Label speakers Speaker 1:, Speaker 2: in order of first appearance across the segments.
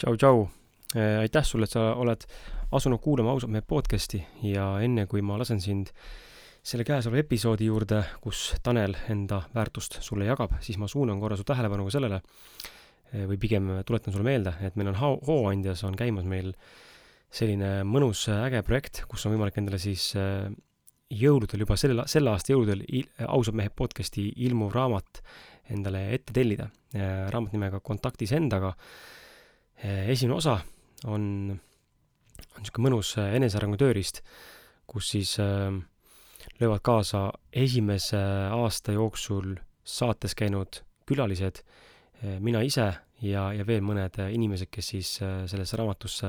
Speaker 1: tšau, tšau. aitäh sulle, et sa oled asunud kuulama ausalt mehe podcast'i ja enne kui ma lasen sind selle käesoleva episoodi juurde, kus Tanel enda väärtust sulle jagab, siis ma suunan korra su tähelepanu ka sellele, või pigem tuletan sulle meelde, et meil on Hooandjas on käimas meil selline mõnus äge projekt, kus on võimalik endale siis äh, jõuludel juba selle, selle aasta jõuludel ausad mehed podcast'i ilmuv raamat endale ette tellida. Raamat nimega Kontaktis endaga. Äh, esimene osa on, on niisugune mõnus enesearengu tööriist, kus siis äh, löövad kaasa esimese aasta jooksul saates käinud külalised, mina ise ja, ja veel mõned inimesed, kes siis sellesse raamatusse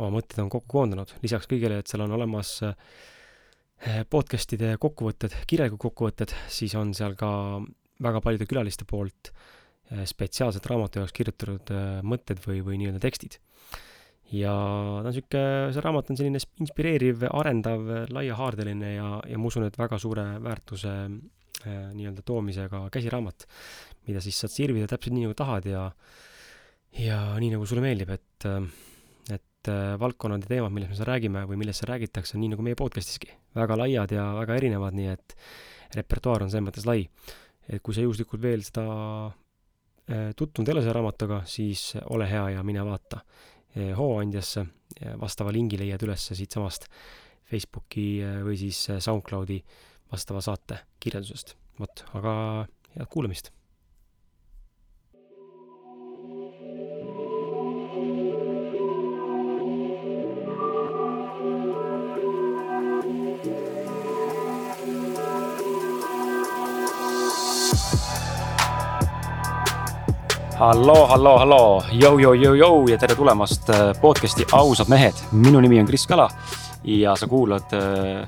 Speaker 1: oma mõtted on kokku koondanud. lisaks kõigele, et seal on olemas podcast'ide kokkuvõtted, kirjalikud kokkuvõtted, siis on seal ka väga paljude külaliste poolt spetsiaalselt raamatu jaoks kirjutatud mõtted või, või nii-öelda tekstid ja ta on sihuke, see raamat on selline inspireeriv, arendav, laiahaardeline ja, ja ma usun, et väga suure väärtuse äh, nii-öelda toomisega käsiraamat, mida siis saad sirvida täpselt nii, nagu tahad ja ja nii, nagu sulle meeldib, et et äh, valdkonnad ja teemad, millest me seal räägime või millest seal räägitakse, on nii nagu meie podcastiski. väga laiad ja väga erinevad, nii et repertuaar on selles mõttes lai. et kui sa juhuslikult veel seda äh, tutvunud ei ole selle raamatuga, siis ole hea ja mine vaata Eh, Hooandjasse, vastava lingi leiad üles siitsamast Facebooki või siis SoundCloudi vastava saate kirjeldusest. vot, aga head kuulamist halloo, halloo, halloo, jõu, jõu, jõu, jõu ja tere tulemast äh, podcast'i Ausad mehed. minu nimi on Kris Kala ja sa kuulad äh,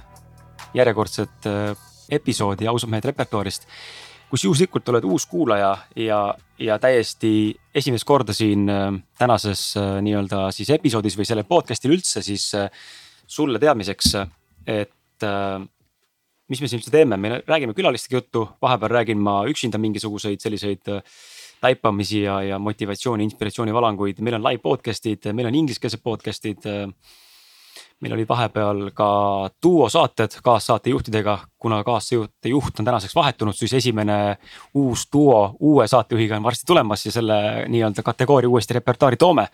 Speaker 1: järjekordset äh, episoodi Ausad mehed repertuaarist. kus juhuslikult oled uus kuulaja ja, ja täiesti esimest korda siin tänases nii-öelda siis episoodis või sellel podcast'il üldse siis sulle teadmiseks, et mis me siin üldse teeme, me räägime külalistega juttu, vahepeal räägin ma üksinda mingisuguseid selliseid äh, taipamisi ja, ja motivatsiooni, inspiratsioonivalanguid, meil on live podcast'id, meil on ingliskeelsed podcast'id. meil olid vahepeal ka duosaated kaassaatejuhtidega, kuna kaassaatejuht on tänaseks vahetunud, siis esimene uus duo uue saatejuhiga on varsti tulemas ja selle nii-öelda kategooria uuesti repertuaari toome.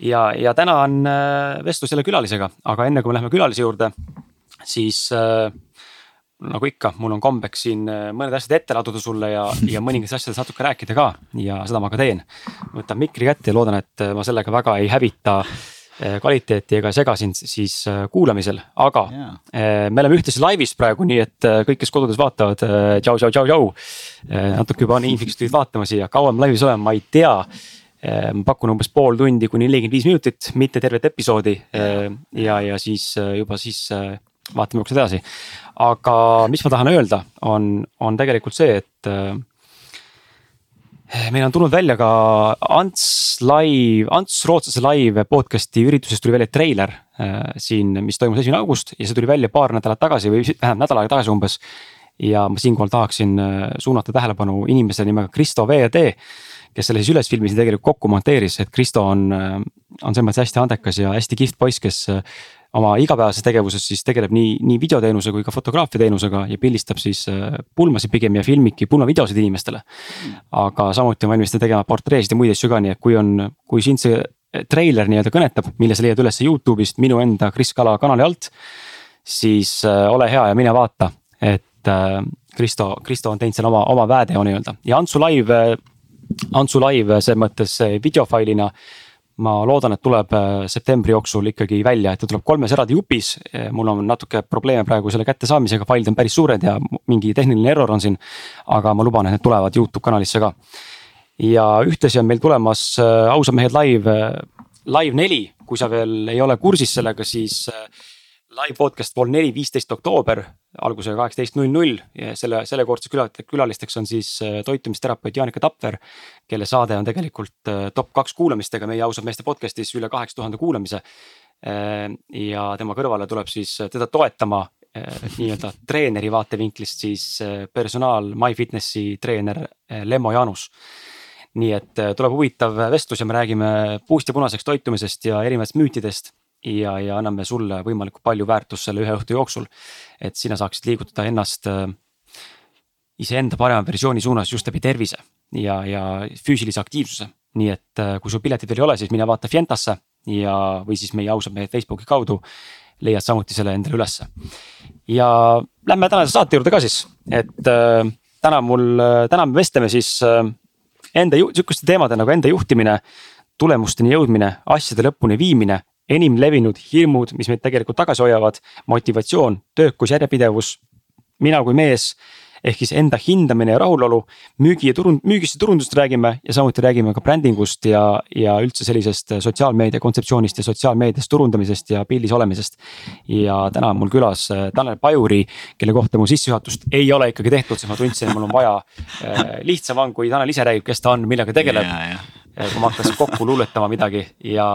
Speaker 1: ja, ja täna on äh, vestlus jälle külalisega, aga enne kui me läheme külalise juurde, siis äh, nagu ikka, mul on kombeks siin äh, mõned asjad ette laduda sulle ja, ja mõningatest asjadest natuke rääkida ka ja seda ma ka teen. võtan mikri kätte ja loodan, et äh, ma sellega väga ei hävita äh, kvaliteeti ega sega sind siis kuulamisel, aga yeah. me oleme ühtlasi laivis praegu, nii et kõik, kes kodudes vaatavad, tšau, tšau, tšau, tšau. natuke juba on inimesed tulid vaatama siia, kaua me laivis oleme, ma ei tea ma pakun umbes pool tundi kuni nelikümmend viis minutit, mitte tervet episoodi ja, ja siis juba siis vaatame, kus edasi. aga mis ma tahan öelda, on, on tegelikult see, et äh, meil on tulnud välja ka Ants live, Ants Rootslase live podcast'i üritusest tuli välja treiler äh, siin, mis toimus esimene august ja see tuli välja paar nädalat tagasi või vähemalt nädal aega tagasi umbes. ja ma siinkohal tahaksin äh, suunata tähelepanu inimese nimega Kristo VD kes selle siis üles filmis ja tegelikult kokku monteeris, et Kristo on, on selles mõttes hästi andekas ja hästi kihvt poiss, kes oma igapäevases tegevuses siis tegeleb nii, nii videoteenuse kui ka fotograafia teenusega ja pildistab siis äh, pulmasid pigem ja filmibki pulmavideosid inimestele. aga samuti on valmis ta tegema portreesid ja muid asju ka, nii et kui on, kui sind see treiler nii-öelda kõnetab, mille sa leiad üles Youtube'ist minu enda Kris Kala kanali alt. siis äh, ole hea ja mine vaata, et äh, Kristo, Kristo on teinud seal oma, oma väeteo nii-öelda ja Antsu live äh,, Antsu live selles mõttes videofailina ma loodan, et tuleb äh, septembri jooksul ikkagi välja, et ta tuleb kolmes eraldi jupis. Äh, mul on natuke probleeme praegu selle kättesaamisega, failid on päris suured ja mingi tehniline error on siin. aga ma luban, et need tulevad Youtube kanalisse ka. ja ühtlasi on meil tulemas äh, ausad mehed live, live neli, kui sa veel ei ole kursis sellega, siis live podcast Vol neli, viisteist oktoober algusega kaheksateist null null ja selle, sellekordseks külalisteks on siis äh, toitumisterapeut Jaanika Tapver. kelle saade on tegelikult äh, top kaks kuulamistega meie ausad meeste podcast'is üle kaheksa tuhande kuulamise. Äh, ja tema kõrvale tuleb siis teda toetama nii-öelda treeneri vaatevinklist siis personaal MyFitnessi treener Lemmo Jaanus nii et tuleb huvitav vestlus ja me räägime puust ja punaseks toitumisest ja erinevatest müütidest. Ja, ja anname sulle võimalikult palju väärtust selle ühe õhtu jooksul. et sina saaksid liigutada ennast äh, iseenda parema versiooni suunas just läbi tervise ja, ja füüsilise aktiivsuse. nii et äh, kui sul piletit veel ei ole, siis mine vaata Fientasse ja, või siis meie ausad mehed Facebooki kaudu leiad samuti selle endale ülesse. ja lähme tänase saate juurde ka siis, et äh, täna mul, täna me vestleme siis äh, enda sihukeste teemade nagu enda juhtimine, tulemusteni jõudmine, asjade lõpuni viimine, enim levinud hirmud, mis meid tegelikult tagasi hoiavad, motivatsioon, töökus, järjepidevus. mina kui mees ehk siis enda hindamine ja rahulolu, müügi ja turund-, müügist ja turundusest räägime ja samuti räägime ka brändingust ja, ja üldse sellisest sotsiaalmeedia kontseptsioonist ja sotsiaalmeedias turundamisest ja pildis olemisest. ja täna on mul külas äh, Tanel Pajuri, kelle kohta mu sissejuhatust ei ole ikkagi tehtud, sest ma tundsin, et mul on vaja äh, lihtsam on, kui Tanel ise räägib, kes ta on, millega tegeleb. Äh, kui ma hakkasin kokku luuletama midagi ja,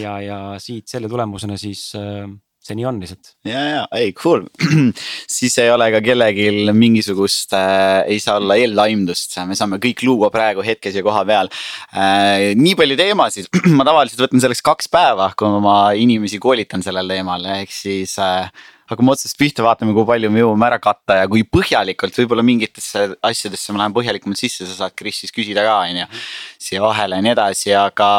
Speaker 1: ja, ja siit selle tulemusena siis äh, see nii on lihtsalt.
Speaker 2: ja, ja ei cool siis ei ole ka kellelgi mingisugust äh,, ei saa olla eelaimdust, me saame kõik luua praegu hetkes ja koha peal äh,. nii palju teemasid ma tavaliselt võtan selleks kaks päeva, kui ma inimesi koolitan sellel teemal, ehk siis äh, hakkame otsast pihta, vaatame, kui palju me jõuame ära katta ja kui põhjalikult, võib-olla mingitesse asjadesse ma lähen põhjalikumalt sisse, sa saad Kris siis küsida ka, on ju. siia vahele ja nii edasi, aga,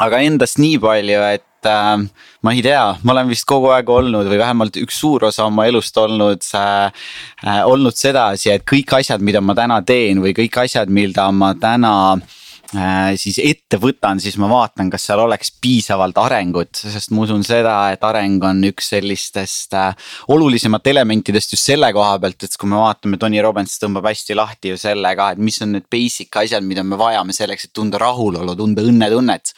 Speaker 2: aga endast nii palju, et äh, ma ei tea, ma olen vist kogu aeg olnud või vähemalt üks suur osa oma elust olnud äh,, äh, olnud sedasi, et kõik asjad, mida ma täna teen või kõik asjad, mida ma täna äh, siis ette võtan, siis ma vaatan, kas seal oleks piisavalt arengut, sest ma usun seda, et areng on üks sellistest äh, olulisemat elementidest just selle koha pealt, et kui me vaatame, Tony Robbins tõmbab hästi lahti ju selle ka, et mis on need basic asjad, mida me vajame selleks, et tunda rahulolu, tunda õnnetunnet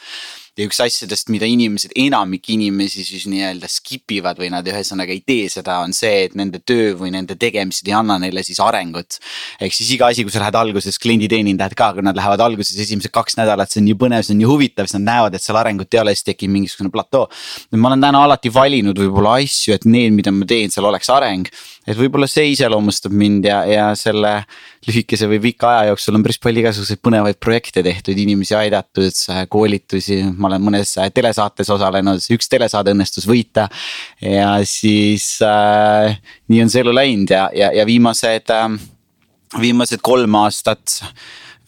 Speaker 2: ja üks asjadest, mida inimesed, enamik inimesi siis nii-öelda skip ivad või nad ühesõnaga ei tee seda, on see, et nende töö või nende tegemised ei anna neile siis arengut. ehk siis iga asi, kui sa lähed alguses klienditeenindajad ka, kui nad lähevad alguses esimesed kaks nädalat, see on nii põnev, see on nii huvitav, siis nad näevad, et seal arengut ei ole, siis tekib mingisugune platoo. ma olen täna alati valinud võib-olla asju, et need, mida ma teen, seal oleks areng et võib-olla see iseloomustab mind ja, ja selle lühikese või pika aja jooksul on päris palju igasuguseid põnevaid projekte tehtud, inimesi aidatud, koolitusi, ma olen mõnes telesaates osalenud, üks telesaade õnnestus võita. ja siis äh, nii on see elu läinud ja, ja, ja viimased äh,, viimased kolm aastat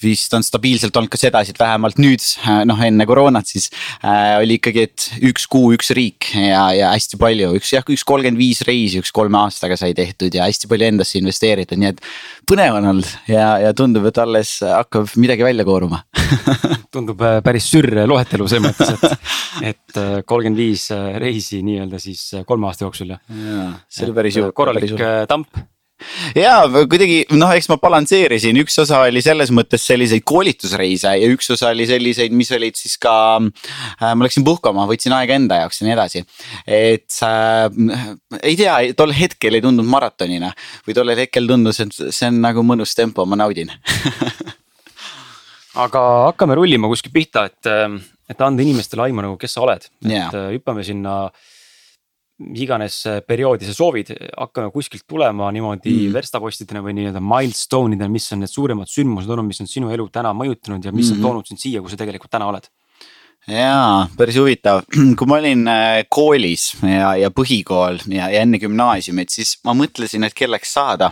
Speaker 2: vist on stabiilselt olnud ka sedasi, et vähemalt nüüd noh, enne koroonat siis äh, oli ikkagi, et üks kuu, üks riik ja, ja hästi palju, üks jah, üks kolmkümmend viis reisi, üks kolme aastaga sai tehtud ja hästi palju endasse investeeritud, nii et. põnev on olnud ja, ja tundub, et alles hakkab midagi välja kooruma
Speaker 1: tundub äh, päris sürr loetelu selles mõttes, et, et äh, kolmkümmend viis äh, reisi nii-öelda siis kolme aasta jooksul
Speaker 2: ja. jaa, see oli päris ju.
Speaker 1: korralik tamp
Speaker 2: ja kuidagi noh, eks ma balansseerisin, üks osa oli selles mõttes selliseid koolitusreise ja üks osa oli selliseid, mis olid siis ka äh,. ma läksin puhkama, võtsin aega enda jaoks ja nii edasi. et äh, ei tea, tol hetkel ei tundunud maratonina või tollel hetkel tundus, et see on nagu mõnus tempo, ma naudin
Speaker 1: aga hakkame rullima kuskilt pihta, et, et anda inimestele aimu nagu, kes sa oled, et yeah. hüppame sinna mis iganes äh, perioodi sa soovid, hakkame kuskilt tulema niimoodi mm. verstapostidena või nii-öelda milstone idena, mis on need suuremad sündmused olnud, mis on sinu elu täna mõjutanud ja mis mm -hmm. on toonud sind siia, kus sa tegelikult täna oled
Speaker 2: jaa, päris huvitav, kui ma olin äh, koolis ja, ja põhikool ja, ja enne gümnaasiumit, siis ma mõtlesin, et kelleks saada.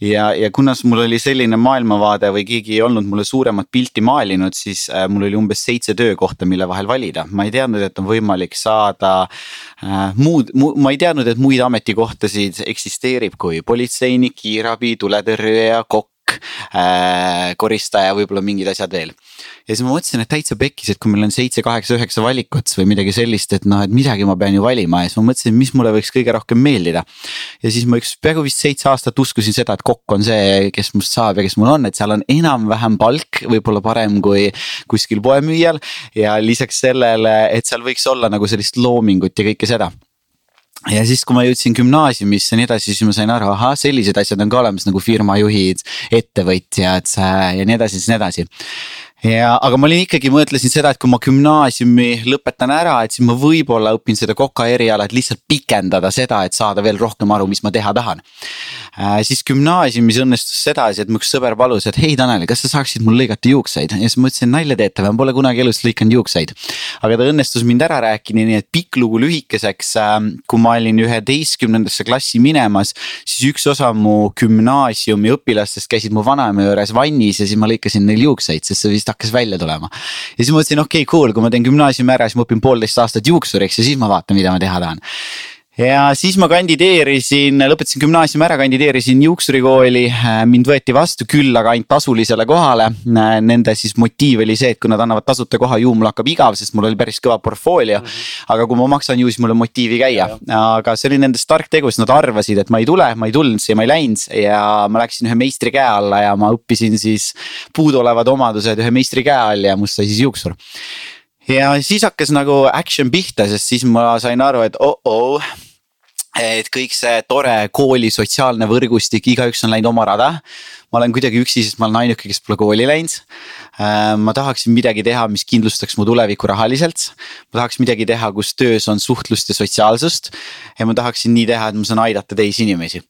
Speaker 2: ja, ja kuna mul oli selline maailmavaade või keegi ei olnud mulle suuremat pilti maalinud, siis äh, mul oli umbes seitse töökohta, mille vahel valida, ma ei teadnud, et on võimalik saada äh, muud mu,, ma ei teadnud, et muid ametikohtasid eksisteerib kui politseinik, kiirabi, tuletõrjuja, kokk äh,, koristaja, võib-olla mingid asjad veel. ja siis ma mõtlesin, et täitsa pekkis, et kui meil on seitse, kaheksa, üheksa valikut või midagi sellist, et noh, et midagi ma pean ju valima ja siis ma mõtlesin, mis mulle võiks kõige rohkem meeldida. ja siis ma üks peaaegu vist seitse aastat uskusin seda, et kokk on see, kes must saab ja kes mul on, et seal on enam-vähem palk, võib-olla parem kui kuskil poemüüjal. ja lisaks sellele, et seal võiks olla nagu sellist loomingut ja kõike seda ja siis, kui ma jõudsin gümnaasiumisse ja nii edasi, siis ma sain aru, ahah, sellised asjad on ka olemas nagu firmajuhid, ettevõtjad ja nii edasi, siis nii edasi. ja, aga ma olin ikkagi mõtlesin seda, et kui ma gümnaasiumi lõpetan ära, et siis ma võib-olla õpin seda koka eriala, et lihtsalt pikendada seda, et saada veel rohkem aru, mis ma teha tahan. Siis gümnaasiumis õnnestus sedasi, et mu üks sõber palus, et hei Tanel, kas sa saaksid mul lõigata juukseid ja siis ma ütlesin nalja teete või, ma pole kunagi elus lõikanud juukseid. aga ta õnnestus mind ära rääkida, nii et pikk lugu lühikeseks äh,, kui ma olin üheteistkümnendasse klassi minemas, siis üks osa mu gümnaasiumi õpilastest käisid mu vanaema juures vannis ja siis ma lõikasin neil juukseid, sest see vist hakkas välja tulema. ja siis ma mõtlesin, okei okay,, cool, kui ma teen gümnaasiumi ära, siis ma õpin poolteist aastat juuksuriks ja siis ma vaatan, mida ma teha tahan ja siis ma kandideerisin, lõpetasin gümnaasiumi ära, kandideerisin juuksurikooli, mind võeti vastu küll, aga ainult tasulisele kohale. Nende siis motiiv oli see, et kui nad annavad tasuta koha, ju mul hakkab igav, sest mul oli päris kõva portfoolio mm. -hmm. aga kui ma maksan, ju siis mul on motiivi käia, aga see oli nendest tark tegu, sest nad arvasid, et ma ei tule, ma ei tulnud siia, ma ei läinud ja ma läksin ühe meistri käe alla ja ma õppisin siis puuduolevad omadused ühe meistri käe all ja must sai siis juuksur ja siis hakkas nagu action pihta, sest siis ma sain aru, et oh-oh et kõik see tore kooli sotsiaalne võrgustik, igaüks on läinud oma rada. ma olen kuidagi üksi, sest ma olen ainuke, kes pole kooli läinud. Äh, ma tahaksin midagi teha, mis kindlustaks mu tulevikku rahaliselt. ma tahaks midagi teha, kus töös on suhtlust ja sotsiaalsust. ja ma tahaksin nii teha, et ma saan aidata teisi inimesi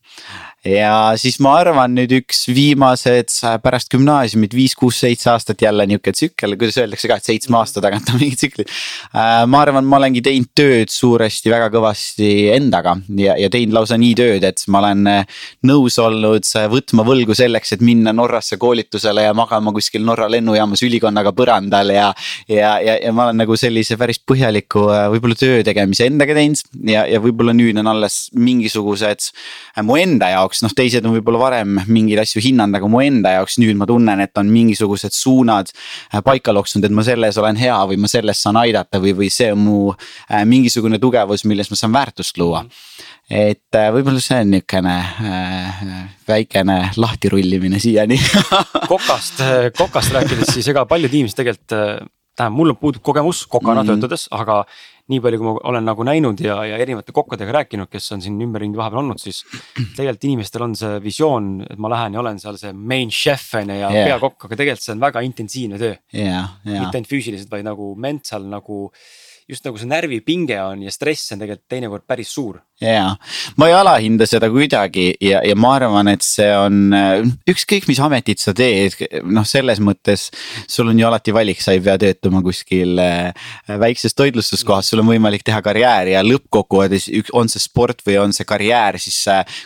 Speaker 2: ja siis ma arvan nüüd üks viimased pärast gümnaasiumit viis, kuus, seitse aastat jälle nihuke tsükkel, kuidas öeldakse ka, et seitsme aasta tagant on mingi tsüklid. Äh, ma arvan, ma olengi teinud tööd suuresti väga kõvasti endaga ja, ja teinud lausa nii tööd, et ma olen äh, nõus olnud võtma võlgu selleks, et minna Norrasse koolitusele ja magama kuskil Norra lennujaamas ülikonnaga põrandal ja. ja, ja, ja ma olen nagu sellise päris põhjaliku äh, võib-olla töö tegemise endaga teinud ja, ja võib-olla nüüd on alles mingisugused mu enda jaoks jaoks, noh, teised on võib-olla varem mingeid asju hinnanud, aga mu enda jaoks nüüd ma tunnen, et on mingisugused suunad äh, paika loksunud, et ma selles olen hea või ma selles saan aidata või, või see on mu äh, mingisugune tugevus, milles ma saan väärtust luua et äh, võib-olla see on niukene äh, väikene lahtirullimine siiani
Speaker 1: kokast, kokast rääkides, siis ega paljud inimesed tegelikult, tähendab, mul puudub kogemus kokana mm -hmm. töötades, aga nii palju, kui ma olen nagu näinud ja, ja erinevate kokkadega rääkinud, kes on siin ümberringi vahepeal olnud, siis tegelikult inimestel on see visioon, et ma lähen ja olen seal see main chef on ju ja yeah. peakokk, aga tegelikult see on väga intensiivne töö
Speaker 2: yeah,. Yeah.
Speaker 1: mitte ainult füüsiliselt, vaid nagu mental nagu just nagu see närvipinge on ja stress on tegelikult teinekord päris suur
Speaker 2: ja, ma ei alahinda seda kuidagi ja, ja ma arvan, et see on ükskõik, mis ametit sa teed, noh, selles mõttes. sul on ju alati valik, sa ei pea töötama kuskil äh, väikses toitlustuskohas, sul on võimalik teha karjääri ja lõppkokkuvõttes on see sport või on see karjäär, siis.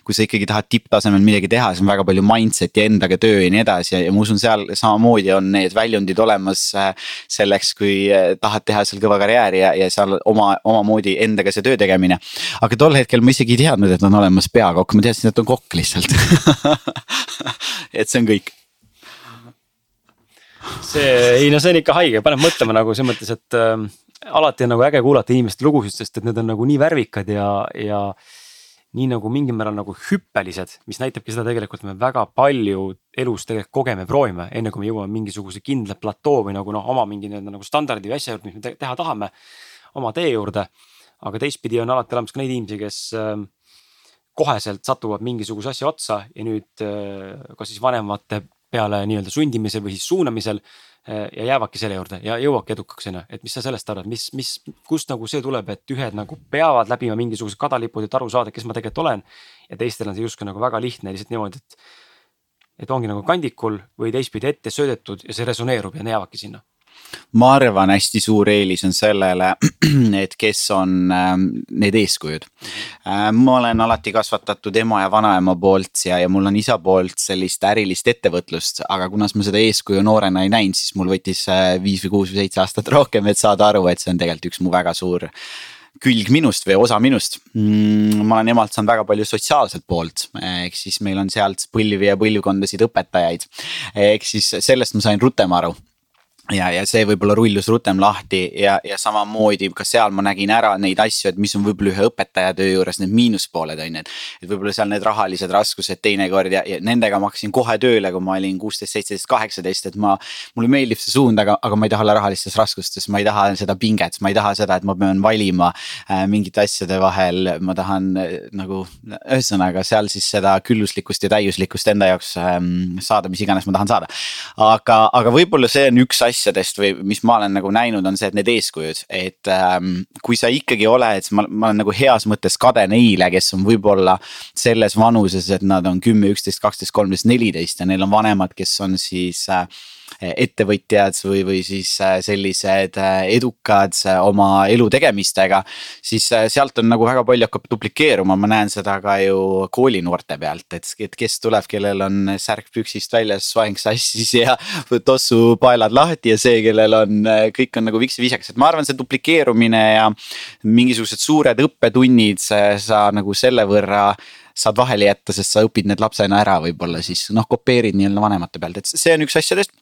Speaker 2: kui sa ikkagi tahad tipptasemel midagi teha, siis on väga palju mindset'i endaga töö ja nii edasi ja, ja ma usun, seal samamoodi on need väljundid olemas. Äh, selleks, kui äh, tahad teha seal kõva karjääri ja, ja seal oma, omamoodi endaga see töö tegemine, aga tol hetkel ma isegi ei teadnud, et on olemas peakokk, ma teadsin, et on kokk lihtsalt. Et see on kõik.
Speaker 1: see, ei no see on ikka haige, paneb mõtlema nagu selles mõttes, et äh, alati on nagu äge kuulata inimeste lugusid, sest et need on nagu nii värvikad ja, ja nii nagu mingil määral nagu hüppelised, mis näitabki seda tegelikult me väga palju elus tegelikult kogeme, proovime, enne kui me jõuame mingisuguse kindla platoo või nagu noh, oma mingi nii-öelda nagu standardi või asja juurde, mis me teha tahame. oma tee juurde aga teistpidi on alati olemas ka neid inimesi, kes ähm, koheselt satuvad mingisuguse asja otsa ja nüüd äh, kas siis vanemate peale nii-öelda sundimisel või siis suunamisel. Äh, ja jäävadki selle juurde ja jõuavadki edukaks on ju, et mis sa sellest arvad, mis, mis, kust nagu see tuleb, et ühed nagu peavad läbima mingisugused kadalipud, et aru saada, kes ma tegelikult olen. ja teistel on see justkui nagu väga lihtne lihtsalt niimoodi, et, et ongi nagu kandikul või teistpidi ette söödetud ja see resoneerub ja jäävadki sinna
Speaker 2: ma arvan, hästi suur eelis on sellele, et kes on äh, need eeskujud äh,. ma olen alati kasvatatud ema ja vanaema poolt ja, ja mul on isa poolt sellist ärilist ettevõtlust, aga kuna ma seda eeskuju noorena ei näinud, siis mul võttis äh, viis või kuus või seitse aastat rohkem, et saada aru, et see on tegelikult üks mu väga suur külg minust või osa minust mm,. ma olen emalt saanud väga palju sotsiaalselt poolt, ehk siis meil on sealt põlvi ja põlvkondasid õpetajaid. ehk siis sellest ma sain rutem aru ja, ja see võib-olla rullus rutem lahti ja, ja samamoodi ka seal ma nägin ära neid asju, et mis on võib-olla ühe õpetaja töö juures need miinuspooled on ju, et. et võib-olla seal need rahalised raskused teinekord ja, ja nendega ma hakkasin kohe tööle, kui ma olin kuusteist, seitseteist, kaheksateist, et ma. mulle meeldib see suund, aga, aga ma ei taha olla rahalistes raskustes, ma ei taha seda pinget, ma ei taha seda, et ma pean valima äh, mingite asjade vahel, ma tahan äh, nagu. ühesõnaga seal siis seda külluslikkust ja täiuslikkust enda jaoks äh, saada, mis iganes ma tahan saada. aga, aga võib-olla see on üks asi asjadest või mis ma olen nagu näinud, on see, et need eeskujud, et ähm, kui sa ikkagi oled, ma, ma olen nagu heas mõttes kade neile, kes on võib-olla selles vanuses, et nad on kümme, üksteist, kaksteist, kolmteist, neliteist ja neil on vanemad, kes on siis äh, ettevõtjad või, või siis äh, sellised äh, edukad äh, oma elu tegemistega. siis sealt on nagu väga palju hakkab duplikeeruma, ma näen seda ka ju koolinoorte pealt, et, et kes tuleb, kellel on särk püksist väljas, soeng sassis ja tossu paelad lahti ja see, kellel on, kõik on nagu viks-viisakas, et ma arvan, see duplikeerumine ja mingisugused suured õppetunnid, sa nagu selle võrra saad vahele jätta, sest sa õpid need lapsena ära võib-olla siis noh, kopeerid nii-öelda vanemate pealt, et see on üks asjadest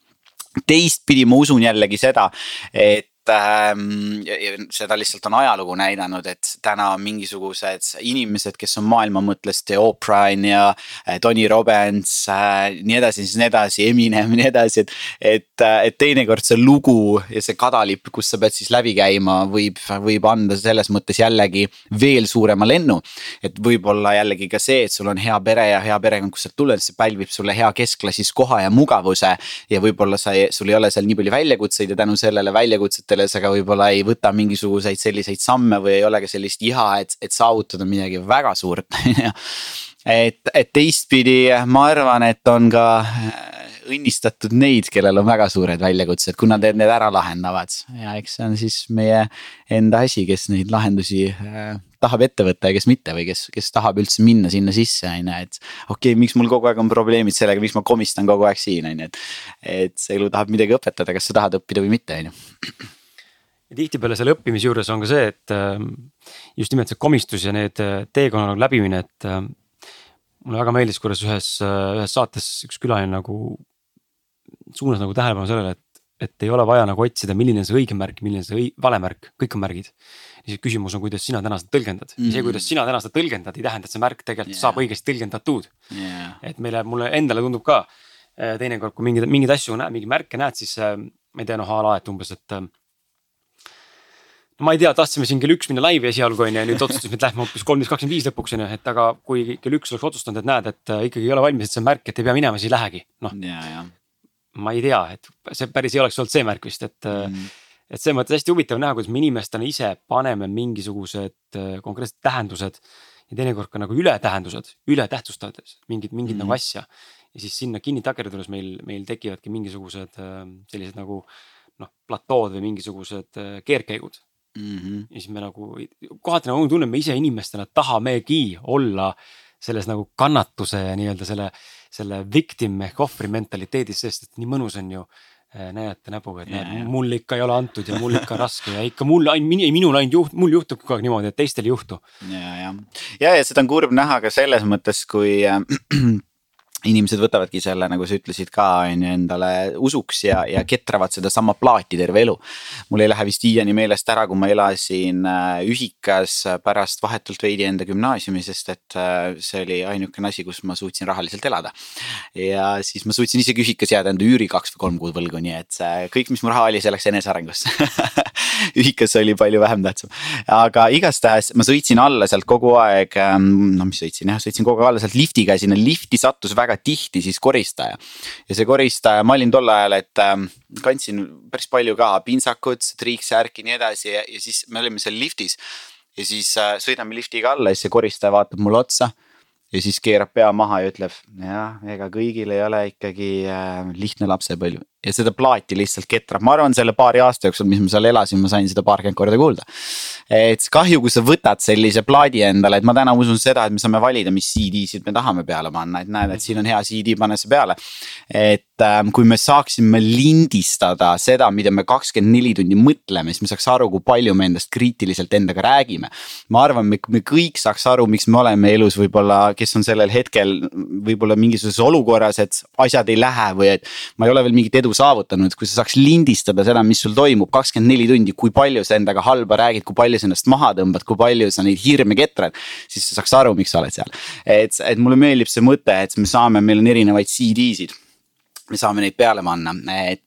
Speaker 2: teistpidi ma usun jällegi seda, et seda lihtsalt on ajalugu näidanud, et täna mingisugused inimesed, kes on maailma mõttes The Oprah ja äh, Tony Robbins äh,, nii edasi, siis nii edasi, Eminem, nii edasi, et. et, äh, et teinekord see lugu ja see kadalipp, kus sa pead siis läbi käima, võib, võib anda selles mõttes jällegi veel suurema lennu. et võib-olla jällegi ka see, et sul on hea pere ja hea perekond, kust sa tuled, see pälvib sulle hea keskklassis koha ja mugavuse. ja võib-olla sa, sul ei ole seal nii palju väljakutseid ja tänu sellele väljakutsetele selles, aga võib-olla ei võta mingisuguseid selliseid samme või ei ole ka sellist iha, et, et saavutada midagi väga suurt, et, et teistpidi ma arvan, et on ka äh, õnnistatud neid, kellel on väga suured väljakutsed, kuna need need ära lahendavad ja eks see on siis meie enda asi, kes neid lahendusi äh, tahab ette võtta ja kes mitte või kes, kes tahab üldse minna sinna sisse, on ju, et. okei okay,, miks mul kogu aeg on probleemid sellega, miks ma komistan kogu aeg siin, on ju, et. et see elu tahab midagi õpetada, kas sa tahad õppida või mitte, on ju
Speaker 1: ja tihtipeale selle õppimise juures on ka see, et ähm, just nimelt see komistus ja need äh, teekonna nagu läbimine, et. Ähm, mulle väga meeldis, kuidas ühes, äh, ühes saates üks külaline nagu suunas nagu tähelepanu sellele, et, et ei ole vaja nagu otsida, milline on see õige märk, milline on see õi, vale märk, kõik on märgid. ja siis küsimus on, kuidas sina täna seda tõlgendad mm, -hmm. see, kuidas sina täna seda tõlgendad, ei tähenda, et see märk tegelikult yeah. saab õigesti tõlgendatud yeah.. et meile, mulle endale tundub ka äh, teinekord, kui mingeid, mingeid asju näed, mingeid märke näed, siis ma ei tea, noh a la, et umbes, et ma ei tea, tahtsime siin kell üks minna laivi esialgu on ju ja nüüd otsustasime, et lähme hoopis kolmteist kakskümmend viis lõpuks on ju, et aga kui kell üks oleks otsustanud, et näed, et äh, ikkagi ei ole valmis, et see on märk, et ei pea minema, siis ei lähegi, noh. ma ei tea, et see päris ei oleks olnud see märk vist, et äh, mm., et selles mõttes hästi huvitav näha, kuidas me inimestena ise paneme mingisugused äh, konkreetsed tähendused ja teinekord ka nagu ületähendused, ületähtsustades mingit, mingit mm. nagu asja. ja siis sinna kinni takerdudes meil, meil tekivadki mingisugused sellised nagu noh, platood või mingisugused keerdkäigud mm. -hmm. ja siis me nagu kohati nagu tunneme ise inimestena, tahamegi olla selles nagu kannatuse ja nii-öelda selle, selle victim ehk ohvri mentaliteedis, sest et nii mõnus on ju äh, näidata näpuga, et näed, mul ikka ei ole antud ja mul ikka raske ja ikka mul ainult, minul ainult juht-, mul juhtub kogu aeg niimoodi, et teistel ei juhtu.
Speaker 2: ja, ja, ja, ja seda on kurb näha ka selles mõttes, kui äh, inimesed võtavadki selle, nagu sa ütlesid ka, on ju endale usuks ja, ja ketravad sedasama plaati terve elu. mul ei lähe vist iiani meelest ära, kui ma elasin äh, ühikas pärast vahetult veidi enda gümnaasiumi, sest et äh, see oli ainukene asi, kus ma suutsin rahaliselt elada. ja siis ma suutsin isegi ühikas jääda enda üüri kaks või kolm kuud võlgu, nii et see kõik, mis mu raha oli, see läks enesearengusse ühikas oli palju vähem tähtsam, aga igastahes ma sõitsin alla sealt kogu aeg, ähm, no mis sõitsin jah, sõitsin kogu aeg alla sealt liftiga ja sinna lifti sattus väga tihti siis koristaja. ja see koristaja, ma olin tol ajal, et äh, kandsin päris palju ka pintsakut, triiksärki, nii edasi ja, ja siis me olime seal liftis. ja siis äh, sõidame liftiga alla ja siis see koristaja vaatab mulle otsa ja siis keerab pea maha ja ütleb, jah, ega kõigil ei ole ikkagi äh, lihtne lapsepõlv ja seda plaati lihtsalt ketrab, ma arvan, selle paari aasta jooksul, mis ma seal elasin, ma sain seda paarkümmend korda kuulda. et kahju, kui sa võtad sellise plaadi endale, et ma täna usun seda, et me saame valida, mis CD-sid me tahame peale panna, et näed, et siin on hea CD, pane see peale. et ähm, kui me saaksime lindistada seda, mida me kakskümmend neli tundi mõtleme, siis me saaks aru, kui palju me endast kriitiliselt endaga räägime. ma arvan, me, me kõik saaks aru, miks me oleme elus võib-olla, kes on sellel hetkel võib-olla mingisuguses olukorras, et asjad ei lähe või et ma ei ole veel mingit edu edu saavutanud, kui sa saaks lindistada seda, mis sul toimub kakskümmend neli tundi, kui palju sa endaga halba räägid, kui palju sa ennast maha tõmbad, kui palju sa neid hirme ketrad. siis sa saaks aru, miks sa oled seal. et, et mulle meeldib see mõte, et me saame, meil on erinevaid CD-sid me saame neid peale panna, et,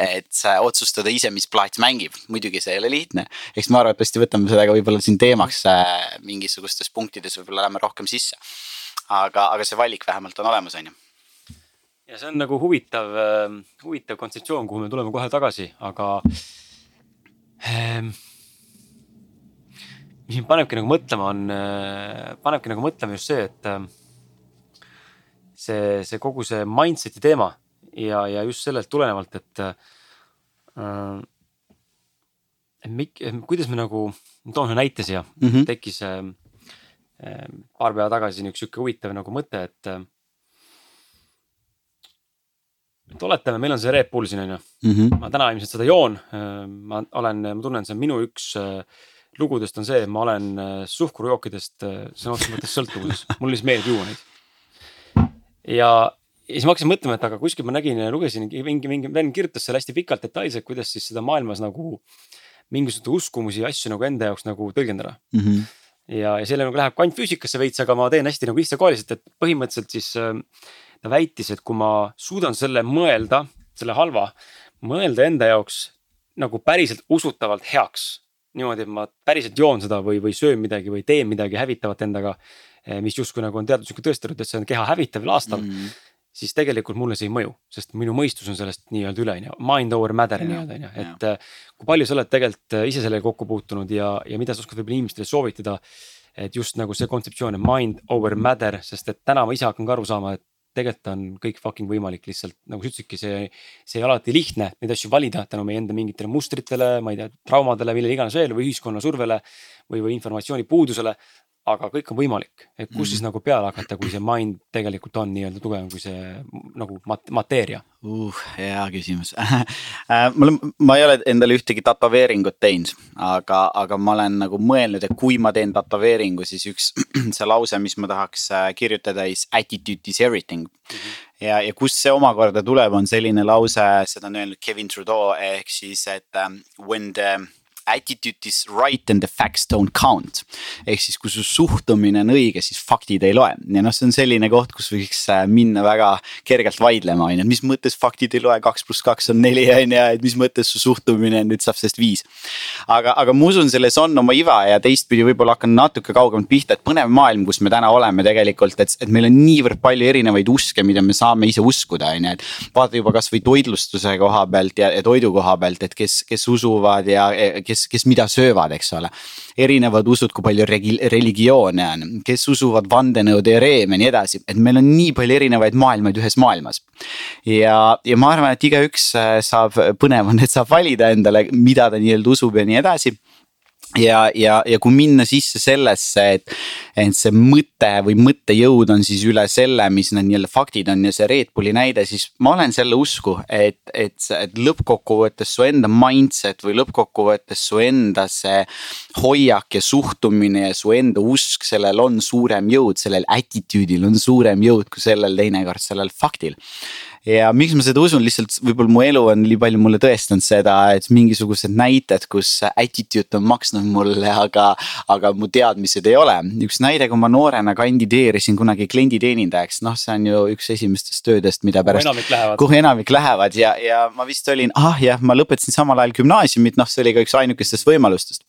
Speaker 2: et otsustada ise, mis plaat mängib, muidugi see ei ole lihtne. eks me arvatavasti võtame seda ka võib-olla siin teemaks äh, mingisugustes punktides võib-olla läheme rohkem sisse. aga, aga see valik vähemalt on olemas, on ju
Speaker 1: ja see on nagu huvitav, huvitav kontseptsioon, kuhu me tuleme kohe tagasi, aga ähm, mis mind panebki nagu mõtlema, on, äh, panebki nagu mõtlema just see, et äh, see, see kogu see mindset'i teema ja, ja just sellelt tulenevalt, et äh,. mik-, kuidas me nagu, ma toon ühe näite siia mm, -hmm. tekkis äh, äh, paar päeva tagasi üks sihuke huvitav nagu mõte, et äh, et oletame, meil on see Red Bull siin on ju mm, -hmm. ma täna ilmselt seda joon, ma olen, ma tunnen, see on minu üks äh, lugudest on see, et ma olen äh, suhkrujookidest äh, sõna otseses mõttes sõltuvuses, mulle lihtsalt meeldib juua neid. ja, ja siis ma hakkasin mõtlema, et aga kuskil ma nägin ja lugesin mingi, mingi vend kirjutas seal hästi pikalt detailselt, kuidas siis seda maailmas nagu mingisuguseid uskumusi ja asju nagu enda jaoks nagu tõlgendada mm. -hmm. ja, ja selle nagu läheb kvantfüüsikasse veits, aga ma teen hästi nagu lihtsakoeliselt, et põhimõtteliselt siis äh, ta väitis, et kui ma suudan selle mõelda, selle halva, mõelda enda jaoks nagu päriselt usutavalt heaks niimoodi, et ma päriselt joon seda või, või söön midagi või teen midagi hävitavat endaga. Eh, mis justkui nagu on teaduslikult tõestatud, et see on keha hävitav ja laastav mm. -hmm. siis tegelikult mulle see ei mõju, sest minu mõistus on sellest nii-öelda üle, on ju, mind over matter nii-öelda on ju, et. Eh, kui palju sa oled tegelikult eh, ise sellega kokku puutunud ja, ja mida sa oskad võib-olla inimestele soovitada. et just nagu see kontseptsioon, mind over matter, sest et täna ma ise hakkan ka aru saama, et tegelikult on kõik fucking võimalik, lihtsalt nagu sa ütlesidki, see, see ei ole alati lihtne neid asju valida tänu meie enda mingitele mustritele, ma ei tea, traumadele, millele iganes veel või ühiskonna survele või, või informatsiooni puudusele aga kõik on võimalik, et kus mm. siis nagu peale hakata, kui see mind tegelikult on nii-öelda tugevam kui see nagu mat-, mateeria
Speaker 2: uh,? hea küsimus äh, mul, ma ei ole endale ühtegi tätoveeringut teinud, aga, aga ma olen nagu mõelnud, et kui ma teen tätoveeringu, siis üks see lause, mis ma tahaks äh, kirjutada is attitude is everything mm. -hmm. ja, ja kust see omakorda tuleb, on selline lause, seda on öelnud Kevin Trudeau ehk siis, et um, when the attitude is right and the facts don't count. ehk siis, kui su suhtumine on õige, siis faktid ei loe ja noh, see on selline koht, kus võiks äh, minna väga kergelt vaidlema, on ju, et mis mõttes faktid ei loe, kaks pluss kaks on neli on ju, et mis mõttes su suhtumine nüüd saab sellest viis. aga, aga ma usun, selles on oma iva ja teistpidi võib-olla hakkan natuke kaugemalt pihta, et põnev maailm, kus me täna oleme tegelikult, et, et meil on niivõrd palju erinevaid uske, mida me saame ise uskuda, on ju, et. vaata juba kasvõi toitlustuse koha pealt ja, ja toidu koha pealt, et kes, kes usuvad ja kes, kes mida söövad, eks ole. erinevad usud, kui palju religioone on, kes usuvad vandenõuteoreeme ja nii edasi, et meil on nii palju erinevaid maailmaid ühes maailmas. ja, ja ma arvan, et igaüks äh, saab, põnev on, et saab valida endale, mida ta nii-öelda usub ja nii edasi ja, ja, ja kui minna sisse sellesse, et, et see mõte või mõttejõud on siis üle selle, mis need nii-öelda faktid on ja see Red Bulli näide, siis ma olen selle usku, et, et, et lõppkokkuvõttes su enda mindset või lõppkokkuvõttes su enda see hoiak ja suhtumine ja su enda usk, sellel on suurem jõud, sellel attitude'il on suurem jõud kui sellel teinekord sellel faktil ja miks ma seda usun, lihtsalt võib-olla mu elu on nii palju mulle tõestanud seda, et mingisugused näited, kus attitude on maksnud mulle, aga, aga mu teadmised ei ole. üks näide, kui ma noorena kandideerisin kunagi klienditeenindajaks, noh, see on ju üks esimestest töödest, mida pärast. kuhu enamik lähevad ja, ja ma vist olin, ah jah, ma lõpetasin samal ajal gümnaasiumit, noh, see oli ka üks ainukestest võimalustest.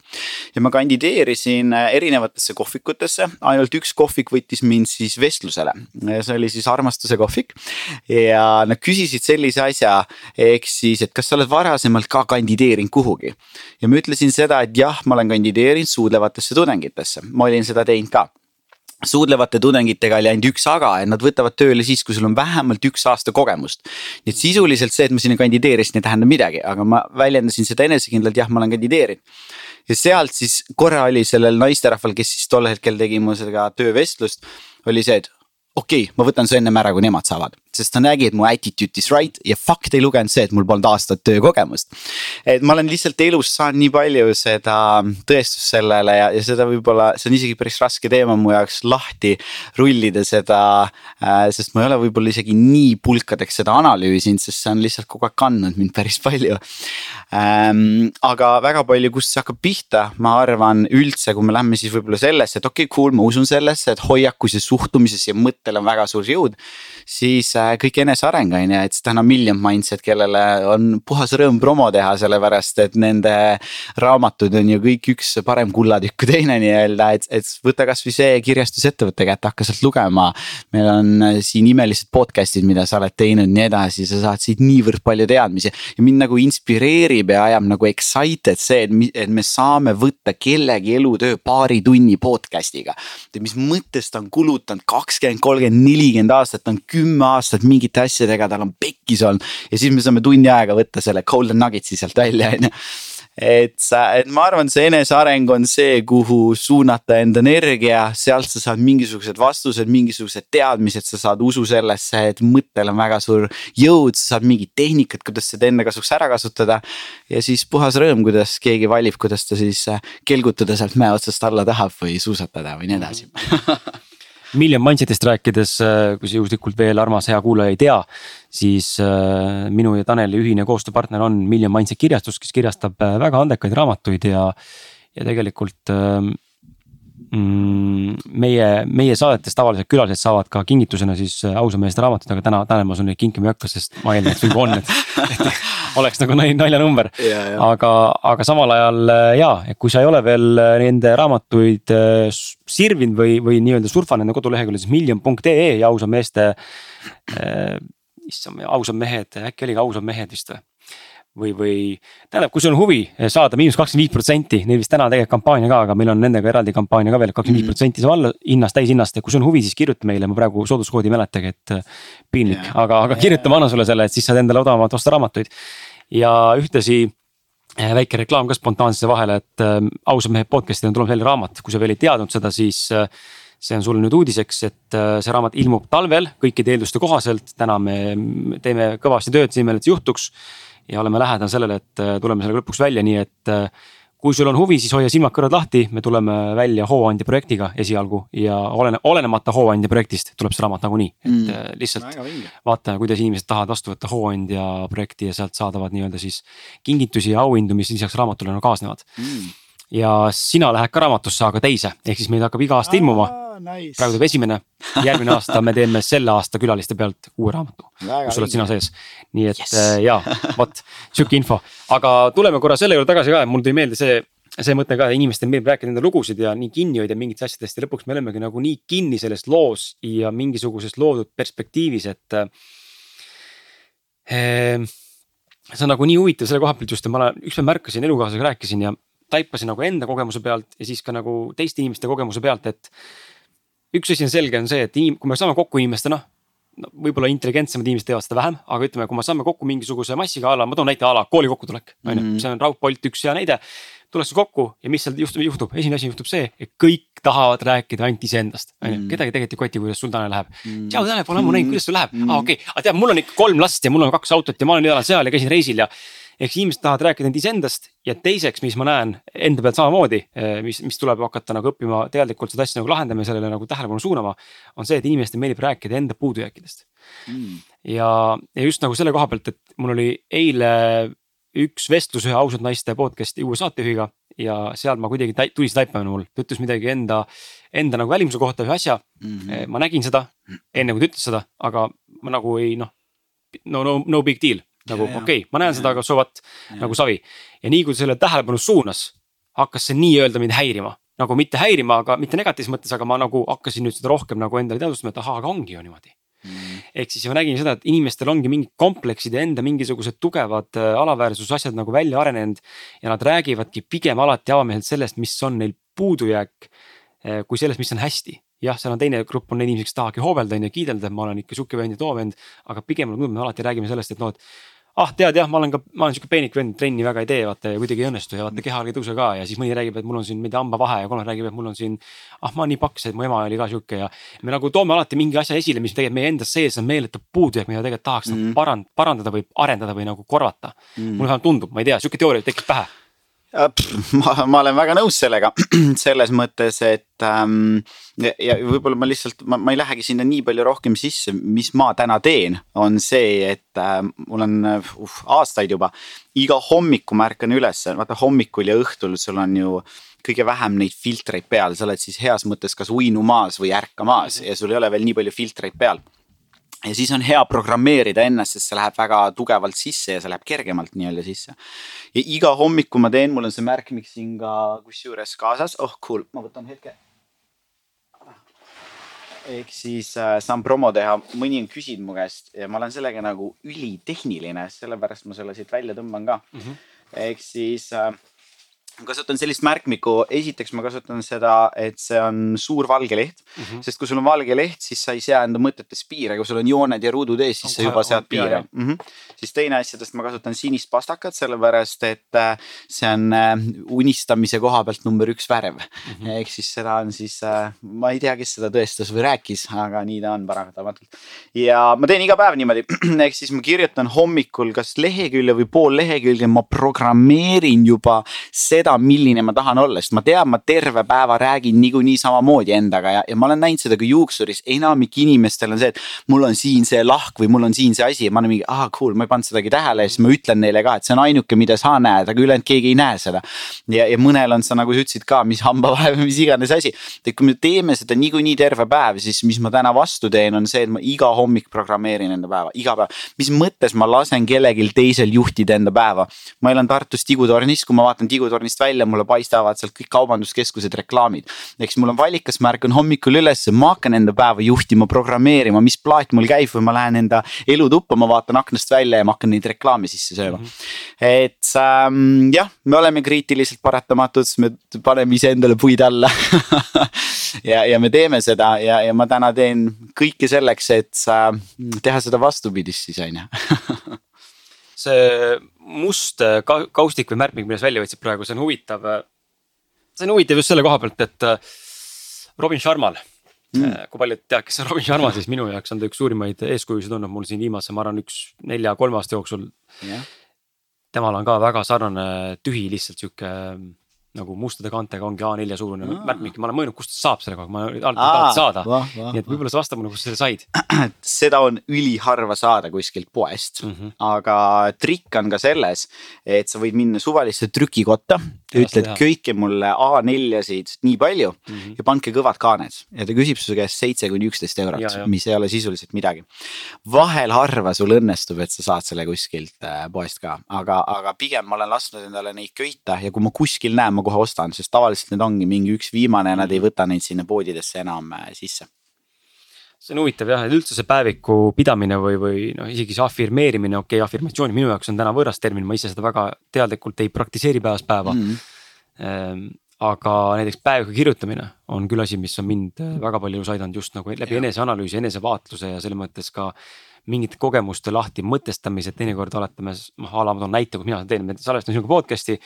Speaker 2: ja ma kandideerisin erinevatesse kohvikutesse, ainult üks kohvik võttis mind siis vestlusele, see oli siis armastuse kohvik ja nad küsisid sellise asja, ehk siis, et kas sa oled varasemalt ka kandideerinud kuhugi. ja ma ütlesin seda, et jah, ma olen kandideerinud suudlevatesse tudengitesse, ma olin seda teinud ka suudlevate tudengitega oli ainult üks aga, et nad võtavad tööle siis, kui sul on vähemalt üks aasta kogemust. nii et sisuliselt see, et ma sinna kandideerisin, ei tähenda midagi, aga ma väljendasin seda enesekindlalt, jah, ma olen kandideerinud. ja sealt siis korra oli sellel naisterahval, kes siis tol hetkel tegi mu seda töövestlust, oli see, et okei okay,, ma võtan su ennem ära, kui nemad saavad sest ta nägi, et mu attitude is right ja fakt ei lugenud see, et mul polnud aastat töökogemust. et ma olen lihtsalt elus saanud nii palju seda tõestust sellele ja, ja seda võib-olla, see on isegi päris raske teema mu jaoks lahti rullida seda äh,. sest ma ei ole võib-olla isegi nii pulkadeks seda analüüsinud, sest see on lihtsalt kogu aeg kandnud mind päris palju ähm,. aga väga palju, kust see hakkab pihta, ma arvan üldse, kui me lähme siis võib-olla sellesse, et okei okay,, cool, ma usun sellesse, et hoiakus ja suhtumises ja mõttel on väga suur jõud. siis kõik eneseareng on ju, et siis täna Million Mindset, kellele on puhas rõõm promo teha, sellepärast et nende raamatud on ju kõik üks parem kullatükk kui teine nii-öelda, et, et võta kasvõi see kirjastusettevõtte kätte, hakka sealt lugema. meil on siin imelised podcast'id, mida sa oled teinud, nii edasi, sa saad siit niivõrd palju teadmisi ja mind nagu inspireerib ja ajab nagu excited see, et, et me saame võtta kellegi elutöö paari tunni podcast'iga. mis mõttes ta on kulutanud kakskümmend, kolmkümmend, nelikümmend aastat, ta on kümme aastat mingite asjadega, tal on pekkis olnud. Ja siis me saame tunni aega võtta selle golden nuggetsi sealt välja, on ju et sa, et ma arvan, see eneseareng on see, kuhu suunata enda energia, sealt sa saad mingisugused vastused, mingisugused teadmised, sa saad usu sellesse, et mõttel on väga suur jõud, sa saad mingit tehnikat, kuidas seda enda kasuks ära kasutada. ja siis puhas rõõm, kuidas keegi valib, kuidas ta siis äh, kelgutada sealt mäe otsast alla tahab või suusatada või nii edasi
Speaker 1: Million Mindset'ist rääkides, äh, kui sa juhuslikult veel armas hea kuulaja ei tea, siis äh, minu ja Taneli ühine koostööpartner on Million Mindset kirjastus, kes kirjastab äh, väga andekaid raamatuid ja, ja tegelikult ähm, meie, meie saadetes tavaliselt külalised saavad ka kingitusena siis ausa meeste raamatut, aga täna, täna ma sul neid kinkima ei hakka, sest ma eeldan, et sul juba on, et, et oleks nagu naljanumber. aga, aga samal ajal jaa, et kui sa ei ole veel nende raamatuid sirvinud või, või nii-öelda surfanud nende koduleheküljel, siis million.ee ja ausa meeste äh,. issand, ausad mehed, äkki oligi ausad mehed vist või? Või, või tähendab, kui sul on huvi saada miinus kakskümmend viis protsenti, neil vist täna tegelikult kampaania ka, aga meil on nendega eraldi kampaania ka veel, kakskümmend viis protsenti saab alla hinnast, täishinnast ja kui sul on huvi, siis kirjuta meile, ma praegu sooduskoodi ei mäletagi, et äh, piinlik yeah., aga, aga kirjuta, ma annan sulle selle, et siis saad endale odavamalt osta raamatuid. ja ühtlasi äh, väike reklaam ka spontaansesse vahele, et äh, ausad mehed podcast'il on tulemas välja raamat, kui sa veel ei teadnud seda, siis äh, see on sulle nüüd uudiseks, et see raamat ilmub talvel kõikide eelduste kohaselt, täna me teeme kõvasti tööd selle nimel, et see juhtuks ja oleme lähedal sellele, et äh, tuleme sellega lõpuks välja, nii et äh, kui sul on huvi, siis hoia silmad-kõrvad lahti, me tuleme välja hooandja projektiga esialgu ja olene, olenemata hooandja projektist tuleb see raamat nagunii, et mm, äh, lihtsalt vaatame, kuidas inimesed tahavad vastu võtta hooandja projekti ja sealt saadavad nii-öelda siis kingitusi ja auhindu, mis lisaks raamatule no kaasnevad. Mm. ja sina lähed ka raamatusse, aga teise, ehk siis meid hakkab iga aasta ilmuma nice. praegu tuleb esimene, järgmine aasta me teeme selle aasta külaliste pealt uue raamatu, kus oled sina sees. nii et yes. äh, jaa, vot sihuke info, aga tuleme korra selle juurde tagasi ka, mul tuli meelde see see mõte ka, inimestel meeldib rääkida enda lugusid ja nii kinni hoida mingitest asjadest ja lõpuks me olemegi nagu nii kinni selles loos ja mingisuguses loodud perspektiivis, et äh,. see on nagu nii huvitav selle koha pealt just, et ma ükspäev märkasin elukaaslasega rääkisin ja taipasin nagu enda kogemuse pealt ja siis ka nagu teiste inimeste kogemuse pealt, et üks asi on selge, on see, et inim-, kui me saame kokku inimestena no võib-olla intelligentsemad inimesed teevad seda vähem, aga ütleme, kui me saame kokku mingisuguse massiga a la, ma toon näite a la kooli kokkutulek, on ju, mhm. see on raudpolt üks hea näide. tullakse kokku ja mis seal juhtub, juhtub, esimene asi juhtub see, et kõik tahavad rääkida ainult iseendast, on ju, mhm. kedagi tegelikult ei koti, kuidas sul täna läheb mm.. tšau Tanel, pole ammu näinud, kuidas sul läheb mm., aa okei okay., aga tead, mul on ikka kolm last ja mul on kaks autot ja ma olen elanud seal ja käisin reisil ja ehk inimesed tahavad rääkida end iseendast ja teiseks, mis ma näen enda pealt samamoodi, eh, mis, mis tuleb hakata nagu õppima teadlikult seda asja nagu lahendama ja sellele nagu tähelepanu suunama. on see, et inimestele meeldib rääkida enda puudujääkidest mm.. ja, ja just nagu selle koha pealt, et mul oli eile üks vestlus ühe ausalt naiste podcast'i uue saatejuhiga ja seal ma kuidagi tuli see taipamine mul, ta ütles midagi enda, enda nagu välimuse kohta ühe asja mm. -hmm. ma nägin seda enne kui ta ütles seda, aga ma nagu ei noh, no no no big deal nagu okei okay,, ma näen ja, seda, aga so what, nagu savi. ja nii kui selle tähelepanu suunas, hakkas see nii-öelda mind häirima. nagu mitte häirima, aga mitte negatiivses mõttes, aga ma nagu hakkasin nüüd seda rohkem nagu endale teadvustama, et ahaa, aga ongi ju niimoodi mm.. ehk siis ma nägin seda, et inimestel ongi mingid kompleksid ja enda mingisugused tugevad äh, alaväärsuse asjad nagu välja arenenud. ja nad räägivadki pigem alati avameelselt sellest, mis on neil puudujääk äh, kui sellest, mis on hästi jah, seal on teine grupp on inimesi, kes tahavadki hoobelda on ju, kiidelda, et ma olen ikka sihuke vend ja too vend. aga pigem me alati räägime sellest, et noh, et ah tead jah, ma olen ka, ma olen sihuke peenik vend, trenni väga ei tee, vaata ja kuidagi ei õnnestu ja vaata kehal ei tõuse ka ja siis mõni räägib, et mul on siin, ma ei tea, hambavahe ja kolmas räägib, et mul on siin. ah, ma olen nii paks, et mu ema oli ka sihuke ja me nagu toome alati mingi asja esile, mis tegelikult meie enda sees on meeletu puudujääk, mida tegelikult tahaks mm. nagu parand-, parandada või arendada või nagu korvata mm.. mulle vähemalt tundub, ma ei tea, sihuke teooria tekkis pähe
Speaker 2: ma, ma olen väga nõus sellega selles mõttes, et ähm, ja, ja võib-olla ma lihtsalt, ma, ma ei lähegi sinna nii palju rohkem sisse, mis ma täna teen, on see, et äh, mul on uh, aastaid juba. iga hommiku ma ärkan üles, vaata hommikul ja õhtul sul on ju kõige vähem neid filtreid peal, sa oled siis heas mõttes kas uinumaas või ärkamaas ja sul ei ole veel nii palju filtreid peal ja siis on hea programmeerida ennast, sest see läheb väga tugevalt sisse ja see läheb kergemalt nii-öelda sisse. ja iga hommiku ma teen, mul on see märkmik siin ka kusjuures kaasas, oh cool, ma võtan hetke. ehk siis äh, saan promo teha, mõni on küsinud mu käest ja ma olen sellega nagu ülitehniline, sellepärast ma selle siit välja tõmban ka mm. -hmm. ehk siis äh, kasutan sellist märkmikku, esiteks ma kasutan seda, et see on suur valge leht mm. -hmm. sest kui sul on valge leht, siis sa ei sea enda mõtetes piire, kui sul on jooned ja ruudud ees, siis sa juba sead piire. Mm -hmm. siis teine asjadest ma kasutan sinist pastakat, sellepärast et äh, see on äh, unistamise koha pealt number üks värv mm. -hmm. ehk siis seda on siis, äh, ma ei tea, kes seda tõestas või rääkis, aga nii ta on paratamatult. ja ma teen iga päev niimoodi, ehk siis ma kirjutan hommikul kas lehekülje või pool lehekülge, ma programmeerin juba seda seda, milline ma tahan olla, sest ma tean, ma terve päeva räägin niikuinii samamoodi endaga ja, ja ma olen näinud seda ka juuksuris, enamik inimestel on see, et mul on siin see lahk või mul on siin see asi ja ma olen mingi, aa cool, ma ei pannud sedagi tähele ja siis ma ütlen neile ka, et see on ainuke, mida sa näed, aga ülejäänud keegi ei näe seda. ja, ja mõnel on see, nagu sa ütlesid ka, mis hambavaev või mis iganes asi. et kui me teeme seda niikuinii terve päev, siis mis ma täna vastu teen, on see, et ma iga hommik programmeerin enda päeva, iga päev. mis mõttes ma lasen kellelgi teisel juhtida enda päeva. ma elan Tartus Tigutornis, kui ma vaatan Tigutornist aknast välja, mulle paistavad sealt kõik kaubanduskeskused reklaamid. ehk siis mul on valikas, ma ärkan hommikul ülesse, ma hakkan enda päeva juhtima, programmeerima, mis plaat mul käib või ma lähen enda elutuppa, ma vaatan aknast välja ja ma hakkan neid reklaame sisse sööma mm. -hmm. et ähm, jah, me oleme kriitiliselt paratamatud, me paneme iseendale puid alla ja, ja me teeme seda ja, ja ma täna teen kõike selleks, et äh, teha seda vastupidist siis on ju
Speaker 1: see must äh, kaustik või märkmik, mille sa välja võtsid praegu, see on huvitav. Äh, see on huvitav just selle koha pealt, et äh, Robin Sharmal. Mm.. kui paljud teavad, kes on Robin Sharma, siis minu jaoks on ta üks suurimaid eeskujusid olnud mul siin viimase, ma arvan, üks nelja-kolme aasta jooksul. Yeah.. temal on ka väga sarnane tühi, lihtsalt sihuke nagu mustade kaantega ongi A4 suurune märkmik, ma olen mõelnud, kust saab selle kogu aeg, ma alati saada. nii et võib-olla sa vasta mulle, kust sa selle said.
Speaker 2: seda on üliharva saada kuskilt poest mm, -hmm. aga trikk on ka selles, et sa võid minna suvalisse trükikotta. ütled köike mulle A4-sid nii palju mm -hmm. ja pange kõvad kaaned ja ta küsib su käest seitse kuni üksteist eurot, mis ei ole sisuliselt midagi. vahel harva sul õnnestub, et sa saad selle kuskilt äh, poest ka, aga, aga pigem ma olen lasknud endale neid köita ja kui ma kuskil näen, ma ma kohe ostan, sest tavaliselt need ongi mingi üks viimane ja nad ei mm. võta neid sinna poodidesse enam äh, sisse
Speaker 1: see on huvitav jah, et üldse see päeviku pidamine või, või noh, isegi see afirmeerimine, okei okay,, afirmatsioon minu jaoks on täna võõras termin, ma ise seda väga teadlikult ei praktiseeri päevast päeva mm. -hmm. aga näiteks päeviku kirjutamine on küll asi, mis on mind äh, väga palju elus aidanud just nagu läbi eneseanalüüsi, enesevaatluse ja selles mõttes ka mingite kogemuste lahti mõtestamised, teinekord oletame, noh a la ma toon näite, kui mina seda teen, me salvestame sinuga podcast'i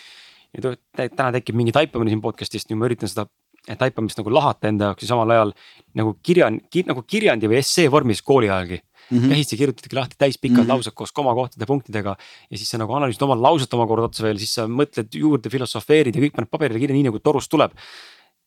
Speaker 1: ja täna tekib mingi taipamine siin podcast'ist ja ma üritan seda taipamist nagu lahata enda jaoks ja samal ajal nagu kirja ki,, nagu kirjandi või essee vormis kooli ajalgi mm -hmm.. käsitsi kirjutadki lahti täispikad mm -hmm. laused koos komakohtade, punktidega ja siis sa nagu analüüsid oma lauset omakorda otsa veel, siis sa mõtled juurde, filosofeerid ja kõik paned paberile kirja, nii nagu torust tuleb.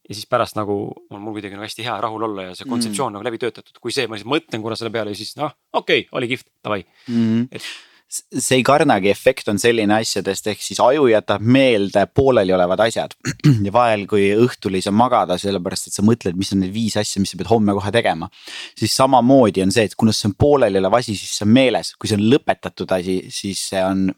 Speaker 1: ja siis pärast nagu on mul kuidagi nagu hästi hea rahul olla ja see kontseptsioon mm -hmm. nagu läbi töötatud, kui see, ma lihtsalt mõtlen korra selle peale ja siis noh, okei okay,, oli kihvt, davai mm. -hmm.
Speaker 2: et see Carnegie efekt on selline asjadest, ehk siis aju jätab meelde pooleliolevad asjad. ja vahel, kui õhtul ei saa magada, sellepärast et sa mõtled, mis on need viis asja, mis sa pead homme kohe tegema. siis samamoodi on see, et kuna see on pooleliolev asi, siis see on meeles, kui see on lõpetatud asi, siis see on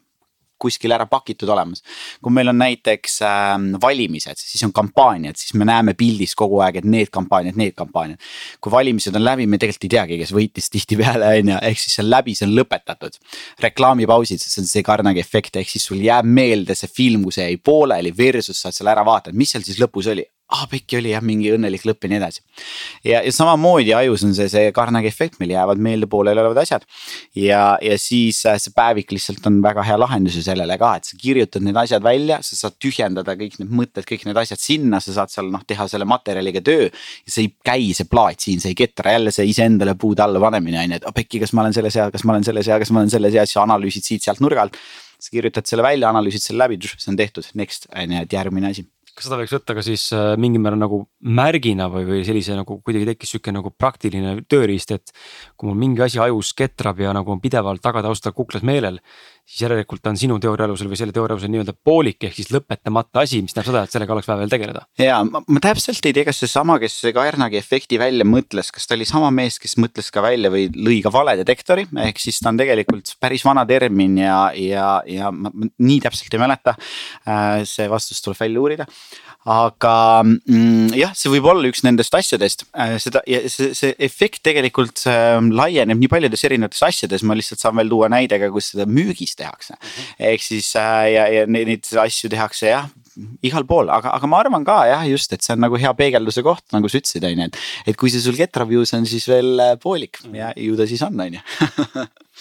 Speaker 2: kuskil ära pakitud olemas. kui meil on näiteks äh, valimised, siis on kampaaniad, siis me näeme pildis kogu aeg, et need kampaaniad, need kampaaniad. kui valimised on läbi, me tegelikult ei teagi, kes võitis tihtipeale on ju, ehk siis see on läbi, see on lõpetatud. reklaamipausid, see on see Carnegie efekt, ehk siis sul jääb meelde see film, kui see jäi pooleli versus saad selle ära vaadata, mis seal siis lõpus oli ah pekki oli jah, mingi õnnelik lõpp ja nii edasi. ja, ja samamoodi ajus on see, see Carnegie efekt, meil jäävad meelde pooleliolevad asjad. ja, ja siis äh, see päevik lihtsalt on väga hea lahendus ju sellele ka, et sa kirjutad need asjad välja, sa saad tühjendada kõik need mõtted, kõik need asjad sinna, sa saad seal noh, teha selle materjaliga töö. see ei käi, see plaat siin, see ei ketra jälle see iseendale puude alla panemine on ju, et oh pekki, kas ma olen selles hea, kas ma olen selles hea, kas ma olen selles hea, siis analüüsid siit-sealt nurga alt. sa kirjutad selle välja, analüüsid selle läbi, see on tehtud, next on ju, et järgmine asi
Speaker 1: kas seda võiks võtta ka siis äh, mingil määral nagu märgina või, või sellise nagu kuidagi tekkis sihuke nagu praktiline tööriist, et. kui mul mingi asi ajus ketrab ja nagu on pidevalt tagataustal kuklas meelel, siis järelikult on sinu teooria alusel või selle teooria alusel nii-öelda poolik ehk siis lõpetamata asi, mis tähendab seda, et sellega oleks vaja veel tegeleda.
Speaker 2: ja ma, ma täpselt ei tea, kas seesama, kes Kaernagi efekti välja mõtles, kas ta oli sama mees, kes mõtles ka välja või lõi ka valedetektori, ehk siis ta on tegelikult päris vana termin ja, ja, ja ma, ma nii täpselt ei mäleta. Äh, see vastus tuleb välja uurida aga mm, jah, see võib olla üks nendest asjadest, äh, seda ja see, see efekt tegelikult äh, laieneb nii paljudes erinevates asjades, ma lihtsalt saan veel tuua näide ka, kus seda müügis tehakse mm. -hmm. ehk siis äh, ja, ja neid, asju tehakse jah igal pool, aga, aga ma arvan ka jah, just, et see on nagu hea peegelduse koht, nagu sa ütlesid, on ju, et. et kui see sul GetReviews on siis veel äh, poolik ja ju ta siis on, on ju.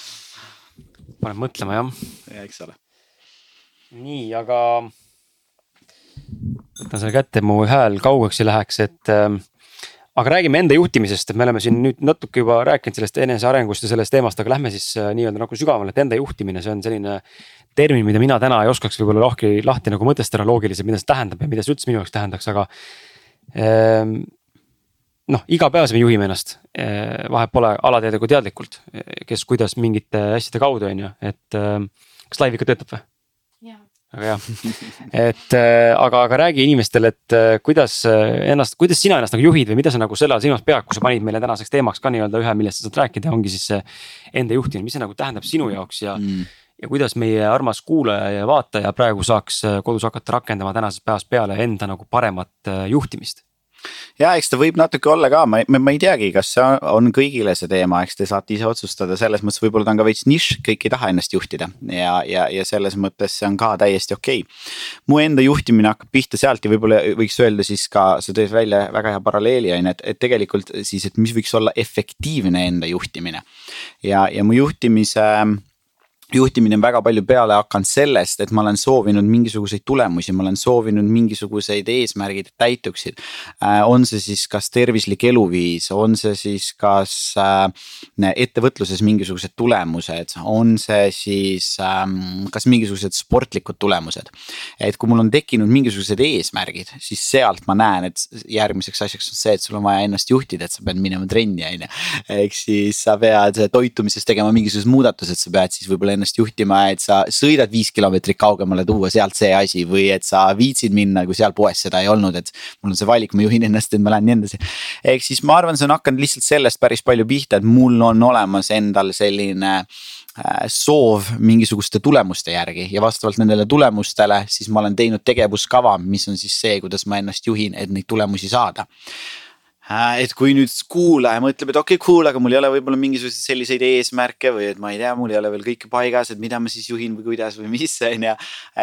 Speaker 1: paneb mõtlema jah.
Speaker 2: ja eks ole.
Speaker 1: nii, aga võtan selle kätte, mu hääl kaugeks ei läheks, et äh, aga räägime enda juhtimisest, et me oleme siin nüüd natuke juba rääkinud sellest enesearengust ja sellest teemast, aga lähme siis äh, nii-öelda nagu sügavamale, et enda juhtimine, see on selline. termin, mida mina täna ei oskaks võib-olla lahti, lahti nagu mõtestada loogiliselt, mida see tähendab ja mida see üldse minu jaoks tähendaks, aga ähm, noh, iga päev me juhime ennast, äh, vahet pole alateadlikult, teadlikult, kes kuidas mingite asjade kaudu on ju, et äh, kas live ikka töötab või? Väga hea, et äh, aga, aga räägi inimestele, et äh, kuidas äh, ennast, kuidas sina ennast nagu juhid või mida sa nagu selle all silmas pead, kui sa panid meile tänaseks teemaks ka nii-öelda ühe, millest sa saad rääkida, ongi siis see enda juhtimine, mis see nagu tähendab sinu jaoks ja mm. ja kuidas meie armas kuulaja ja vaataja praegu saaks kodus hakata rakendama tänasest päevast peale enda nagu paremat juhtimist
Speaker 2: ja eks ta võib natuke olla ka, ma, ma, ei teagi, kas see on kõigile see teema, eks te saate ise otsustada, selles mõttes võib-olla ta on ka veits nišš, kõik ei taha ennast juhtida ja, ja, ja selles mõttes see on ka täiesti okei okay.. mu enda juhtimine hakkab pihta sealt ja võib-olla võiks öelda siis ka, sa tõid välja väga hea paralleeli on ju, et, et tegelikult siis, et mis võiks olla efektiivne enda juhtimine. ja, ja mu juhtimise juhtimine on väga palju peale hakanud sellest, et ma olen soovinud mingisuguseid tulemusi, ma olen soovinud mingisuguseid eesmärgid täituksid. Äh, on see siis kas tervislik eluviis, on see siis kas äh, ettevõtluses mingisugused tulemused, on see siis ähm, kas mingisugused sportlikud tulemused. et kui mul on tekkinud mingisugused eesmärgid, siis sealt ma näen, et järgmiseks asjaks on see, et sul on vaja ennast juhtida, et sa pead minema trenni, on ju. ehk siis sa pead toitumises tegema mingisugused muudatused, sa pead siis võib-olla ennast juhtima, et sa sõidad viis kilomeetrit kaugemale, tuua sealt see asi või et sa viitsid minna, kui seal poes seda ei olnud, et. mul on see valik, ma juhin ennast, et ma lähen nii edasi. ehk siis ma arvan, see on hakanud lihtsalt sellest päris palju pihta, et mul on olemas endal selline äh, soov mingisuguste tulemuste järgi ja vastavalt nendele tulemustele, siis ma olen teinud tegevuskava, mis on siis see, kuidas ma ennast juhin, et neid tulemusi saada et kui nüüd kuulaja mõtleb, et okei okay,, cool, aga mul ei ole võib-olla mingisuguseid selliseid eesmärke või et ma ei tea, mul ei ole veel kõik paigas, et mida ma siis juhin või kuidas või mis on ju.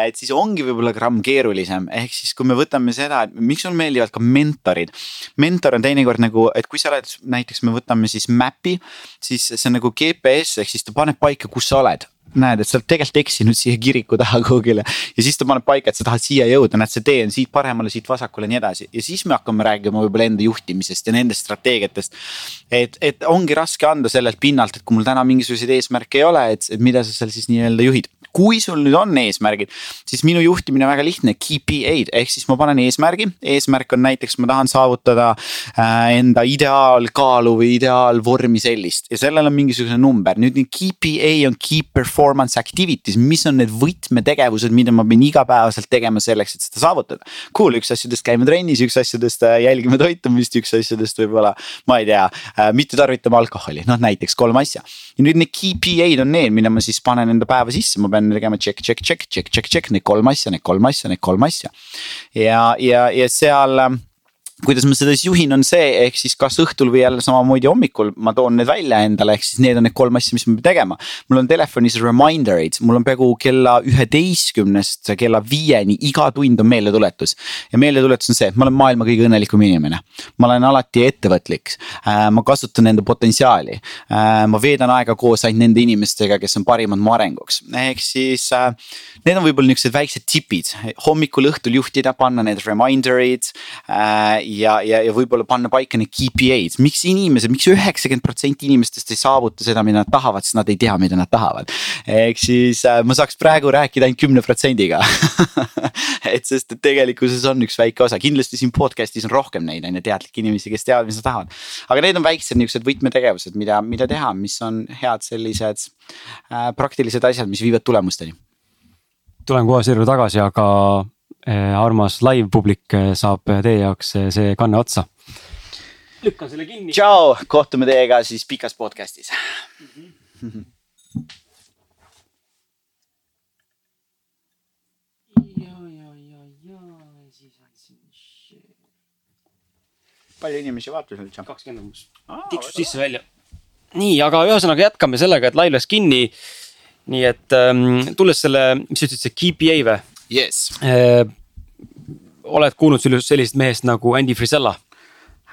Speaker 2: et siis ongi võib-olla gramm keerulisem, ehk siis kui me võtame seda, et miks mulle meeldivad ka mentorid. mentor on teinekord nagu, et kui sa oled, näiteks me võtame siis map'i, siis see on nagu GPS ehk siis ta paneb paika, kus sa oled näed, et sa oled tegelikult eksinud siia kiriku taha kuhugile. ja siis ta paneb paika, et sa tahad siia jõuda, näed, see tee on siit paremale, siit vasakule ja nii edasi. Ja siis me hakkame rääkima võib-olla enda juhtimisest ja nendest strateegiatest. et, et ongi raske anda sellelt pinnalt, et kui mul täna mingisuguseid eesmärke ei ole, et, mida sa seal siis nii-öelda juhid. Kui sul nüüd on eesmärgid, siis minu juhtimine on väga lihtne, KPI-d ehk siis ma panen eesmärgi, eesmärk on näiteks, ma tahan saavutada äh, enda ideaalkaalu või ideaalvormi sellist. Ja sellel on mingisugune number, nüüd KPA on key performance activities, mis on need võtmetegevused, mida ma pean igapäevaselt tegema selleks, et seda saavutada. Cool, üks asjadest käime trennis, üks asjadest äh, jälgime toitumist, üks asjadest võib-olla, ma ei tea äh,, mitte tarvitama alkoholi, noh näiteks kolm asja. ja nüüd need KPA-d on need, mida ma siis panen enda päeva sisse, ma pean tegema check, check, check, check, check, check neid kolm asja, neid kolm asja, neid kolm asja. ja, ja, ja seal kuidas ma seda siis juhin, on see, ehk siis kas õhtul või jälle samamoodi hommikul ma toon need välja endale, ehk siis need on need kolm asja, mis ma pean tegema. mul on telefonis reminder eid, mul on peaaegu kella üheteistkümnest kella viieni iga tund on meeldetuletus. ja meeldetuletus on see, et ma olen maailma kõige õnnelikum inimene. ma olen alati ettevõtlik, äh, ma kasutan enda potentsiaali. Äh, ma veedan aega koos ainult nende inimestega, kes on parimad mu arenguks, ehk siis äh, need on võib-olla niuksed väiksed tipid, hommikul, õhtul juhtida, panna need reminder eid ja, ja, ja võib-olla panna paika need KPI-d, miks inimesed miks, miks üheksakümmend protsenti inimestest ei saavuta seda, mida nad tahavad, sest nad ei tea, mida nad tahavad. ehk siis äh, ma saaks praegu rääkida ainult kümne protsendiga et sest, et tegelikkuses on üks väike osa, kindlasti siin podcast'is on rohkem neid on ju teadlikke inimesi, kes teavad, mis nad tahavad. aga need on väiksed niuksed võtmetegevused, mida, mida teha, mis on head sellised äh, praktilised asjad, mis viivad tulemusteni.
Speaker 1: tulen kohe selle juurde tagasi, aga armas live publik äh, saab teie jaoks see kanne otsa. lükkan selle kinni.
Speaker 2: tšau, kohtume teiega siis pikas podcast'is mm. -hmm. palju inimesi vaatas üldse?
Speaker 1: kakskümmend umbes, tiksus sisse-välja. nii, aga ühesõnaga jätkame sellega, et live läks kinni. nii et ähm, tulles selle, mis sa ütlesid, see KPA või
Speaker 2: yes.
Speaker 1: äh,? oled kuulnud sellisest mehest nagu Andy Frisella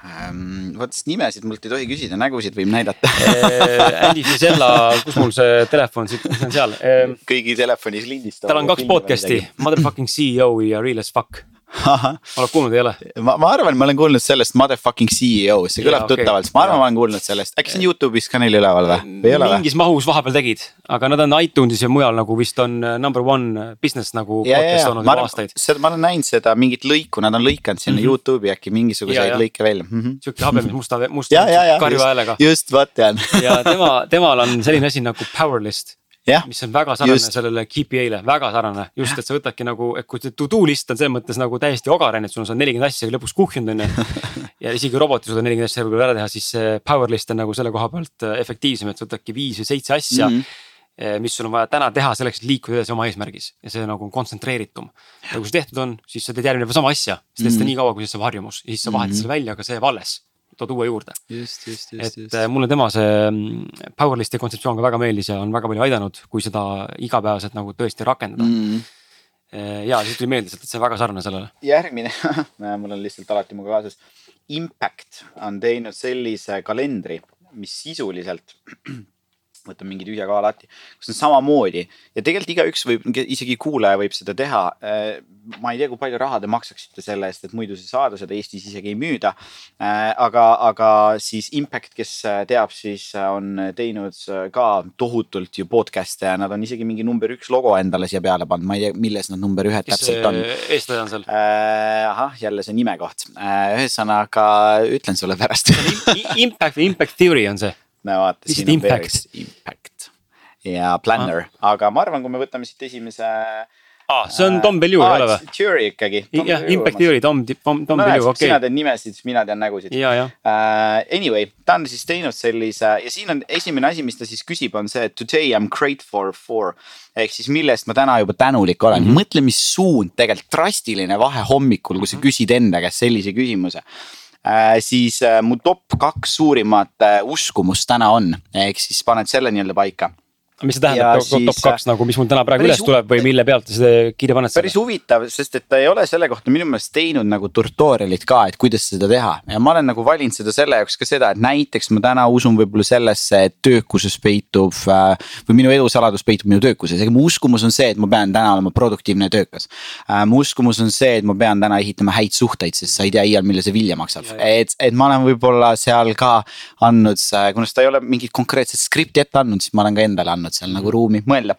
Speaker 2: ähm,? vot nimesid mult ei tohi küsida, nägusid võib näidata
Speaker 1: äh, Andy Frisella, kus mul see telefon siit, mis on seal äh,?
Speaker 2: kõigi telefonis lindistab.
Speaker 1: tal on kaks podcast'i, Motherfucking CEO ja Real as fuck oled kuulnud, ei ole?
Speaker 2: ma, ma arvan, ma olen kuulnud sellest motherfucking CEO, see kõlab okay. tuttavalt, ma arvan, ma olen kuulnud sellest, äkki see on Youtube'is ka neil üleval või, või ei ole
Speaker 1: või? mingis mahus vahepeal tegid, aga nad on iTunesis ja mujal nagu vist on äh, number one business nagu. olnud juba aastaid.
Speaker 2: seda, ma olen näinud seda mingit lõiku, nad on lõikanud sinna mm -hmm. Youtube'i äkki mingisuguseid lõike välja mm -hmm..
Speaker 1: sihuke habemes musta, musta karju häälega.
Speaker 2: just, vot tean
Speaker 1: ja tema, temal on selline asi nagu powerlist mis on väga sarnane just. sellele KPI-le, väga sarnane, just, et sa võtadki nagu, et kui see to do list on selles mõttes nagu täiesti ogar on ju, et sul on seal nelikümmend asja lõpuks kuhjunud on ju. ja isegi robot ei suuda nelikümmend asja võib-olla ära teha, siis see power list on nagu selle koha pealt äh, efektiivsem, et sa võtadki viis või seitse asja mm. -hmm mis sul on vaja täna teha selleks, et liikuda edasi oma eesmärgis ja see nagu on kontsentreeritum. ja kui see tehtud on, siis sa teed järgmine päev sama asja, sa teed seda mm -hmm. nii kaua, kui see saab harjumus ja siis sa vahetad mm -hmm. selle välja, aga see jääb alles tood uue juurde. et just. Äh, mulle tema see mm, Powerlisti kontseptsioon ka väga meeldis ja on väga palju aidanud, kui seda igapäevaselt nagu tõesti rakendada mm. ja siis tuli meelde, et see on väga sarnane sellele.
Speaker 2: järgmine mul on lihtsalt alati mu kaasas. Impact on teinud sellise kalendri, mis sisuliselt võtan mingi tühja kaala lahti, kus on samamoodi ja tegelikult igaüks võib, isegi kuulaja võib seda teha. Äh, ma ei tea, kui palju raha te maksaksite selle eest, et muidu ei saada seda Eestis isegi ei müüda. Äh, aga, aga siis Impact, kes teab, siis on teinud ka tohutult ju podcast'e ja nad on isegi mingi number üks logo endale siia peale pannud, ma ei tea, milles nad number ühed täpselt on.
Speaker 1: eestlaste on seal
Speaker 2: äh,? ahah, jälle see nime koht äh,, ühesõnaga ütlen sulle pärast
Speaker 1: Impact Impact Theory on see?
Speaker 2: No vaata, veel üks impact ja planner ah., aga ma arvan, kui me võtame siit esimese
Speaker 1: ah,, see on Tom Bellew ei ole või?
Speaker 2: Theory ikkagi.
Speaker 1: jah, Impact Theory, Tom, Tom, Tom no, Bellew, okei okay..
Speaker 2: sina tead nimesid, siis mina tean nägusid. Uh, anyway, ta on siis teinud sellise ja siin on esimene asi, mis ta siis küsib, on see today I m grateful for. ehk siis millest ma täna juba tänulik olen mm, -hmm. mõtle, mis suund tegelikult drastiline vahe hommikul, kui sa küsid enda käest sellise küsimuse Äh, siis äh, mu top kaks suurimat äh, uskumust täna on, ehk siis paned selle nii-öelda paika
Speaker 1: mis see tähendab, top, top kaks nagu, mis mul täna praegu üles tuleb või mille pealt te seda kirja panete?
Speaker 2: päris huvitav, sest et ta ei ole selle kohta minu meelest teinud nagu tutorial'it ka, et kuidas seda teha. Ja ma olen nagu valinud seda selle jaoks ka seda, et näiteks ma täna usun võib-olla sellesse, et töökuses peitub äh, või minu edusaladus peitub minu töökuses, ega mu uskumus on see, et ma pean täna olema produktiivne ja töökas. Äh, mu uskumus on see, et ma pean täna ehitama häid suhteid, sest sa ei tea iial, millal see vilja maksab, et, et ma olen võib-olla seal ka andnud, kuna seda ei ole mingit konkreetset skripti ette andnud, siis ma olen ka endale andnud seal nagu ruumi mõelda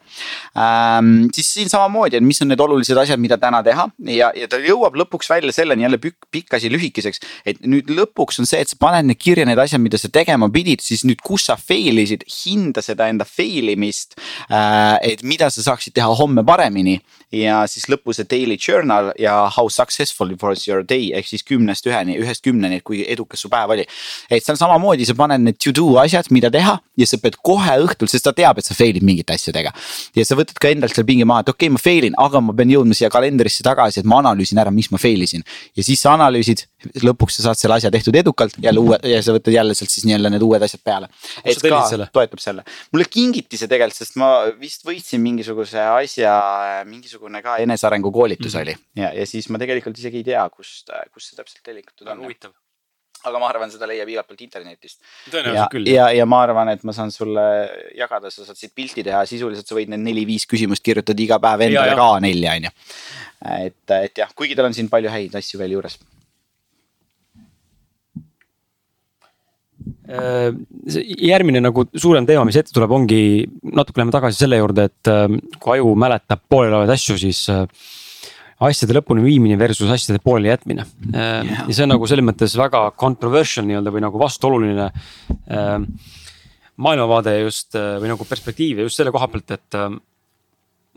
Speaker 2: ähm,. siis siin samamoodi, et mis on need olulised asjad, mida täna teha ja, ja ta jõuab lõpuks välja selleni jälle pikk, pikk asi lühikeseks. et nüüd lõpuks on see, et sa paned need kirja need asjad, mida sa tegema pidid, siis nüüd, kus sa fail isid, hinda seda enda fail imist äh,. et mida sa saaksid teha homme paremini ja siis lõpus see daily journal ja how successful was your day ehk siis kümnest üheni, ühest kümneni, et kui edukas su päev oli. et seal samamoodi sa paned need to do asjad, mida teha ja sa pead kohe õhtul, sest ta teab, et sa fail'id mingite asjadega. ja sa võtad ka endalt seal pinge maha, et okei okay,, ma fail in, aga ma pean jõudma siia kalendrisse tagasi, et ma analüüsin ära, miks ma fail isin. ja siis sa analüüsid, lõpuks sa saad selle asja tehtud edukalt, jälle uue ja sa võtad jälle sealt siis nii-öelda need uued asjad peale. et ka selle? toetab selle, mulle kingiti see tegelikult, sest ma vist võitsin mingisuguse asja, mingisugune ka enesearengu koolitus mm -hmm. oli ja, ja siis ma tegelikult isegi ei tea, kust, kust see täpselt tellitud on.
Speaker 1: huvitav
Speaker 2: aga ma arvan, seda leiab igalt poolt internetist. ja, ja, ja ma arvan, et ma saan sulle jagada, sa saad siit pilti teha, sisuliselt sa võid need neli-viis küsimust kirjutada iga päev endale ka nelja, on ju. et, et jah, kuigi tal on siin palju häid asju veel juures.
Speaker 1: Järgmine nagu suurem teema, mis ette tuleb, ongi natuke läheme tagasi selle juurde, et äh, kui aju mäletab pooleliolevaid asju, siis äh, asjade lõpuni viimine versus asjade pooleli jätmine yeah.. ja see on nagu selles mõttes väga controversial nii-öelda või nagu vastuoluline maailmavaade just või nagu perspektiiv ja just selle koha pealt, et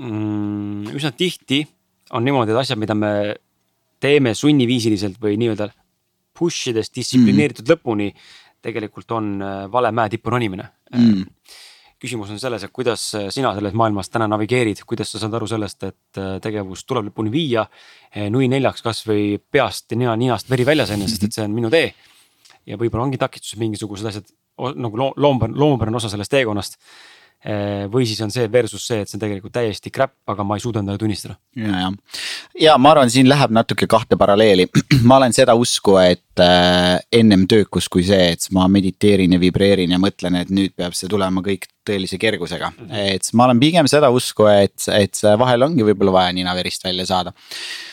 Speaker 1: mm, üsna tihti on niimoodi, et asjad, mida me teeme sunniviisiliselt või nii-öelda push ides distsiplineeritud mm. lõpuni tegelikult on äh, vale mäetipu ronimine mm.. küsimus on selles, et kuidas äh, sina selles maailmas täna navigeerid, kuidas sa saad aru sellest, et äh, tegevus tuleb lõpuni viia. nui neljaks kasvõi peast ja nina, ninast veri väljas enne, sest et see on minu tee. ja võib-olla ongi takistused mingisugused asjad nagu loom, loomupärane osa sellest teekonnast Eh, või siis on see versus see, et see on tegelikult täiesti crap, aga ma ei suuda endale tunnistada.
Speaker 2: ja, ja, ja ma arvan, siin läheb natuke kahte paralleeli. ma olen seda usku, et äh, ennem töökus kui see, et ma mediteerin ja vibreerin ja mõtlen, et nüüd peab see tulema kõik tõelise kergusega. et ma olen pigem seda usku, et, et vahel ongi võib-olla vaja nina verist välja saada Äh,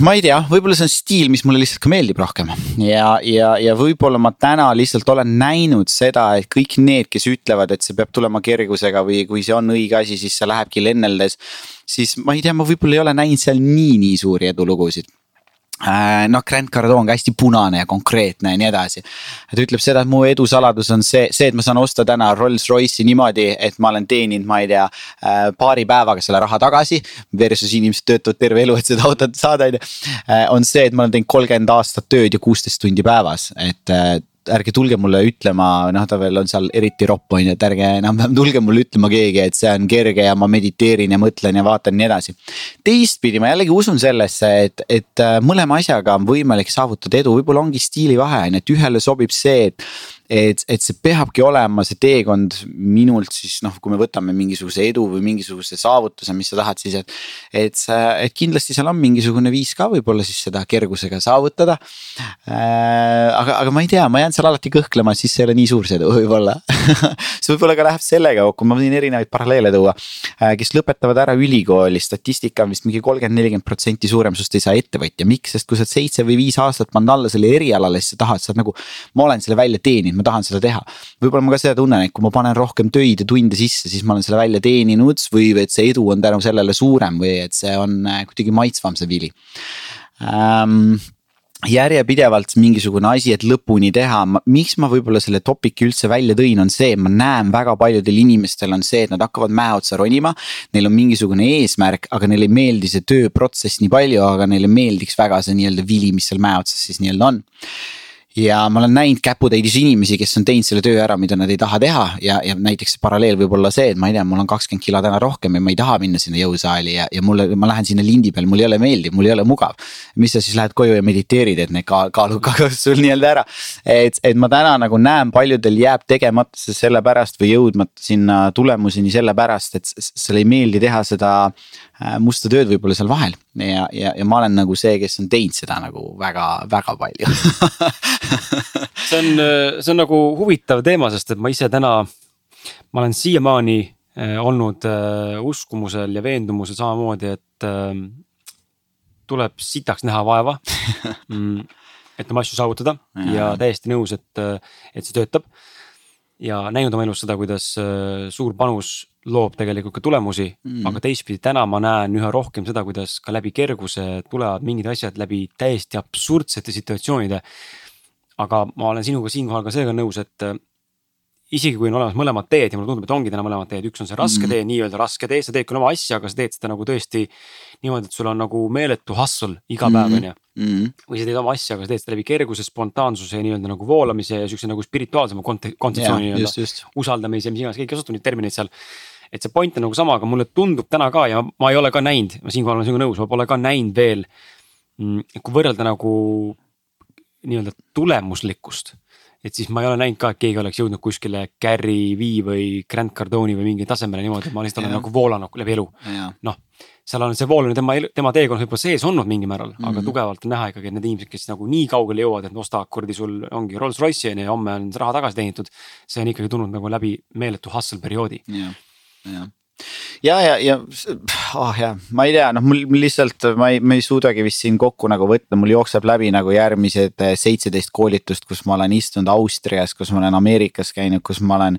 Speaker 2: ma ei tea, võib-olla see on stiil, mis mulle lihtsalt ka meeldib rohkem ja, ja, ja võib-olla ma täna lihtsalt olen näinud seda, et kõik need, kes ütlevad, et see peab tulema kergusega või kui see on õige asi, siis see lähebki lenneldes. siis ma ei tea, ma võib-olla ei ole näinud seal nii, nii suuri edulugusid Äh, noh, Grant Cardone ka hästi punane ja konkreetne ja nii edasi. ta ütleb seda, et mu edusaladus on see, see, et ma saan osta täna Rolls-Royce'i niimoodi, et ma olen teeninud, ma ei tea, äh, paari päevaga selle raha tagasi. Versus inimesed töötavad terve elu, et seda autot saada, on ju. Äh, on see, et ma olen teinud kolmkümmend aastat tööd ja kuusteist tundi päevas, et ärge tulge mulle ütlema, noh, ta veel on seal eriti ropp on ju, et ärge enam-vähem tulge mulle ütlema keegi, et see on kerge ja ma mediteerin ja mõtlen ja vaatan ja nii edasi. teistpidi ma jällegi usun sellesse, et, et äh, mõlema asjaga on võimalik saavutada edu, võib-olla ongi stiilivahe on ju, et ühele sobib see, et et, et see peabki olema see teekond minult siis noh, kui me võtame mingisuguse edu või mingisuguse saavutuse, mis sa tahad siis, et. et sa, et kindlasti seal on mingisugune viis ka võib-olla siis seda kergusega saavutada äh,. aga, aga ma ei tea, ma jään seal alati kõhklema, siis see ei ole nii suur see edu võib-olla see võib-olla ka läheb sellega kokku, ma võin erinevaid paralleele tuua äh,. kes lõpetavad ära ülikooli, statistika on vist mingi kolmkümmend, nelikümmend protsenti suurem, sinust ei saa ettevõtja, miks, sest kui sa oled seitse või viis aastat pannud alla selle erialale, siis sa tahad, sa oled nagu. ma olen selle välja teeninud ma tahan seda teha. võib-olla ma ka seda tunnen, et kui ma panen rohkem töid ja tunde sisse, siis ma olen selle välja teeninud või et see edu on tänu sellele suurem või et see on äh, kuidagi maitsvam, see vili ähm, järjepidevalt mingisugune asi, et lõpuni teha, miks ma võib-olla selle topic'i üldse välja tõin, on see, ma näen väga paljudel inimestel on see, et nad hakkavad mäe otsa ronima. Neil on mingisugune eesmärk, aga neile ei meeldi see tööprotsess nii palju, aga neile meeldiks väga see nii-öelda vili, mis seal mäe otsas siis nii-öelda on ja ma olen näinud käputäidis inimesi, kes on teinud selle töö ära, mida nad ei taha teha ja, ja näiteks paralleel võib olla see, et ma ei tea, mul on kakskümmend kilo täna rohkem ja ma ei taha minna sinna jõusaali ja, ja mulle, ma lähen sinna lindi peal, mul ei ole meeldiv, mul ei ole mugav. mis sa siis lähed koju ja mediteerid, et need kaal, kaalud kaovad sul nii-öelda ära. et, et ma täna nagu näen, paljudel jääb tegemata see sellepärast või jõudmata sinna tulemuseni sellepärast, et sulle ei meeldi teha seda musta tööd võib-olla seal vahel. Ja, ja, ja ma olen nagu see, kes on teinud seda nagu väga-väga palju.
Speaker 1: See on, see on nagu huvitav teema, sest et ma ise täna, ma olen siiamaani äh, olnud äh, uskumusel ja veendumusel samamoodi, et äh, tuleb sitaks näha vaeva mm, et oma asju saavutada. Ja, ja täiesti nõus, et, et see töötab. ja näinud oma elus seda, kuidas äh, suur panus loob tegelikult ka tulemusi mm., aga teistpidi täna ma näen üha rohkem seda, kuidas ka läbi kerguse tulevad mingid asjad läbi täiesti absurdsete situatsioonide. aga ma olen sinuga siinkohal ka seega nõus, et äh, isegi kui on olemas mõlemad teed ja mulle tundub, et ongi täna mõlemad teed, üks on see raske mm. tee, nii-öelda raske tee, sa teed küll oma asja, aga sa teed seda nagu tõesti niimoodi, et sul on nagu meeletu hustle iga päev, on ju. Mm. või sa teed oma asja, aga sa teed seda läbi kerguse, spontaansuse ja nii-öelda nagu voolamise ja siukse nagu spirituaalsema kontseptsiooni nii-öelda. usaldamise, mis iganes, keegi kasutab neid termineid seal et see point on nagu sama, aga mulle tundub täna ka ja ma ei ole ka näinud, ma siinkohal olen sinuga nõus, ma pole ka näinud veel. Mm, kui võrrelda nagu nii-öelda tulemuslikkust. et siis ma ei ole näinud ka, et keegi oleks jõudnud kuskile Gary Vee või Grant Cardone'i või mingi tasemele niimoodi, et ma lihtsalt olen nagu voolanud läbi elu. noh, seal on see voolamine tema, tema teekonnas võib-olla sees olnud mingil määral mm, -hmm. aga mhm. tugevalt on näha ikkagi, et need inimesed, kes nagu nii kaugele jõuavad, et ostavad kuradi sul ongi Rolls-Royce'i on ju ja homme on raha tagasi teenitud. see on ikkagi tulnud nagu läbi meeletu hustle perioodi
Speaker 2: yeah ja, ja, ja oh jah, ma ei tea, noh, mul lihtsalt ma ei, ma ei suudagi vist siin kokku nagu võtta, mul jookseb läbi nagu järgmised eh, seitseteist koolitust, kus ma olen istunud Austrias, kus ma olen Ameerikas käinud, kus ma olen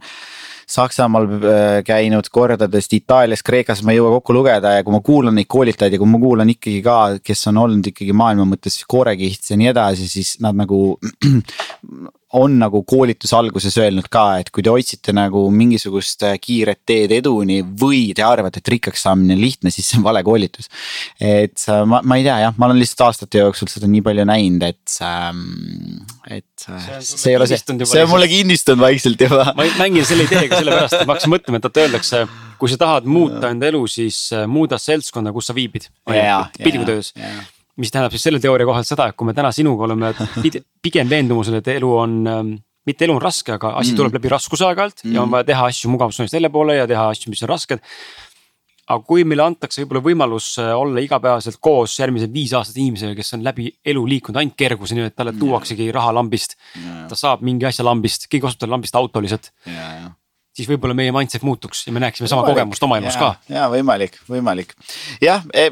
Speaker 2: Saksamaal äh, käinud kordadest, Itaalias, Kreekas ma ei jõua kokku lugeda ja kui ma kuulan neid koolitajaid ja kui ma kuulan ikkagi ka, kes on olnud ikkagi maailma mõttes koorekiht ja nii edasi, siis nad nagu on nagu koolituse alguses öelnud ka, et kui te otsite nagu mingisugust äh, kiiret teed eduni või te arvate, et rikkaks saamine on lihtne, siis see on vale koolitus. et äh, ma, ma ei tea jah, ma olen lihtsalt aastate jooksul seda nii palju näinud, et ähm,, et äh, see, see ei ole see, see on mulle kinnistunud vaikselt juba.
Speaker 1: ma mängin selle ideega sellepärast, et ma hakkasin mõtlema, et vaata öeldakse, kui sa tahad muuta enda elu, siis muuda seltskonda, kus sa viibid. öeldes mis tähendab siis selle teooria kohaselt seda, et kui me täna sinuga oleme pigem veendumusel, et elu on ähm, mitte elu on raske, aga asi mm. tuleb läbi raskuse aeg-ajalt mm. ja on vaja teha asju mugavustsoonist väljapoole ja teha asju, mis on rasked. aga kui meile antakse võib-olla võimalus äh, olla igapäevaselt koos järgmised viis aastat inimesega, kes on läbi elu liikunud ainult kerguseni, et talle tuuaksegi raha lambist yeah.. ta saab mingi asja lambist, keegi ostab talle lambist auto lihtsalt yeah siis võib-olla meie mindset muutuks ja me näeksime sama võimalik. kogemust oma elus ka.
Speaker 2: ja võimalik, võimalik jah, e,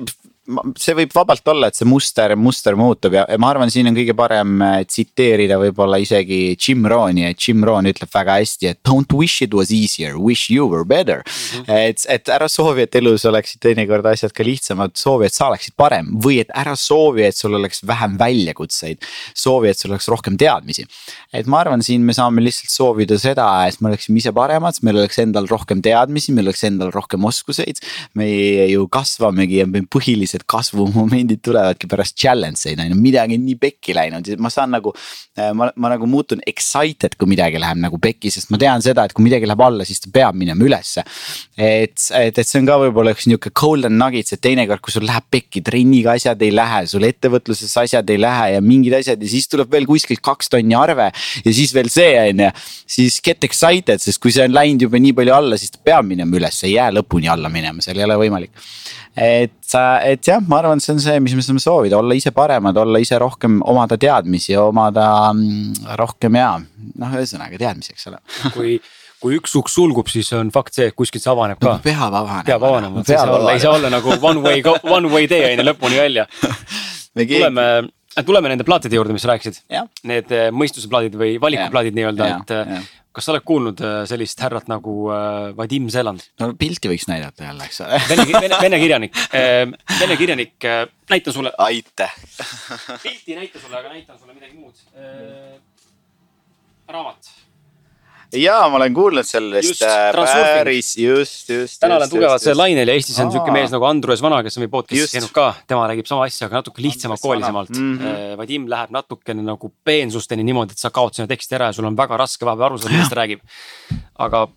Speaker 2: see võib vabalt olla, et see muster, muster muutub ja ma arvan, siin on kõige parem äh, tsiteerida võib-olla isegi Jim Rohni, et Jim Rohn ütleb väga hästi, et don't wish it was easier, wish you were better mm. -hmm. et, et ära soovi, et elus oleksid teinekord asjad ka lihtsamad, soovi, et sa oleksid parem või et ära soovi, et sul oleks vähem väljakutseid. soovi, et sul oleks rohkem teadmisi. et ma arvan, siin me saame lihtsalt soovida seda, et me oleksime ise paremad, meil oleks endal rohkem teadmisi, meil oleks endal rohkem oskuseid. me ju kasvamegi ja me põhiliselt sellised kasvumomendid tulevadki pärast challenge eid on ju, midagi on nii pekki läinud ja ma saan nagu. Äh, ma, ma nagu muutun excited, kui midagi läheb nagu pekki, sest ma tean seda, et kui midagi läheb alla, siis ta peab minema ülesse. et, et, et see on ka võib-olla üks nihuke golden nuggets, et teinekord, kui sul läheb pekki, trenniga asjad ei lähe, sul ettevõtluses asjad ei lähe ja mingid asjad ja siis tuleb veel kuskilt kaks tonni arve. ja siis veel see on ju, siis get excited, sest kui see on läinud juba nii palju alla, siis ta peab minema üles, ei jää lõpuni alla minema, seal ei ole võimalik et, et jah, ma arvan, et see on see, mis me saame soovida, olla ise paremad, olla ise rohkem, omada teadmisi, omada mm, rohkem ja noh, ühesõnaga teadmisi, eks ole
Speaker 1: kui kui üks uks sulgub, siis on fakt see, et kuskilt see avaneb ka no,.
Speaker 2: peab avanema.
Speaker 1: peab avanema, ei saa olla, ei saa olla nagu one way, one way tee on ju lõpuni välja tuleme, tuleme nende plaatide juurde, mis sa rääkisid. Need eh, mõistuse plaadid või valikuplaadid nii-öelda, et ja eh, kas sa oled kuulnud äh, sellist härrat nagu äh, Vadim Zeland?
Speaker 2: no pilti võiks näidata jälle, eks ole
Speaker 1: Vene, vene, vene kirjanik äh,, vene kirjanik äh,, näitan sulle.
Speaker 2: aitäh
Speaker 1: pilti ei näita sulle, aga näitan sulle midagi muud raamat
Speaker 2: ja ma olen kuulnud sellest äh, päris, just, just.
Speaker 1: täna olen tugevalt sellel lainel ja Eestis on sihuke mees nagu Andrus Vana, kes on meie podcast'is käinud ka, tema räägib sama asja, aga natuke lihtsamalt, koolisemalt mm. -hmm. Vadim läheb natukene nagu peensusteni niimoodi, et sa kaod sinna teksti ära ja sul on väga raske vahepeal aru saada, millest ta räägib. aga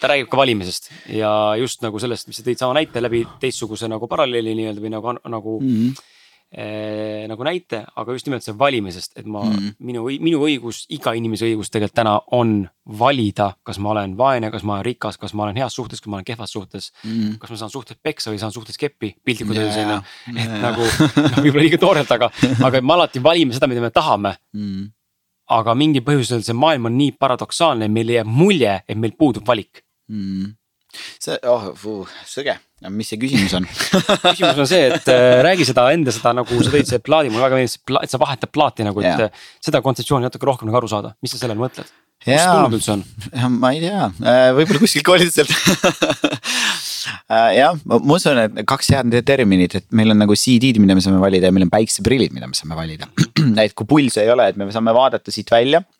Speaker 1: ta räägib ka valimisest ja just nagu sellest, mis sa tõid sama näite läbi teistsuguse nagu paralleeli nii-öelda või nagu, nagu mm. -hmm äh, nagu näite, aga just nimelt see valimisest, et ma mm., minu, minu õigus, iga inimese õigus tegelikult täna on valida, kas ma olen vaene, kas ma olen rikas, kas ma olen heas suhtes, kas ma olen kehvas suhtes. Mm.. kas ma saan suhtes peksa või saan suhtes keppi, piltlikult öeldes on ju, et yeah. nagu noh, võib-olla liiga toorelt, aga, aga me alati valime seda, mida me tahame. Mm. aga mingil põhjusel see maailm on nii paradoksaalne, meile jääb mulje, et meil puudub valik. Mm
Speaker 2: see, oh, sõge, mis see küsimus on
Speaker 1: küsimus on see, et äh, räägi seda enda seda nagu sa tõid selle plaadi, mulle väga meeldis, et sa vahetad plaati nagu, et yeah. seda kontseptsiooni natuke rohkem nagu aru saada, mis sa sellele mõtled? kust tulnud üldse on?
Speaker 2: ma ei tea, äh, võib-olla kuskilt koolituselt äh, jah, ma usun, et kaks head terminit, et meil on nagu CD-d, mida me saame valida ja meil on päikseprillid, mida me saame valida. et kui pulsse ei ole, et me saame vaadata siit välja Äh,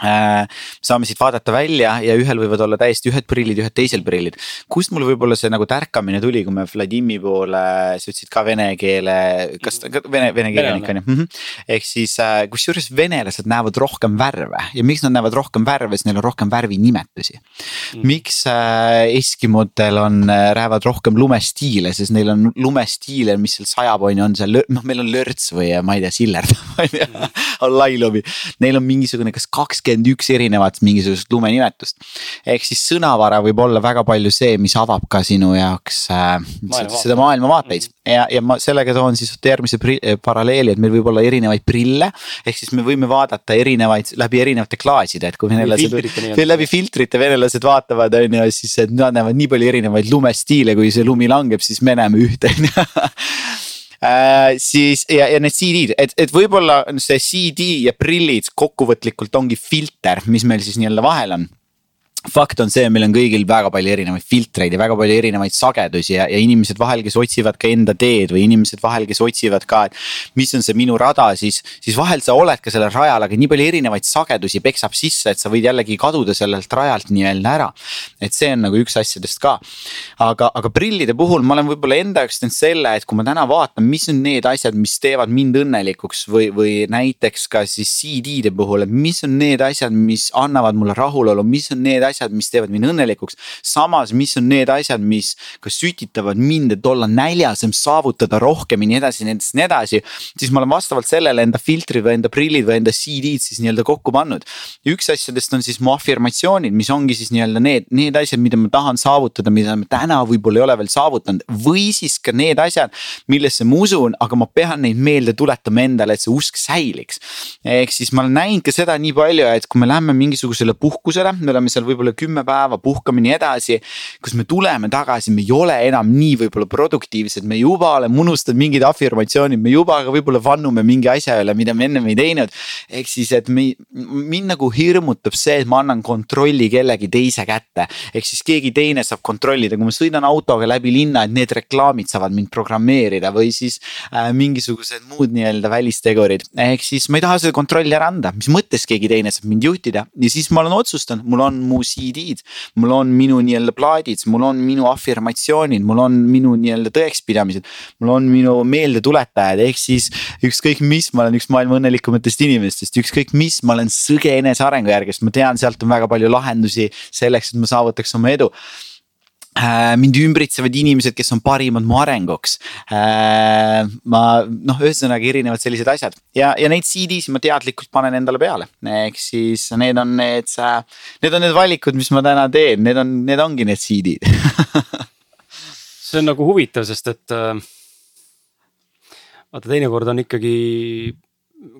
Speaker 2: saame siit vaadata välja ja ühel võivad olla täiesti ühed prillid, ühed teisel prillid. kust mul võib-olla see nagu tärkamine tuli, kui me Vladimi poole, sa ütlesid ka vene keele, kas vene, vene kirjanik on ju mm -hmm.? ehk siis äh, kusjuures venelased näevad rohkem värve ja miks nad näevad rohkem värve, sest neil on rohkem värvinimetusi mm.. miks äh, eskimodel on äh,, räävad rohkem lumestiile, sest neil on lumestiile, mis seal sajab, on ju, on seal, noh, meil on lörts või ma ei tea, sillerd on ju, on lailumi. Neil on mingisugune kas kaks kakskümmend üks erinevat mingisugust lumenimetust. ehk siis sõnavara võib olla väga palju see, mis avab ka sinu jaoks äh, maailma seda maailmavaateid mm -hmm. ja, ja ma sellega toon siis järgmise äh, paralleeli, et meil võib olla erinevaid prille. ehk siis me võime vaadata erinevaid läbi erinevate klaaside, et kui venelased, läbi filtrite venelased vaatavad, on ju, siis nad näevad nii palju erinevaid lumestiile, kui see lumi langeb, siis me näeme ühte on ju äh, siis ja, ja need CD-d, et, et võib-olla see CD ja prillid kokkuvõtlikult ongi filter, mis meil siis nii-öelda vahel on fakt on see, meil on kõigil väga palju erinevaid filtreid ja väga palju erinevaid sagedusi ja, ja inimesed vahel, kes otsivad ka enda teed või inimesed vahel, kes otsivad ka, et. mis on see minu rada, siis, siis vahel sa oled ka sellel rajal, aga nii palju erinevaid sagedusi peksab sisse, et sa võid jällegi kaduda sellelt rajalt nii-öelda ära. et see on nagu üks asjadest ka. aga, aga prillide puhul ma olen võib-olla enda jaoks teinud selle, et kui ma täna vaatan, mis on need asjad, mis teevad mind õnnelikuks või, või näiteks ka siis CD-de puhul, et mis on need asjad, mis annavad mulle rahulolu, mis on need asjad asjad, mis teevad mind õnnelikuks. samas, mis on need asjad, mis kas sütitavad mind, et olla näljasem, saavutada rohkem ja nii edasi, nii edasi, nii edasi. siis ma olen vastavalt sellele enda filtrid või enda prillid või enda CD-d siis nii-öelda kokku pannud. üks asjadest on siis mu afirmatsioonid, mis ongi siis nii-öelda need, need asjad, mida ma tahan saavutada, mida ma täna võib-olla ei ole veel saavutanud. või siis ka need asjad, millesse ma usun, aga ma pean neid meelde tuletama endale, et see usk säiliks. ehk siis ma olen näinud ka seda nii palju, et kui me läheme mingisugusele puhkusele, me oleme seal võib-olla võib-olla kümme päeva, puhkame nii edasi. kus me tuleme tagasi, me ei ole enam nii võib-olla produktiivsed, me juba oleme unustanud mingid afirmatsioonid, me juba võib-olla vannume mingi asja üle, mida me ennem ei teinud. ehk siis, et me, mind nagu hirmutab see, et ma annan kontrolli kellegi teise kätte. ehk siis keegi teine saab kontrollida, kui ma sõidan autoga läbi linna, et need reklaamid saavad mind programmeerida või siis äh, mingisugused muud nii-öelda välistegurid. ehk siis ma ei taha seda kontrolli ära anda, mis mõttes keegi teine saab mind juhtida ja siis ma olen otsustanud, mul on mu CD-d. mul on minu nii-öelda plaadid, mul on minu afirmatsioonid, mul on minu nii-öelda tõekspidamised. mul on minu meeldetuletajad, ehk siis ükskõik mis, ma olen üks maailma õnnelikumatest inimestest, ükskõik mis, ma olen sõge enesearengu järgi, sest ma tean, sealt on väga palju lahendusi selleks, et ma saavutaks oma edu mind ümbritsevad inimesed, kes on parimad mu arenguks. Äh, ma noh, ühesõnaga erinevad sellised asjad. Ja, ja neid CD-sid ma teadlikult panen endale peale, ehk siis need on need, need on need valikud, mis ma täna teen, need on, need ongi need CD-d
Speaker 1: see on nagu huvitav, sest et äh, vaata, teinekord on ikkagi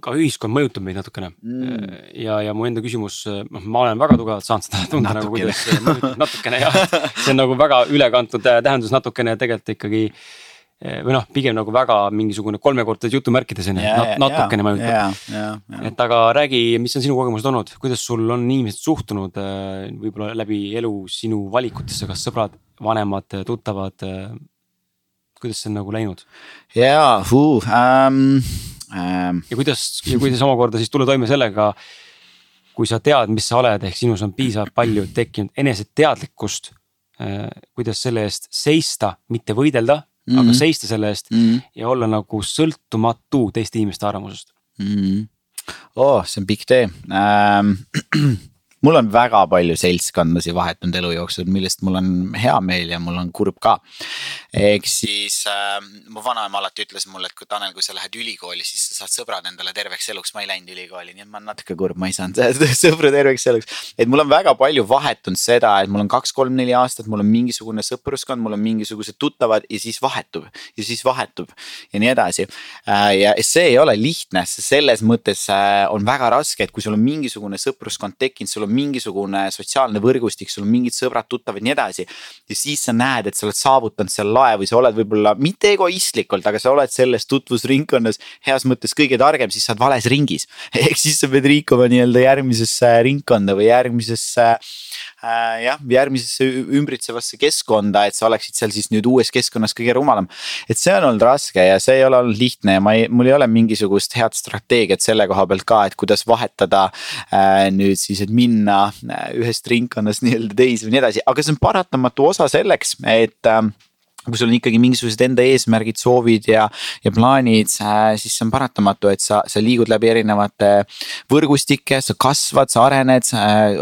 Speaker 1: ka ühiskond mõjutab meid natukene mm. ja, ja mu enda küsimus, noh, ma olen väga tugevalt saanud seda tunda nagu kuidas natukene jah, see on nagu väga ülekantud tähendus natukene tegelikult ikkagi. või noh, pigem nagu väga mingisugune kolmekordses jutumärkides on ju, natukene mõjutab. et aga räägi, mis on sinu kogemused olnud, kuidas sul on inimesed suhtunud võib-olla läbi elu sinu valikutesse, kas sõbrad, vanemad, tuttavad? kuidas see on nagu läinud?
Speaker 2: jaa, um
Speaker 1: ähm.... ja kuidas, ja kuidas omakorda siis tulla toime sellega, kui sa tead, mis sa oled, ehk sinus on piisavalt palju tekkinud eneseteadlikkust äh,. kuidas selle eest seista, mitte võidelda mm, -hmm. aga seista selle eest mm -hmm. ja olla nagu sõltumatu teiste inimeste arvamusest mm. -hmm.
Speaker 2: oh, see on pikk tee ähm, mul on väga palju seltskondasid vahetunud elu jooksul, millest mul on hea meel ja mul on kurb ka. Ehk siis äh, mu vanaema alati ütles mulle, et kui Tanel, kui sa lähed ülikooli, siis sa saad sõbrad endale terveks eluks. ma ei läinud ülikooli, nii et ma olen natuke kurb, ma ei saanud sõpru terveks eluks. et mul on väga palju vahetunud seda, et mul on kaks-kolm-neli aastat, mul on mingisugune sõpruskond, mul on mingisugused tuttavad ja siis vahetub ja siis vahetub ja nii edasi äh,. ja see ei ole lihtne, selles mõttes äh, on väga raske, et kui sul on mingisugune sõpruskond tekkinud, sul on mingisugune sotsiaalne võrgustik, sul on mingid sõbrad-tuttavad ja nii edasi. ja siis sa näed, et sa oled saavutanud seal lae või sa oled võib-olla mitte egoistlikult, aga sa oled selles tutvusringkonnas heas mõttes kõige targem, siis sa oled vales ringis. ehk siis sa pead liikuma nii-öelda järgmisesse ringkonda või järgmisesse äh, jah, järgmisesse ümbritsevasse keskkonda, et sa oleksid seal siis nüüd uues keskkonnas kõige rumalam. et see on olnud raske ja see ei ole olnud lihtne ja ma ei, mul ei ole mingisugust head strateegiat selle koha pealt ka, et kuidas vahetada äh, nüüd siis, et minna äh, ühest ringkonnast nii-öelda teise või nii edasi, aga see on paratamatu osa selleks, et äh, kui sul on ikkagi mingisugused enda eesmärgid, soovid ja, ja plaanid, siis see on paratamatu, et sa, sa liigud läbi erinevate võrgustike, sa kasvad, sa arened.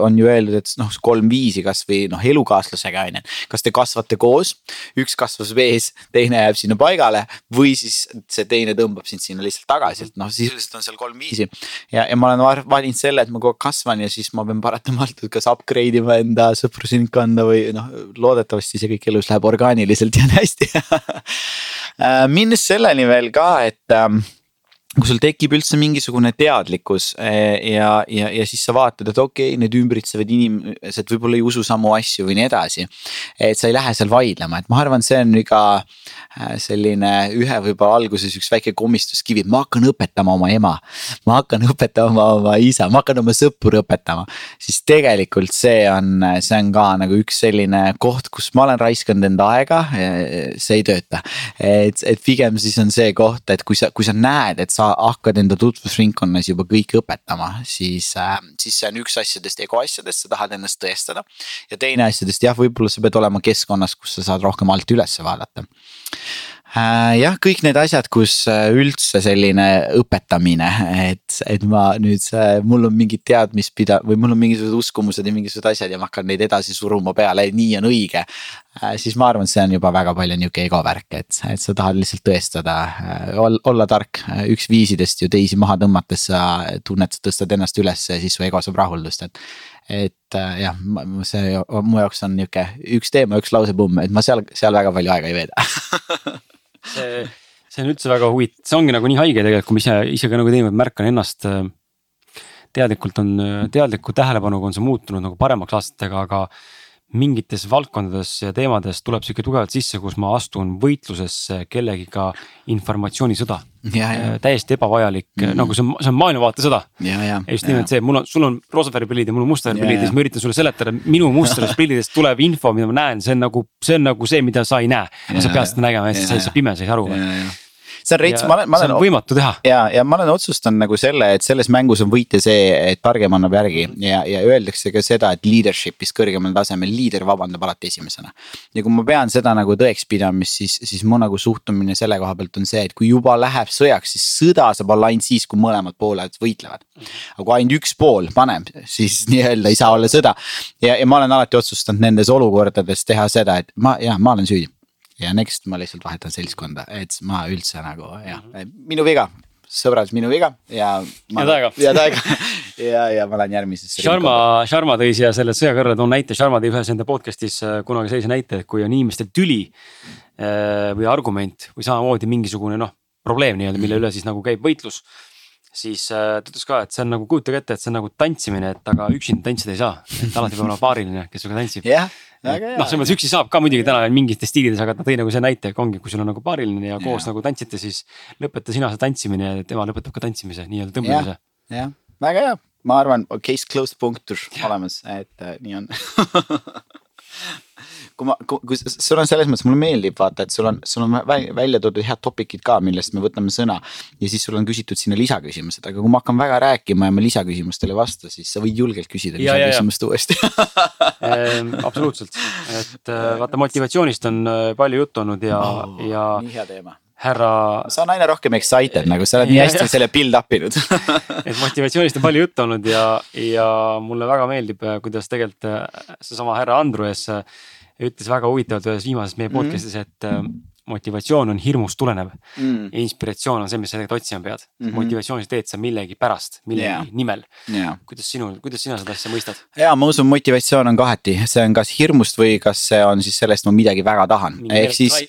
Speaker 2: on ju öeldud, et noh, kolm-viisi kasvõi noh, elukaaslasega on ju, kas te kasvate koos, üks kasvas vees, teine jääb sinna paigale või siis see teine tõmbab sind sinna lihtsalt tagasi, et noh, sisuliselt on seal kolm-viisi. ja, ja ma olen valinud selle, et ma kogu aeg kasvan ja siis ma pean paratamatult kas upgrade ima enda sõprusringkonda või noh, loodetavasti see kõik elus läheb orgaaniliselt ja hästi äh, minnes selleni veel ka, et ähm, kui sul tekib üldse mingisugune teadlikkus eh, ja, ja, ja siis sa vaatad, et okei okay,, need ümbritsevad inimesed võib-olla ei usu samu asju või nii edasi. et sa ei lähe seal vaidlema, et ma arvan, see on ka äh, selline ühe võib-olla alguses üks väike komistuskivi, ma hakkan õpetama oma ema. ma hakkan õpetama oma isa, ma hakkan oma sõpru õpetama, siis tegelikult see on, see on ka nagu üks selline koht, kus ma olen raiskanud enda aega. see ei tööta, et, et pigem siis on see koht, et kui sa, kui sa näed, et sa hakkad enda tutvusringkonnas juba kõike õpetama, siis äh,, siis see on üks asjadest ego asjadest, sa tahad ennast tõestada. ja teine asjadest jah, võib-olla sa pead olema keskkonnas, kus sa saad rohkem alt üles vaadata. Jah, kõik need asjad, kus äh, üldse selline õpetamine, et, et ma nüüd, mul on mingid teadmispida- või mul on mingisugused uskumused ja mingisugused asjad ja ma hakkan neid edasi suruma peale, et nii on õige. Äh, siis ma arvan, et see on juba väga palju nihuke ego värk, et, et sa tahad lihtsalt tõestada, äh, olla tark. Äh, üks viisidest ju teisi maha tõmmates sa tunned, sa tõstad ennast üles ja siis su ego saab rahuldust, et. et jah, see mu jaoks on nihuke üks teema, üks lausepumm, et ma seal, seal väga palju aega ei veeda
Speaker 1: see, see on üldse väga huvitav, see ongi nagu nii haige tegelikult, kui ma ise, ise ka nagu teinimelt märkan ennast teadlikult on, teadliku tähelepanuga on see muutunud nagu paremaks aastatega, aga mingites valdkondades ja teemades tuleb sihuke tugevalt sisse, kus ma astun võitlusesse kellegiga informatsioonisõda. Äh, täiesti ebavajalik mm, -hmm. nagu see on, see on maailmavaatesõda. ja just nimelt see, mul on, sul on roosavärvi prillid ja mul on mustavärvi prillid ja siis ma üritan sulle seletada, minu mustadest prillidest tulev info, mida ma näen, see on nagu, see on nagu see, mida sa ei näe. sa pead seda nägema, sa ei saa pime, sa ei saa aru
Speaker 2: see on rets, ma olen, ma olen.
Speaker 1: võimatu teha.
Speaker 2: ja, ja ma olen otsustanud nagu selle, et selles mängus on võitja see, et targem annab järgi ja, ja öeldakse ka seda, et leadership'is kõrgemal tasemel liider vabandab alati esimesena. ja kui ma pean seda nagu tõekspidamist, siis, siis mu nagu suhtumine selle koha pealt on see, et kui juba läheb sõjaks, siis sõda saab olla ainult siis, kui mõlemad pooled võitlevad. aga kui ainult üks pool paneb, siis nii-öelda ei saa olla sõda. ja, ja ma olen alati otsustanud nendes olukordades teha seda, et ma, jah, ma olen süüdi ja next ma lihtsalt vahetan seltskonda, et ma üldse nagu jah, mhm. minu viga, sõbrad, minu viga ja.
Speaker 1: head aega.
Speaker 2: head aega ja, ja ma lähen järgmisesse.
Speaker 1: Sharma, Sharma tõi siia selle sõja kõrvale, toon näite, Sharma tõi ühes enda podcast'is äh, kunagi sellise näite, et kui on inimestel tüli. Äh, või argument või samamoodi mingisugune noh, probleem nii-öelda, mille mhm. üle siis nagu käib võitlus siis äh, ta ütles ka, et see on nagu, kujutage ette, et see on nagu tantsimine, et aga üksinda tantsida ei saa, et alati peab olema paariline, kes sinuga tantsib.
Speaker 2: Yeah noh,
Speaker 1: selles mõttes üksi saab ka muidugi täna mingites stiilides, aga ta tõi nagu see näite, et ongi, kui sul on nagu paariline ja koos ja. nagu tantsite, siis lõpeta sina see tantsimine ja tema lõpetab ka tantsimise, nii-öelda tõmblemise.
Speaker 2: jah, väga hea, ma arvan, case closed punktur olemas, et äh, nii on kui ma, kui sul on selles mõttes, mulle meeldib vaata, et sul on, sul on välja toodud head topic'id ka, millest me võtame sõna. ja siis sul on küsitud sinna lisaküsimused, aga kui ma hakkan väga rääkima ja ma lisaküsimustele ei vasta, siis sa võid julgelt küsida
Speaker 1: ja,
Speaker 2: lisaküsimust uuesti
Speaker 1: ehm, absoluutselt, et äh, vaata motivatsioonist on äh, palju juttu olnud ja oh,, ja.
Speaker 2: nii hea teema
Speaker 1: härra.
Speaker 2: sa oled aina rohkem excited nagu sa oled nii hästi selle build up inud
Speaker 1: et motivatsioonist on palju juttu olnud ja, ja mulle väga meeldib, äh, kuidas tegelikult seesama härra Andrus ütles väga huvitavalt ühes viimases meie mhm. podcast'is, et äh, motivatsioon on hirmust tulenev mm.. ja inspiratsioon on see, mis sa tegelikult otsima pead mm. -hmm. motivatsioonis teed sa millegi pärast, millegi yeah. nimel
Speaker 2: yeah..
Speaker 1: kuidas sinu, kuidas sina seda asja mõistad?
Speaker 2: ja ma usun, motivatsioon on kaheti, see on kas hirmust või kas see on siis sellest, ma midagi väga tahan. ehk siis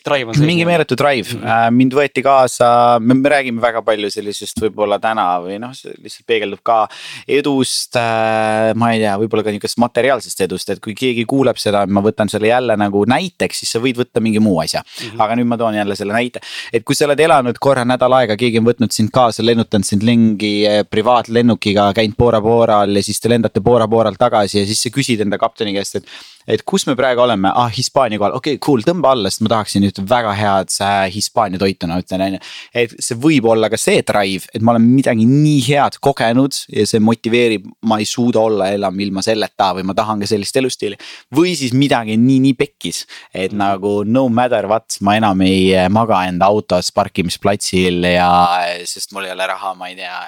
Speaker 2: mingi meeletu drive mm, -hmm. mind võeti kaasa, me räägime väga palju sellisest võib-olla täna või noh, see lihtsalt peegeldub ka edust äh,. ma ei tea, võib-olla ka niukest materiaalsest edust, et kui keegi kuuleb seda, ma võtan selle jälle nagu näiteks, siis sa võid võtta mingi muu asja mm. -hmm. aga nüüd ma toon jälle selle näite. et kui sa oled elanud korra nädal aega, keegi on võtnud sind kaasa, lennutanud sind lingi eh, privaatlennukiga, käinud Bora Boral ja siis te lendate Bora Boralt tagasi ja siis sa küsid enda kapteni käest, et. Et kus me praegu oleme, ah Hispaania kohal, okei okay,, cool, tõmba alla, sest ma tahaksin ühte väga head Hispaania toitu, ütlen on ju. et see võib olla ka see drive, et ma olen midagi nii head kogenud ja see motiveerib, ma ei suuda olla enam ilma selleta või ma tahan ka sellist elustiili. või siis midagi nii, nii pekkis, et nagu no matter what, ma enam ei maga enda autos parkimisplatsil ja sest mul ei ole raha, ma ei tea,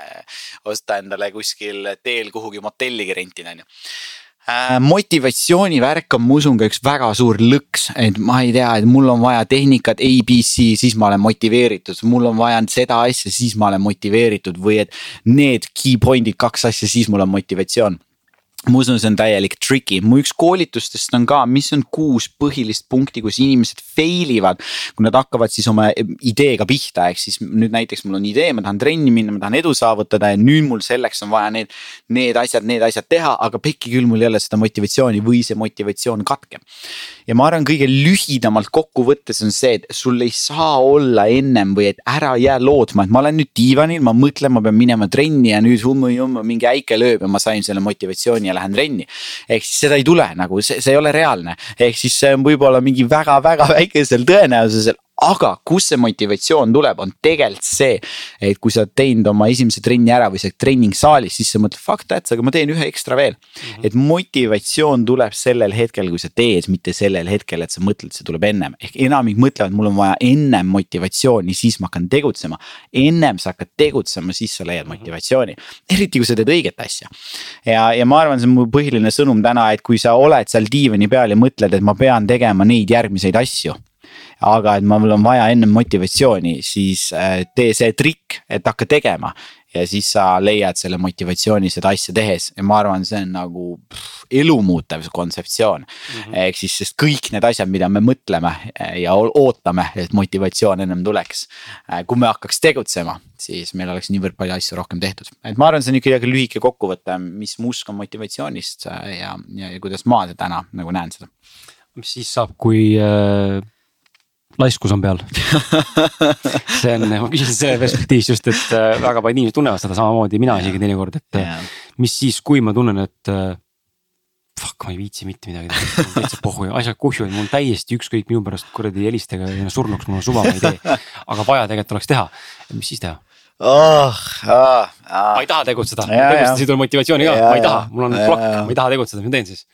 Speaker 2: osta endale kuskil teel kuhugi motelligi rentida, on ju Äh, motivatsioonivärk on, ma usun, ka üks väga suur lõks, et ma ei tea, et mul on vaja tehnikat abc, siis ma olen motiveeritud, mul on vaja seda asja, siis ma olen motiveeritud. Või et need key point'id, kaks asja, siis mul on motivatsioon ma usun, see on täielik tricky, mu üks koolitustest on ka, mis on kuus põhilist punkti, kus inimesed fail ivad. kui nad hakkavad siis oma ideega pihta, ehk siis nüüd näiteks mul on idee, ma tahan trenni minna, ma tahan edu saavutada ja nüüd mul selleks on vaja need. Need asjad, need asjad teha, aga pekki küll, mul ei ole seda motivatsiooni või see motivatsioon katkeb. ja ma arvan, kõige lühidamalt kokkuvõttes on see, et sul ei saa olla ennem või et ära jää lootma, et ma olen nüüd diivanil, ma mõtlen, ma pean minema trenni ja nüüd hummu-jummu mingi äike lööb ja ma sain selle motivatsiooni ja lähen trenni. ehk siis seda ei tule nagu see, see ei ole reaalne, ehk siis see on võib-olla mingi väga-väga väikesel tõenäosusel aga kust see motivatsioon tuleb, on tegelikult see, et kui sa oled teinud oma esimese trenni ära või sa oled treening-saalis, siis sa mõtled fuck that, aga ma teen ühe ekstra veel mm. -hmm. et motivatsioon tuleb sellel hetkel, kui sa teed, mitte sellel hetkel, et sa mõtled, see tuleb ennem. ehk enamik mõtlevad, mul on vaja ennem motivatsiooni, siis ma hakkan tegutsema. ennem sa hakkad tegutsema, siis sa leiad mhm. motivatsiooni, eriti kui sa teed õiget asja. ja, ja ma arvan, see on mu põhiline sõnum täna, et kui sa oled seal diivani peal ja mõtled, et ma pean tegema neid järgmiseid asju aga et mul on vaja ennem motivatsiooni, siis äh, tee see trikk, et hakka tegema. ja siis sa leiad selle motivatsiooni seda asja tehes ja ma arvan, see on nagu pff, elumuutev kontseptsioon mm. -hmm. ehk siis, sest kõik need asjad, mida me mõtleme äh, ja ootame, et motivatsioon ennem tuleks. Äh, kui me hakkaks tegutsema, siis meil oleks niivõrd palju asju rohkem tehtud, et ma arvan, see on ikkagi lühike kokkuvõte, mis mu usk on motivatsioonist ja, ja, ja kuidas ma täna nagu näen seda
Speaker 1: mis siis saab, kui äh, laiskus on peal see on, ma küsisin selle perspektiivist just, et äh, väga paljud inimesed tunnevad seda samamoodi, mina isegi teinekord, et yeah. mis siis, kui ma tunnen, et äh, fuck, ma ei viitsi mitte midagi teha, täitsa pohhu ja asjad kuhjuvad, mul täiesti ükskõik minu pärast kuradi helistage surnuks, mul on suva, ma ei tee. aga vaja tegelikult oleks teha, mis siis teha?
Speaker 2: Oh, ah,
Speaker 1: ah. ma ei taha tegutseda, tegutsedes ei tule motivatsiooni ka, ma ei taha, mul on plokk, ma ei taha tegutseda, mis ma teen siis?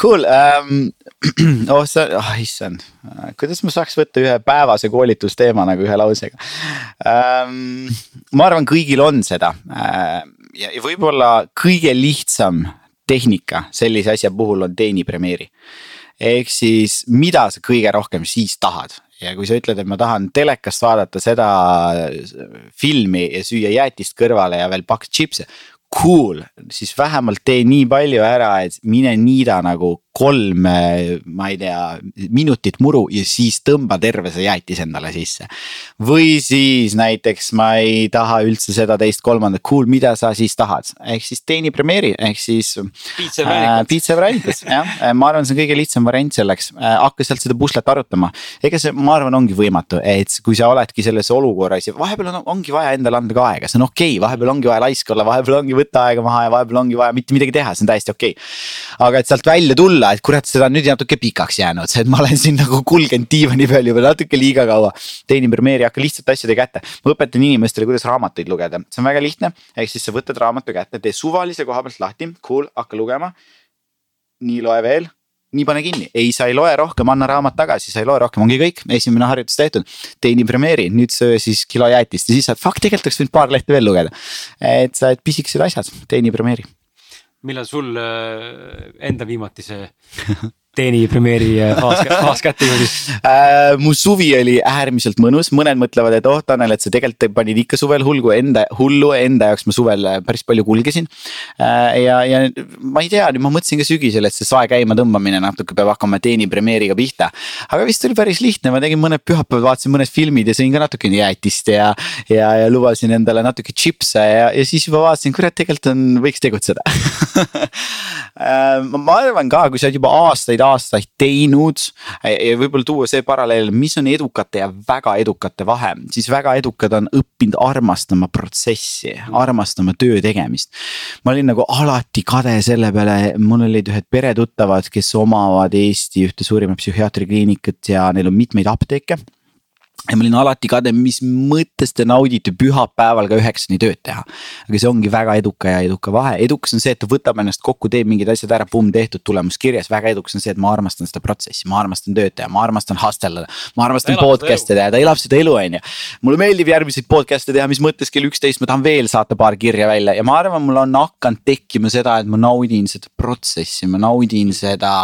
Speaker 2: Cool um,, oh sa, oh issand, kuidas ma saaks võtta ühe päevase koolitusteema nagu ühe lausega um,. ma arvan, kõigil on seda uh, ja, ja võib-olla kõige lihtsam tehnika sellise asja puhul on teeni premeeri ehk siis, mida sa kõige rohkem siis tahad, ja kui sa ütled, et ma tahan telekast vaadata seda filmi ja süüa jäätist kõrvale ja veel paks tšipse. Cool, siis vähemalt tee nii palju ära, et mine niida nagu kolm, ma ei tea, minutit muru ja siis tõmba terve see jäätis endale sisse. või siis näiteks ma ei taha üldse seda teist, kolmandat, cool, mida sa siis tahad, ehk siis teeni premeeri, ehk siis. piitsa variantides äh, jah, äh, ma arvan, see on kõige lihtsam variant selleks äh,, hakka sealt seda puslet arutama. ega see, ma arvan, ongi võimatu, et kui sa oledki selles olukorras ja vahepeal on, ongi vaja endale anda ka aega, see on okei okay,, vahepeal ongi vaja laisk olla, vahepeal ongi võtta aega maha ja vahepeal ongi vaja mitte midagi teha, see on täiesti okei okay.. aga et sealt välja tulla et kurat, seda on nüüd natuke pikaks jäänud, et ma olen siin nagu kulgenud diivani peal juba natuke liiga kaua. teenin premeeri, hakka lihtsalt asjade kätte, ma õpetan inimestele, kuidas raamatuid lugeda, see on väga lihtne. ehk siis sa võtad raamatu kätte, tee suvalise koha pealt lahti, cool, hakka lugema. nii, loe veel nii pane kinni, ei, sa ei loe rohkem, anna raamat tagasi, sa ei loe rohkem, ongi kõik, esimene harjutus tehtud. teeni premeeri, nüüd söö siis kilo jäätist. Ja siis saad, fuck, tegelikult oleks võinud paar lehte veel lugeda. et sa oled pisikesed asjad, teeni premeeri.
Speaker 1: Millal sul äh, enda viimati see teeni premeeri faas, faas kätte jõudis
Speaker 2: äh,? mu suvi oli äärmiselt mõnus, mõned mõtlevad, et oh Tanel, et sa tegelikult panid ikka suvel hulgu enda, hullu enda jaoks ma suvel äh, päris palju kulgesin äh,. ja, ja ma ei tea, nüüd ma mõtlesin ka sügisel, et see sae käima tõmbamine natuke peab hakkama teeni premeeriga pihta. aga vist oli päris lihtne, ma tegin mõned pühapäevad, vaatasin mõned filmid ja sõin ka natukene jäätist ja. ja, ja lubasin endale natuke tšipse ja, ja siis juba vaatasin, kurat, tegelikult on, võiks tegutseda äh, ma arvan ka, kui sa oled juba aastaid aastaid teinud. ja võib-olla tuua see paralleel, mis on edukate ja väga edukate vahe, siis väga edukad on õppinud armastama protsessi, armastama töö tegemist. ma olin nagu alati kade selle peale, mul olid ühed peretuttavad, kes omavad Eesti ühte suurimat psühhiaatrikliinikat ja neil on mitmeid apteeke ja ma olin alati kade, mis mõttes te naudite pühapäeval ka üheksani tööd teha. aga see ongi väga eduka ja eduka vahe, edukas on see, et ta võtab ennast kokku, teeb mingid asjad ära, pumm tehtud, tulemus kirjas, väga edukas on see, et ma armastan seda protsessi, ma armastan tööd teha, ma armastan hustle da. ma armastan podcast'e teha, ta elab seda elu, on ju. mulle meeldib järgmiseid podcast'e teha, mis mõttes kell üksteist ma tahan veel saata paar kirja välja. Ja ma arvan, mul on hakanud tekkima seda, et ma naudin seda protsessi, ma naudin seda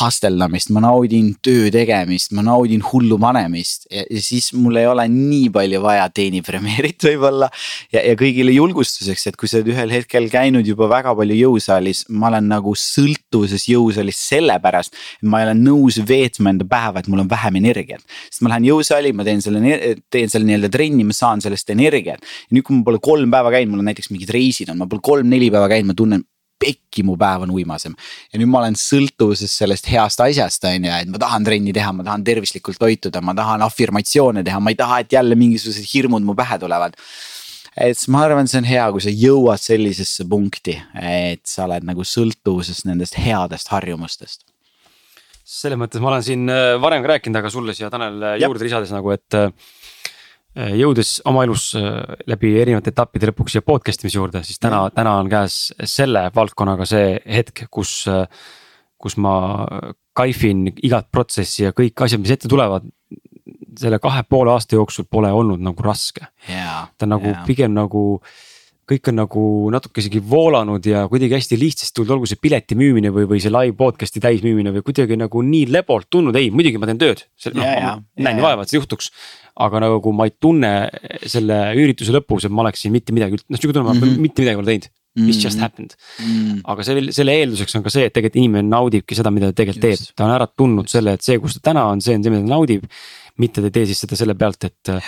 Speaker 2: hustle damist, ma naudin töö tegemist, ma naudin hullu panemist ja, ja siis siis mul ei ole nii palju vaja teenipremeerit võib-olla. ja, ja kõigile julgustuseks, et kui sa oled ühel hetkel käinud juba väga palju jõusaalis, ma olen nagu sõltuvuses jõusaalis sellepärast. ma ei ole nõus veetma enda päeva, et mul on vähem energiat. sest ma lähen jõusaali, ma teen selle, teen selle nii-öelda trenni, ma saan sellest energiat. nüüd, kui ma pole kolm päeva käinud, mul on näiteks mingid reisid on, ma pole kolm-neli päeva käinud, ma tunnen pekki, mu päev on uimasem. ja nüüd ma olen sõltuvuses sellest heast asjast, on ju, et ma tahan trenni teha, ma tahan tervislikult toituda, ma tahan afirmatsioone teha, ma ei taha, et jälle mingisugused hirmud mu pähe tulevad. et siis ma arvan, see on hea, kui sa jõuad sellisesse punkti, et sa oled nagu sõltuvuses nendest headest harjumustest
Speaker 1: selles mõttes ma olen siin äh, varem ka rääkinud, aga sulle siia Tanel juurde lisades nagu, et äh, Äh, jõudes oma elus äh, läbi erinevate etappide lõpuks siia podcast imise juurde, siis täna, täna on käes selle valdkonnaga see hetk, kus. Äh, kus ma kaifin igat protsessi ja kõik asjad, mis ette tulevad. selle kahe poole aasta jooksul pole olnud nagu raske
Speaker 2: yeah,.
Speaker 1: ta on nagu
Speaker 2: yeah.
Speaker 1: pigem nagu kõik on nagu natuke isegi voolanud ja kuidagi hästi lihtsasti tulnud, olgu see pileti müümine või, või see live podcast'i täismüümine või kuidagi nagu nii lebolt tulnud, ei muidugi ma teen tööd. noh, näen ju vaeva, et see juhtuks, aga nagu ma ei tunne selle ürituse lõpus, et ma oleksin mitte midagi, noh sihuke tunne, ma mm -hmm. mitte midagi pole teinud. It's just mhm. happened mm, -hmm. aga selle, selle eelduseks on ka see, et tegelikult inimene naudibki seda, mida ta tegelikult just. teeb, ta on ära tundnud selle, et see, kus ta täna on, see on see, mida ta naudib. mitte ta ei tee siis seda selle pealt, et ja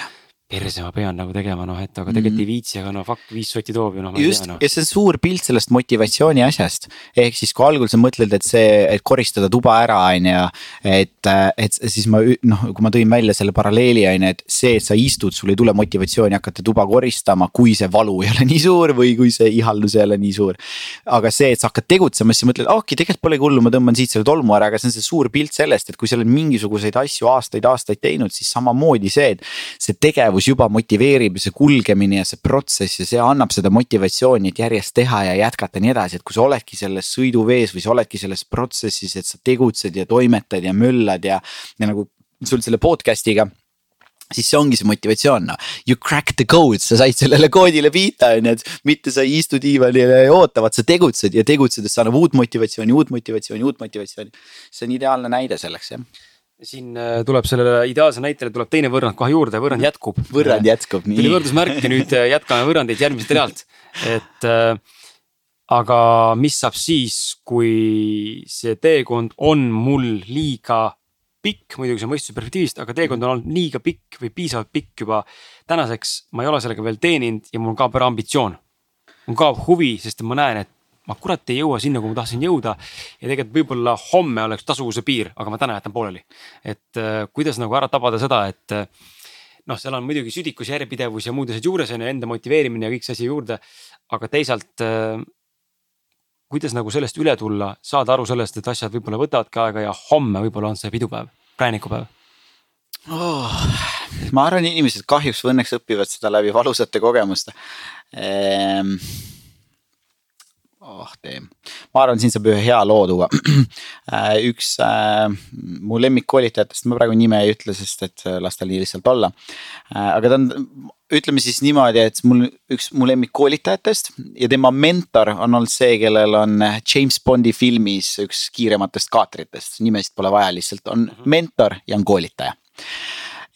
Speaker 1: perse ma pean nagu tegema, noh et aga tegelikult mm. ei viitsi, aga no fuck, viis sotti toob ju noh.
Speaker 2: just, no. ja see on suur pilt sellest motivatsiooni asjast. ehk siis, kui algul sa mõtled, et see, et koristada tuba ära, on ju. et, et siis ma noh, kui ma tõin välja selle paralleeli on ju, et see, et sa istud, sul ei tule motivatsiooni hakata tuba koristama, kui see valu ei ole nii suur või kui see ihaldus ei ole nii suur. aga see, et sa hakkad tegutsema, siis sa mõtled, okei okay,, tegelikult polegi hullu, ma tõmban siit selle tolmu ära, aga see on see suur pilt sellest, et kui sa oled mingisuguseid asju aastaid-aastaid teinud, siis samamoodi see, et see tegevus tegevus juba motiveerib ja see kulgemine ja see protsess ja see annab seda motivatsiooni, et järjest teha ja jätkata ja nii edasi, et kui sa oledki selles sõiduvees või sa oledki selles protsessis, et sa tegutsed ja toimetad ja möllad ja, ja nagu sul selle podcast'iga siis see ongi see motivatsioon, noh. You crack the code, sa said sellele koodile pihta, on ju, et mitte sa ei istu diivanile ja oota, vaat sa tegutsed ja tegutsedes see annab uut motivatsiooni, uut motivatsiooni, uut motivatsiooni. see on ideaalne näide selleks, jah
Speaker 1: siin äh, tuleb sellele ideaalse näitele tuleb teine võrrand kohe juurde, võrrand jätkub.
Speaker 2: võrrand jätkub,
Speaker 1: nii. tuli võrdusmärk ja nüüd äh, jätkame võrrandeid järgmiselt realt, et äh,. aga mis saab siis, kui see teekond on mul liiga pikk, muidugi see mõistuse perspektiivist, aga teekond on olnud liiga pikk või piisavalt pikk juba. tänaseks ma ei ole sellega veel teeninud ja mul kaob ära ambitsioon. mul kaob huvi, sest ma näen, et ma kurat ei jõua sinna, kuhu ma tahtsin jõuda. ja tegelikult võib-olla homme oleks tasuvuse piir, aga ma täna jätan pooleli. et äh, kuidas nagu ära tabada seda, et äh, noh, seal on muidugi südikus, järjepidevus ja muud asjad juures on ju, enda motiveerimine ja kõik see asi juurde. aga teisalt äh, kuidas nagu sellest üle tulla, saada aru sellest, et asjad võib-olla võtavadki aega ja homme võib-olla on see pidupäev, präänikupäev
Speaker 2: oh,. ma arvan, inimesed kahjuks või õnneks õpivad seda läbi valusate kogemuste ehm oh tee, ma arvan, siin saab ühe hea loo tuua. Äh, üks äh, mu lemmikkoolitajatest, ma praegu nime ei ütle, sest et äh, las tal nii lihtsalt olla äh,. aga ta on, ütleme siis niimoodi, et mul üks mu lemmikkoolitajatest ja tema mentor on olnud see, kellel on James Bondi filmis üks kiirematest kaatritest, nimesid pole vaja, lihtsalt on mhm. mentor ja on koolitaja.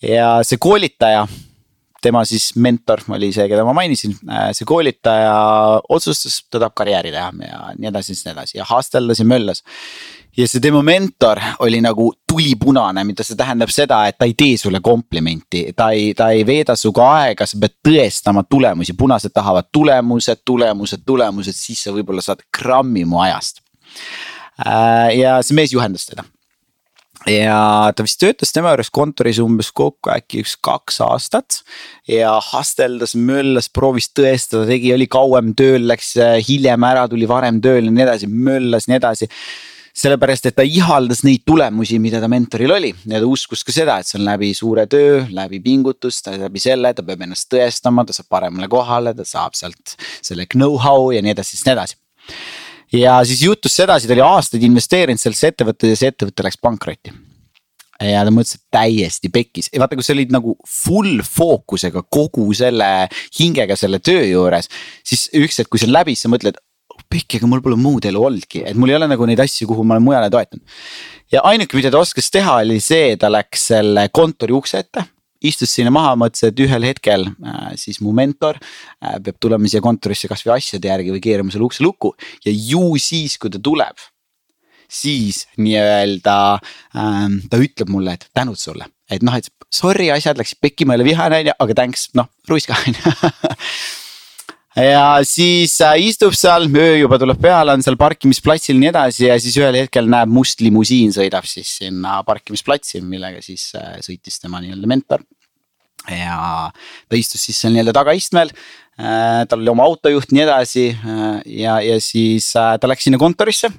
Speaker 2: ja see koolitaja tema siis mentor oli see, keda ma mainisin, äh, see koolitaja otsustas, ta tahab karjääri teha ja nii edasi, nii edasi ja hasteldas ja möllas. ja see tema mentor oli nagu tulipunane, mida see tähendab seda, et ta ei tee sulle komplimenti, ta ei, ta ei veeda sinuga aega, sa pead tõestama tulemusi, punased tahavad tulemused, tulemused, tulemused, siis sa võib-olla saad grammi mu ajast. Äh, ja see mees juhendas teda ja ta vist töötas tema juures kontoris umbes kokku äkki üks kaks aastat. ja hasteldas, möllas, proovis tõestada, tegi, oli kauem tööl, läks äh, hiljem ära, tuli varem tööle ja nii edasi, möllas nii edasi sellepärast, et ta ihaldas neid tulemusi, mida ta mentoril oli ja ta uskus ka seda, et see on läbi suure töö, läbi pingutust, läbi selle, ta peab ennast tõestama, ta saab paremale kohale, ta saab sealt selle know-how ja nii edasi, siis nii edasi ja siis juhtus sedasi, ta oli aastaid investeerinud sellesse ettevõttesse ja see ettevõte läks pankrotti ja ta mõtles, et täiesti pekkis vaata, kui sa olid nagu full fookusega kogu selle hingega selle töö juures. siis üks hetk, kui see on läbi, siis sa mõtled, pekki, aga mul pole muud elu olnudki, et mul ei ole nagu neid asju, kuhu ma olen mujale toetanud. ja ainuke, mida ta oskas teha, oli see, ta läks selle kontori ukse ette istus sinna maha, mõtles, et ühel hetkel äh, siis mu mentor äh, peab tulema siia kontorisse kasvõi asjade järgi või keerama selle ukse lukku. Ja ju siis, kui ta tuleb. siis nii-öelda ähm, ta ütleb mulle, et tänud sulle, et noh, et sorry, asjad läksid pekki, ma ei ole vihane on ju, aga thanks, noh ruiska on ju ja siis äh, istub seal, öö juba tuleb peale, on seal parkimisplatsil nii edasi ja siis ühel hetkel näeb must limusiin sõidab siis sinna parkimisplatsi, millega siis sõitis tema nii-öelda mentor ja ta istus siis seal nii-öelda tagaistmel äh,. tal oli oma autojuht, nii edasi äh, ja, ja siis äh, ta läks sinna kontorisse.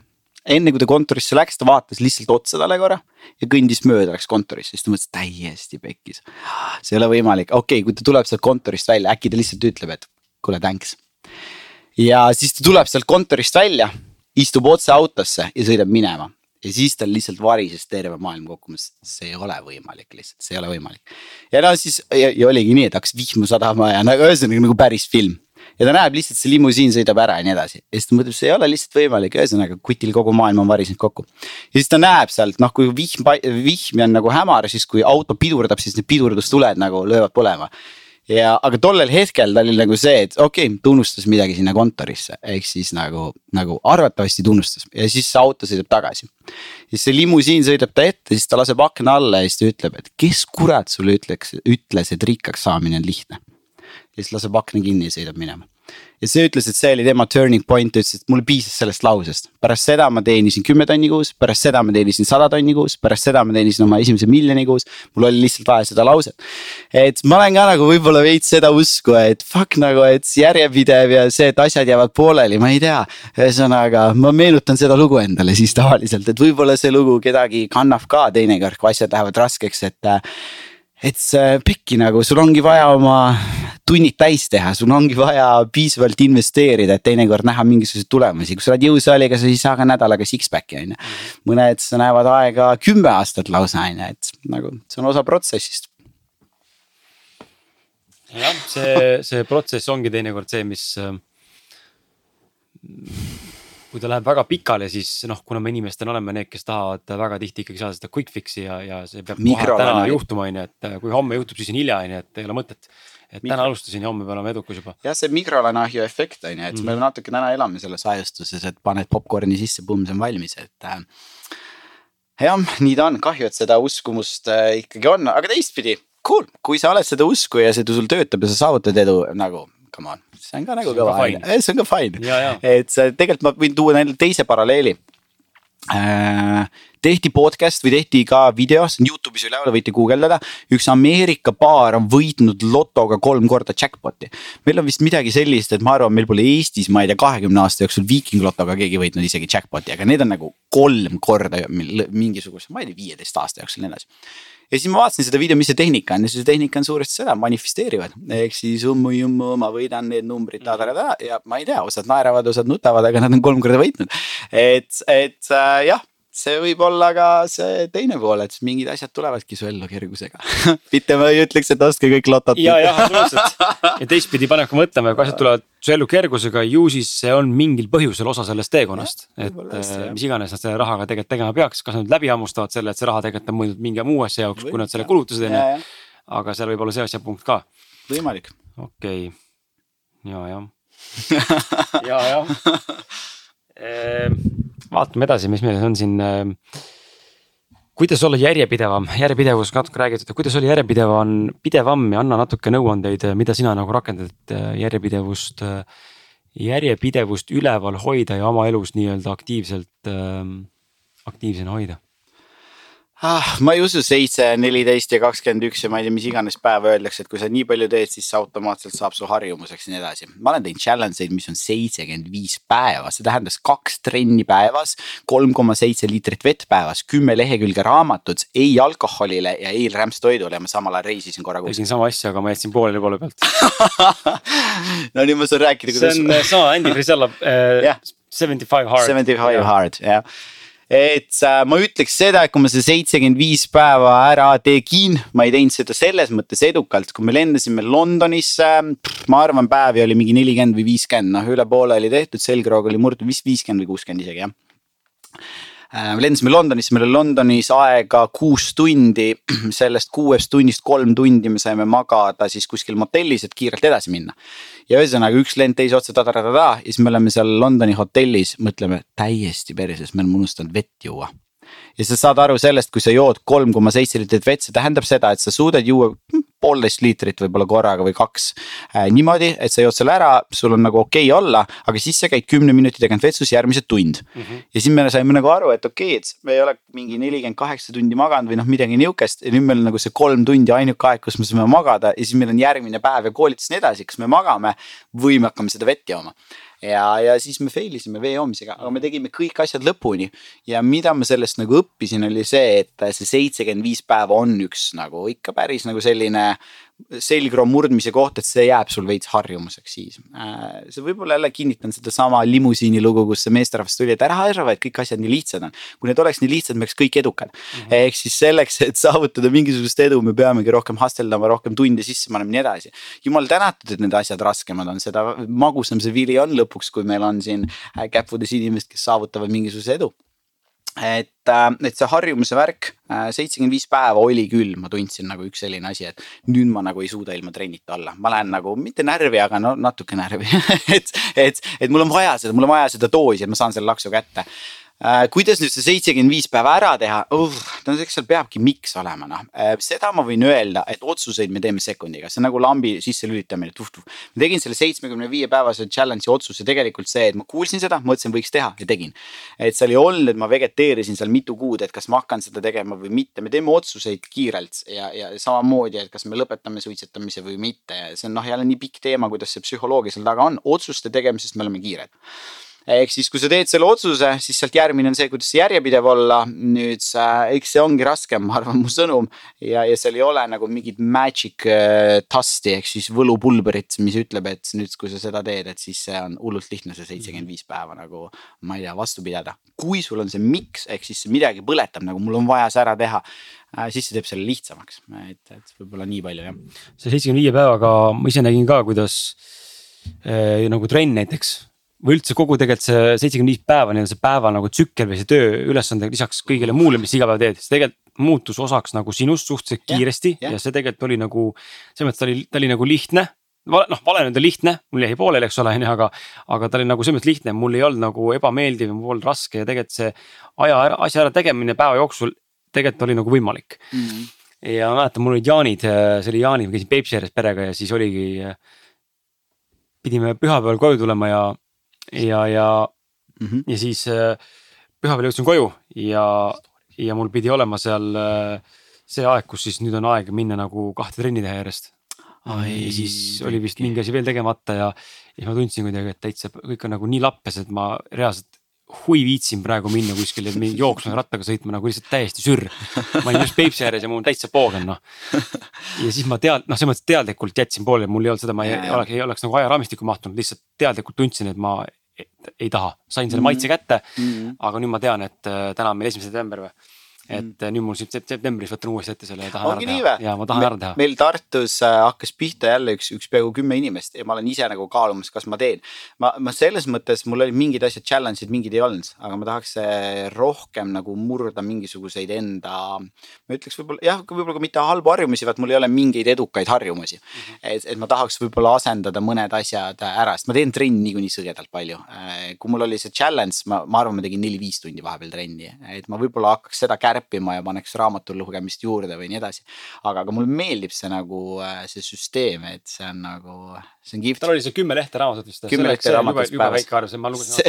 Speaker 2: enne kui ta kontorisse läks, ta vaatas lihtsalt otsa talle korra ja kõndis mööda, läks kontorisse, siis ta mõtles täiesti pekkis. see ei ole võimalik, okei okay,, kui ta tuleb sealt kontorist välja, äkki ta lihtsalt ütleb, et kuule, thanks. ja siis ta tuleb sealt kontorist välja, istub otse autosse ja sõidab minema ja siis tal lihtsalt varises terve maailm kokku, ma ütlesin, see ei ole võimalik lihtsalt, see ei ole võimalik. ja no siis ja, ja oligi nii, et hakkas vihma sadama ja nagu ühesõnaga nagu päris film. ja ta näeb lihtsalt see limusiin sõidab ära ja nii edasi ja siis ta mõtleb, see ei ole lihtsalt võimalik, ühesõnaga kutil kogu maailm on varisenud kokku. ja siis ta näeb sealt noh, kui vihm, vihm on nagu hämar, siis kui auto pidurdab, siis need pidurdustuled nagu löövad põlema ja, aga tollel hetkel ta oli nagu see, et okei okay,, tunnustas midagi sinna kontorisse, ehk siis nagu, nagu arvatavasti tunnustas ja siis see auto sõidab tagasi. siis see limusiin sõidab ta ette, siis ta laseb akna alla ja siis ta ütleb, et kes kurat sulle ütleks, ütles, et rikkaks saamine on lihtne. ja siis laseb akna kinni ja sõidab minema ja see ütles, et see oli tema turning point, ta ütles, et mulle piisas sellest lausest. pärast seda ma teenisin kümme tonni kuus, pärast seda ma teenisin sada tonni kuus, pärast seda ma teenisin oma esimese miljoni kuus. mul oli lihtsalt vaja seda lauset. et ma olen ka nagu võib-olla veits seda usku, et fuck nagu, et järjepidev ja see, et asjad jäävad pooleli, ma ei tea. ühesõnaga, ma meenutan seda lugu endale siis tavaliselt, et võib-olla see lugu kedagi kannab ka teinekord, kui asjad lähevad raskeks, et et see pekki nagu, sul ongi vaja oma tunnid täis teha, sul ongi vaja piisavalt investeerida, et teinekord näha mingisuguseid tulemusi, kui sa oled jõusaaliga, sa ei saa ka nädalaga six-pack'i on ju. mõned näevad aega kümme aastat lausa on ju, et nagu see on osa protsessist.
Speaker 1: jah, see, see protsess ongi teinekord see, mis kui ta läheb väga pikale, siis noh, kuna me inimestena oleme need, kes tahavad väga tihti ikkagi saada seda quick fix'i ja, ja see peab täna juhtuma, on ju, et kui homme juhtub, siis on hilja, on ju, et ei ole mõtet. Et Mikro... täna alustasin ja homme pean olema edukas juba.
Speaker 2: jah, see mikrolainahju efekt on ju, et mm. me natuke täna elame selles ajastuses, et paned popkorni sisse, pumm, see on valmis, et äh,. jah, nii ta on, kahju, et seda uskumust äh, ikkagi on, aga teistpidi, cool, kui sa oled seda usku ja see sul töötab ja sa saavutad edu nagu come on, see on ka nagu kõva, see on ka fine, et see tegelikult ma võin tuua teise paralleeli. Tehti podcast või tehti ka video, see on Youtube'is üleval, võite guugeldada. üks Ameerika paar on võitnud lotoga kolm korda jackpot'i. meil on vist midagi sellist, et ma arvan, meil pole Eestis, ma ei tea, kahekümne aasta jooksul Viiking lotoga keegi võitnud isegi jackpot'i, aga need on nagu kolm korda mingisuguse, ma ei tea, viieteist aasta jooksul ja nii edasi ja siis ma vaatasin seda video, mis see tehnika on ja see tehnika on suuresti seda, manifesteerivad. ehk siis ummu-jummu, ma võidan need numbrid ta-ta-ta ja ma ei tea, osad naeravad, osad nutavad, aga nad on kolm korda võitnud. et, et äh, jah see võib olla ka see teine pool, et mingid asjad tulevadki su ellu kergusega mitte ma ei ütleks, et ostke kõik lotot.
Speaker 1: ja, jah, absoluutselt ja teistpidi paneb ka mõtlema, kui asjad tulevad su ellu kergusega, ju siis see on mingil põhjusel osa sellest teekonnast. et äh, mis iganes nad selle rahaga tegelikult tegema peaks, kas nad läbi hammustavad selle, et see raha tegelikult on mõeldud mingi muu asja jaoks, kui nad selle kulutasid on ju. aga seal võib olla see asjapunkt ka.
Speaker 2: võimalik.
Speaker 1: okei okay., ja, jah ja, jah vaatame edasi, mis meil on siin. Äh, kuidas olla järjepidevam, järjepidevus natuke räägitud, kuidas olla järjepidevam, pidevam ja anna natuke nõuandeid, mida sina nagu rakendad, et äh, järjepidevust, äh, järjepidevust üleval hoida ja oma elus nii-öelda aktiivselt, aktiivsena hoida
Speaker 2: ah,? ma ei usu seitse, neliteist ja kakskümmend üks ja ma ei tea, mis iganes päeva öeldakse, et kui sa nii palju teed, siis see automaatselt saab su harjumuseks ja nii edasi. ma olen teinud challenge eid, mis on seitsekümmend viis päeva, see tähendas kaks trenni päevas, kolm koma seitse liitrit vett päevas, kümme lehekülge raamatut, ei alkoholile ja ei rämpstoidule ja ma samal ajal reisisin korra
Speaker 1: tegin sama asja, aga ma jätsin pooleli poole pealt
Speaker 2: no nüüd ma saan rääkida,
Speaker 1: kuidas. see on sama Andy Frisella äh, Seventy five hard.
Speaker 2: Seventy five hard, jah et äh, ma ütleks seda, et kui ma see seitsekümmend viis päeva ära tegin, ma ei teinud seda selles mõttes edukalt, kui me lendasime Londonisse. ma arvan, päevi oli mingi nelikümmend või viiskümmend, noh üle poole oli tehtud, selgroog oli murtud vist viiskümmend või kuuskümmend isegi jah Äh, lendasime Londonisse, meil oli Londonis aega kuus tundi, sellest kuuest tunnist kolm tundi me saime magada siis kuskil motellis, et kiirelt edasi minna. ja ühesõnaga üks lend teise otsa ta-ta-ta-ta ja siis me oleme seal Londoni hotellis, mõtleme täiesti perses, me oleme unustanud vett juua ja sa saad aru sellest, kui sa jood kolm koma seitse liitrit vett, see tähendab seda, et sa suudad juua poolteist liitrit võib-olla korraga või kaks äh,. niimoodi, et sa jood selle ära, sul on nagu okei okay olla, aga siis sa käid kümne minuti tagant vetsus järgmise tund mm. -hmm. ja siis me saime nagu aru, et okei okay,, et me ei ole mingi nelikümmend kaheksa tundi maganud või noh, midagi nihukest ja nüüd meil on nagu see kolm tundi ainuke aeg, kus me saame magada ja siis meil on järgmine päev ja koolitus ja nii edasi, kas me magame või me hakkame seda vett jooma ja, ja siis me fail isime vee joomisega, aga me tegime kõik asjad lõpuni. ja mida ma sellest nagu õppisin, oli see, et see seitsekümmend viis päeva on üks nagu ikka päris nagu selline selgroo murdmise koht, et see jääb sul veits harjumuseks siis. Äh, see võib-olla jälle kinnitan sedasama limusiini lugu, kus see meesterahvas tuli, et ära arva, et kõik asjad nii lihtsad on. kui need oleks nii lihtsad, me oleks kõik edukad mm -hmm.. ehk siis selleks, et saavutada mingisugust edu, me peamegi rohkem hasteldama, rohkem tunde sisse panema ja nii edasi. jumal tänatud, et need asjad raskemad on, seda magusam see vili on lõpuks, kui meil on siin äh, käppudes inimesed, kes saavutavad mingisuguse edu et, äh, et see harjumuse värk, äh, seitsekümmend viis päeva oli küll, ma tundsin nagu üks selline asi, et nüüd ma nagu ei suuda ilma trennita olla, ma lähen nagu mitte närvi, aga no natuke närvi. Et, et, et mul on vaja seda, mul on vaja seda doosi, et ma saan selle laksu kätte kuidas nüüd see seitsekümmend viis päeva ära teha uh,, no eks seal peabki miks olema, noh äh,. seda ma võin öelda, et otsuseid me teeme sekundiga, see on nagu lambi sisse lülitamine, tuh-tuh. ma tegin selle seitsmekümne viie päevase challenge'i otsuse tegelikult see, et ma kuulsin seda, mõtlesin, võiks teha ja tegin. et seal ei olnud, et ma vegeteerisin seal mitu kuud, et kas ma hakkan seda tegema või mitte, me teeme otsuseid kiirelt ja, ja samamoodi, et kas me lõpetame suitsetamise või mitte. see on noh, jälle nii pikk teema, kuidas see psühholoogia seal taga on, otsuste tegemisest me oleme kiired ehk siis, kui sa teed selle otsuse, siis sealt järgmine on see, kuidas järjepidev olla. nüüd eks see ongi raskem, ma arvan, mu sõnum ja, ja seal ei ole nagu mingit magic äh, tasti ehk siis võlupulberit, mis ütleb, et nüüd, kui sa seda teed, et siis see on hullult lihtne, see seitsekümmend viis päeva nagu ma ei tea, vastu pidada. kui sul on see miks ehk siis midagi põletab, nagu mul on vaja see ära teha äh, siis see teeb selle lihtsamaks, et, et võib-olla nii palju jah.
Speaker 1: see seitsekümmend viie päevaga ma ise nägin ka, kuidas äh, nagu trenn näiteks või üldse kogu tegelikult see seitsekümmend viis päeva nii-öelda see päeva nagu tsükkel või see tööülesande lisaks kõigele muule, mis iga päev teed, see tegelikult muutus osaks nagu sinust suhteliselt kiiresti ja, ja. see tegelikult oli nagu. selles mõttes ta oli, ta oli nagu lihtne noh, vale nüüd on lihtne, mul jäi pooleli, eks ole, on ju, aga, aga ta oli nagu selles mõttes lihtne, mul ei olnud nagu ebameeldiv ja mul polnud raske ja tegelikult see aja asja ära tegemine päeva jooksul tegelikult oli nagu võimalik mm. -hmm. ja ma mäletan, mul olid jaanid, see oli jaani, ma käisin Peipsi ääres perega ja siis oligi. pidime pühapäeval koju tulema ja ja, ja mm, -hmm. ja siis äh, pühapäeval jõudsin koju ja, ja mul pidi olema seal äh, see aeg, kus siis nüüd on aeg minna nagu kahte trenni teha järjest. ja siis oli vist mingi asi veel tegemata ja, ja siis ma tundsin kuidagi, et täitsa kõik on nagu nii lappes, et ma reaalselt hui viitsin praegu minna kuskile jooksma rattaga sõitma nagu lihtsalt täiesti sürr. ma olin just Peipsi ääres ja mul täitsa poogen noh. ja siis ma tead-, noh, selles mõttes teadlikult jätsin pooleli, mul ei olnud seda, ma ei, ei oleks, ei oleks nagu ajaraamistikku mahtunud, lihtsalt teadlikult tundsin, et ma ei, taha, sain selle maitse kätte mm. -hmm. aga nüüd ma tean, et äh, täna on meil esimene september või et mm. nüüd mul septembris võtan uuesti ette selle ja tahan Ongi ära teha. ja ma tahan Me, ära teha.
Speaker 2: meil Tartus äh, hakkas pihta jälle üks, üks peaaegu kümme inimest ja ma olen ise nagu kaalumas, kas ma teen. ma, ma selles mõttes, mul olid mingid asjad challenge'id, mingid ei olnud, aga ma tahaks äh, rohkem nagu murda mingisuguseid enda. ma ütleks võib-olla jah, võib-olla ka mitte halbu harjumusi, vaid mul ei ole mingeid edukaid harjumusi mm. -hmm. et, et ma tahaks võib-olla asendada mõned asjad ära, sest ma teen trenni niikuinii sõgedalt palju. Äh, kui mul oli see challenge, ma, ma arvan, ma tegin neli-viis tundi vahepeal trenni, et ma võib-olla hakkaks seda kärpima kärpima ja paneks raamatu lugemist juurde või nii edasi. aga, aga mulle meeldib see nagu äh, see süsteem, et see on nagu, see on kihvt
Speaker 1: tal oli see kümme lehte raamatut vist.
Speaker 2: kümme lehte raamatut
Speaker 1: jube väike arv, ma lugesin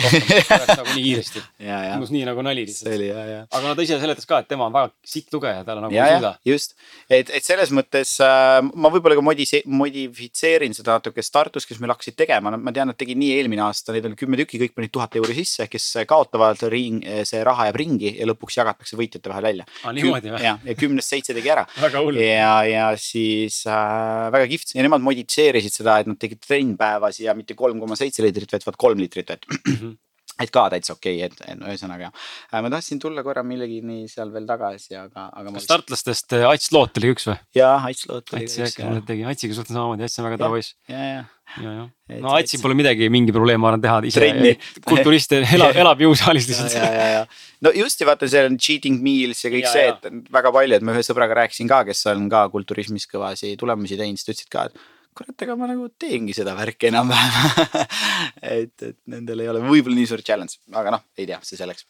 Speaker 1: nagu nii kiiresti. tundus nii nagu nali
Speaker 2: lihtsalt. see oli ja, ja.
Speaker 1: aga no ta ise seletas ka, et tema on väga sikk lugeja, tal nagu
Speaker 2: ja, ei suuda. just, et, et selles mõttes äh, ma võib-olla ka modise-, modifitseerin seda natuke Startus, kes meil hakkasid tegema, no ma tean, nad tegid nii eelmine aasta, neid oli kümme tükki, kõik panid tuhat euri sisse, kes kaotavad ring, see raha jääb ringi ja lõpuks jagatakse võitjate vahel välja.
Speaker 1: aa, niimoodi või?
Speaker 2: ja, ja kümnest seitse tegi ära.
Speaker 1: väga hull.
Speaker 2: ja, ja siis äh, väga kihvt ja nemad modifitseerisid seda, et nad tegid trennpäevas ja mitte kolm koma seitse liitrit vett, vaid kolm liitrit vett et ka täitsa okei okay,, et, et ühesõnaga äh, ma tahtsin tulla korra millegini seal veel tagasi, aga, aga.
Speaker 1: kas startlastest äh, Ats Loot oli üks või?
Speaker 2: jaa, Ats Loot
Speaker 1: oli üks. Ats äkki tegi, Atsiga suhteliselt samamoodi, Ats on väga poiss.
Speaker 2: ja, ja,
Speaker 1: ja, ja. no Atsil pole midagi, mingi probleem, ma arvan, teha ise. kulturist elab, elab jõusaalis lihtsalt.
Speaker 2: ja, ja, ja, no just ja vaata, see on cheating meals ja kõik ja, see, et väga palju, et ma ühe sõbraga rääkisin ka, kes on ka kulturismis kõvasi tulemusi teinud, siis ta ütles ka, et kurat, ega ma nagu teengi seda värki enam-vähem et, et nendel ei ole võib-olla nii suur challenge, aga noh, ei tea, see selleks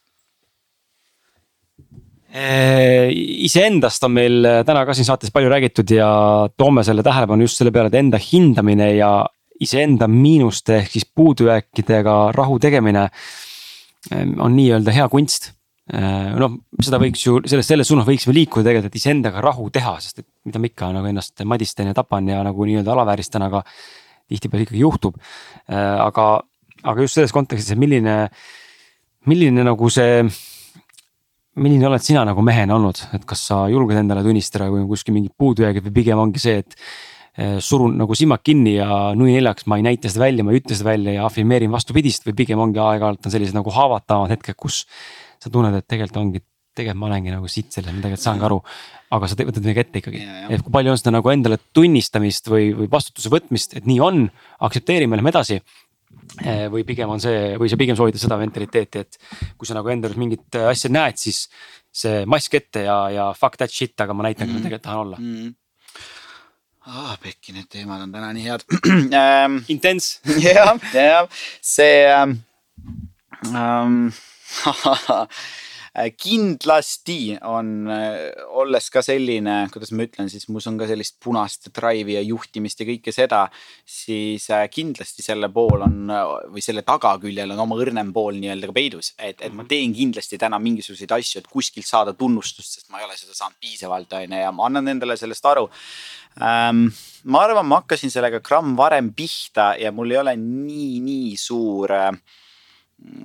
Speaker 1: iseendast on meil täna ka siin saates palju räägitud ja toome selle tähelepanu just selle peale, et enda hindamine ja iseenda miinuste ehk siis puudujääkidega rahu tegemine on nii-öelda hea kunst. Äh, noh, seda võiks ju selles, selles suunas võiksime liikuda tegelikult, et iseendaga rahu teha, sest et mida ma ikka nagu ennast madistan ja tapan ja nagu nii-öelda alavääristan, aga tihtipeale ikkagi juhtub. Äh, aga, aga just selles kontekstis, et milline, milline nagu see, milline oled sina nagu mehena olnud, et kas sa julged endale tunnistada, kui on kuskil mingid puudujäägid või pigem ongi see, et äh, surun nagu silmad kinni ja nui neljaks, ma ei näita seda välja, ma ei ütle seda välja ja afirmeerin vastupidist või pigem ongi aeg-ajalt on sellised nagu haavatavamad hetked, kus sa tunned, et tegelikult ongi, tegelikult ma olengi nagu sitt selles, ma tegelikult saan ka aru. aga sa võtad midagi ette ikkagi, et kui palju on seda nagu endale tunnistamist või, või vastutuse võtmist, et nii on, aktsepteerime, lähme edasi eh, või pigem on see või sa pigem soovitad seda mentaliteeti, et kui sa nagu enda juures mingit asja näed, siis see mask ette ja, ja fuck that shit, aga ma näitan, kes ma tegelikult tahan olla mm.
Speaker 2: Ah, oh, Pekki, need teemad on täna nii head ähm,.
Speaker 1: Intens.
Speaker 2: jah, jah, see ähm,. Ähm, kindlasti on, olles ka selline, kuidas ma ütlen siis, mus on ka sellist punast drive'i ja juhtimist ja kõike seda. siis äh, kindlasti selle pool on või selle tagaküljel on oma õrnem pool nii-öelda ka peidus, et, et ma mhm. teen kindlasti täna mingisuguseid asju, et kuskilt saada tunnustust, sest ma ei ole seda saanud piisavalt, on ju, ja ma annan endale sellest aru ähm,. ma arvan, ma hakkasin sellega gramm varem pihta ja mul ei ole nii, nii suur äh,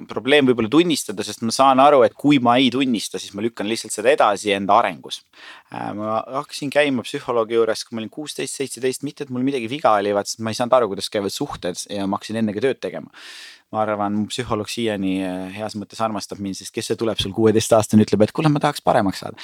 Speaker 2: probleem võib-olla tunnistada, sest ma saan aru, et kui ma ei tunnista, siis ma lükkan lihtsalt seda edasi enda arengus. Äh, ma hakkasin käima psühholoogi juures, kui ma olin kuusteist, seitseteist, mitte et mul midagi viga oli, vaid ma ei saanud aru, kuidas käivad suhted ja ma hakkasin ennegi tööd tegema. ma arvan, mu psühholoog siiani äh, heas mõttes armastab mind, sest kes see tuleb sul kuueteistaastane, ütleb, et kuule, ma tahaks paremaks saada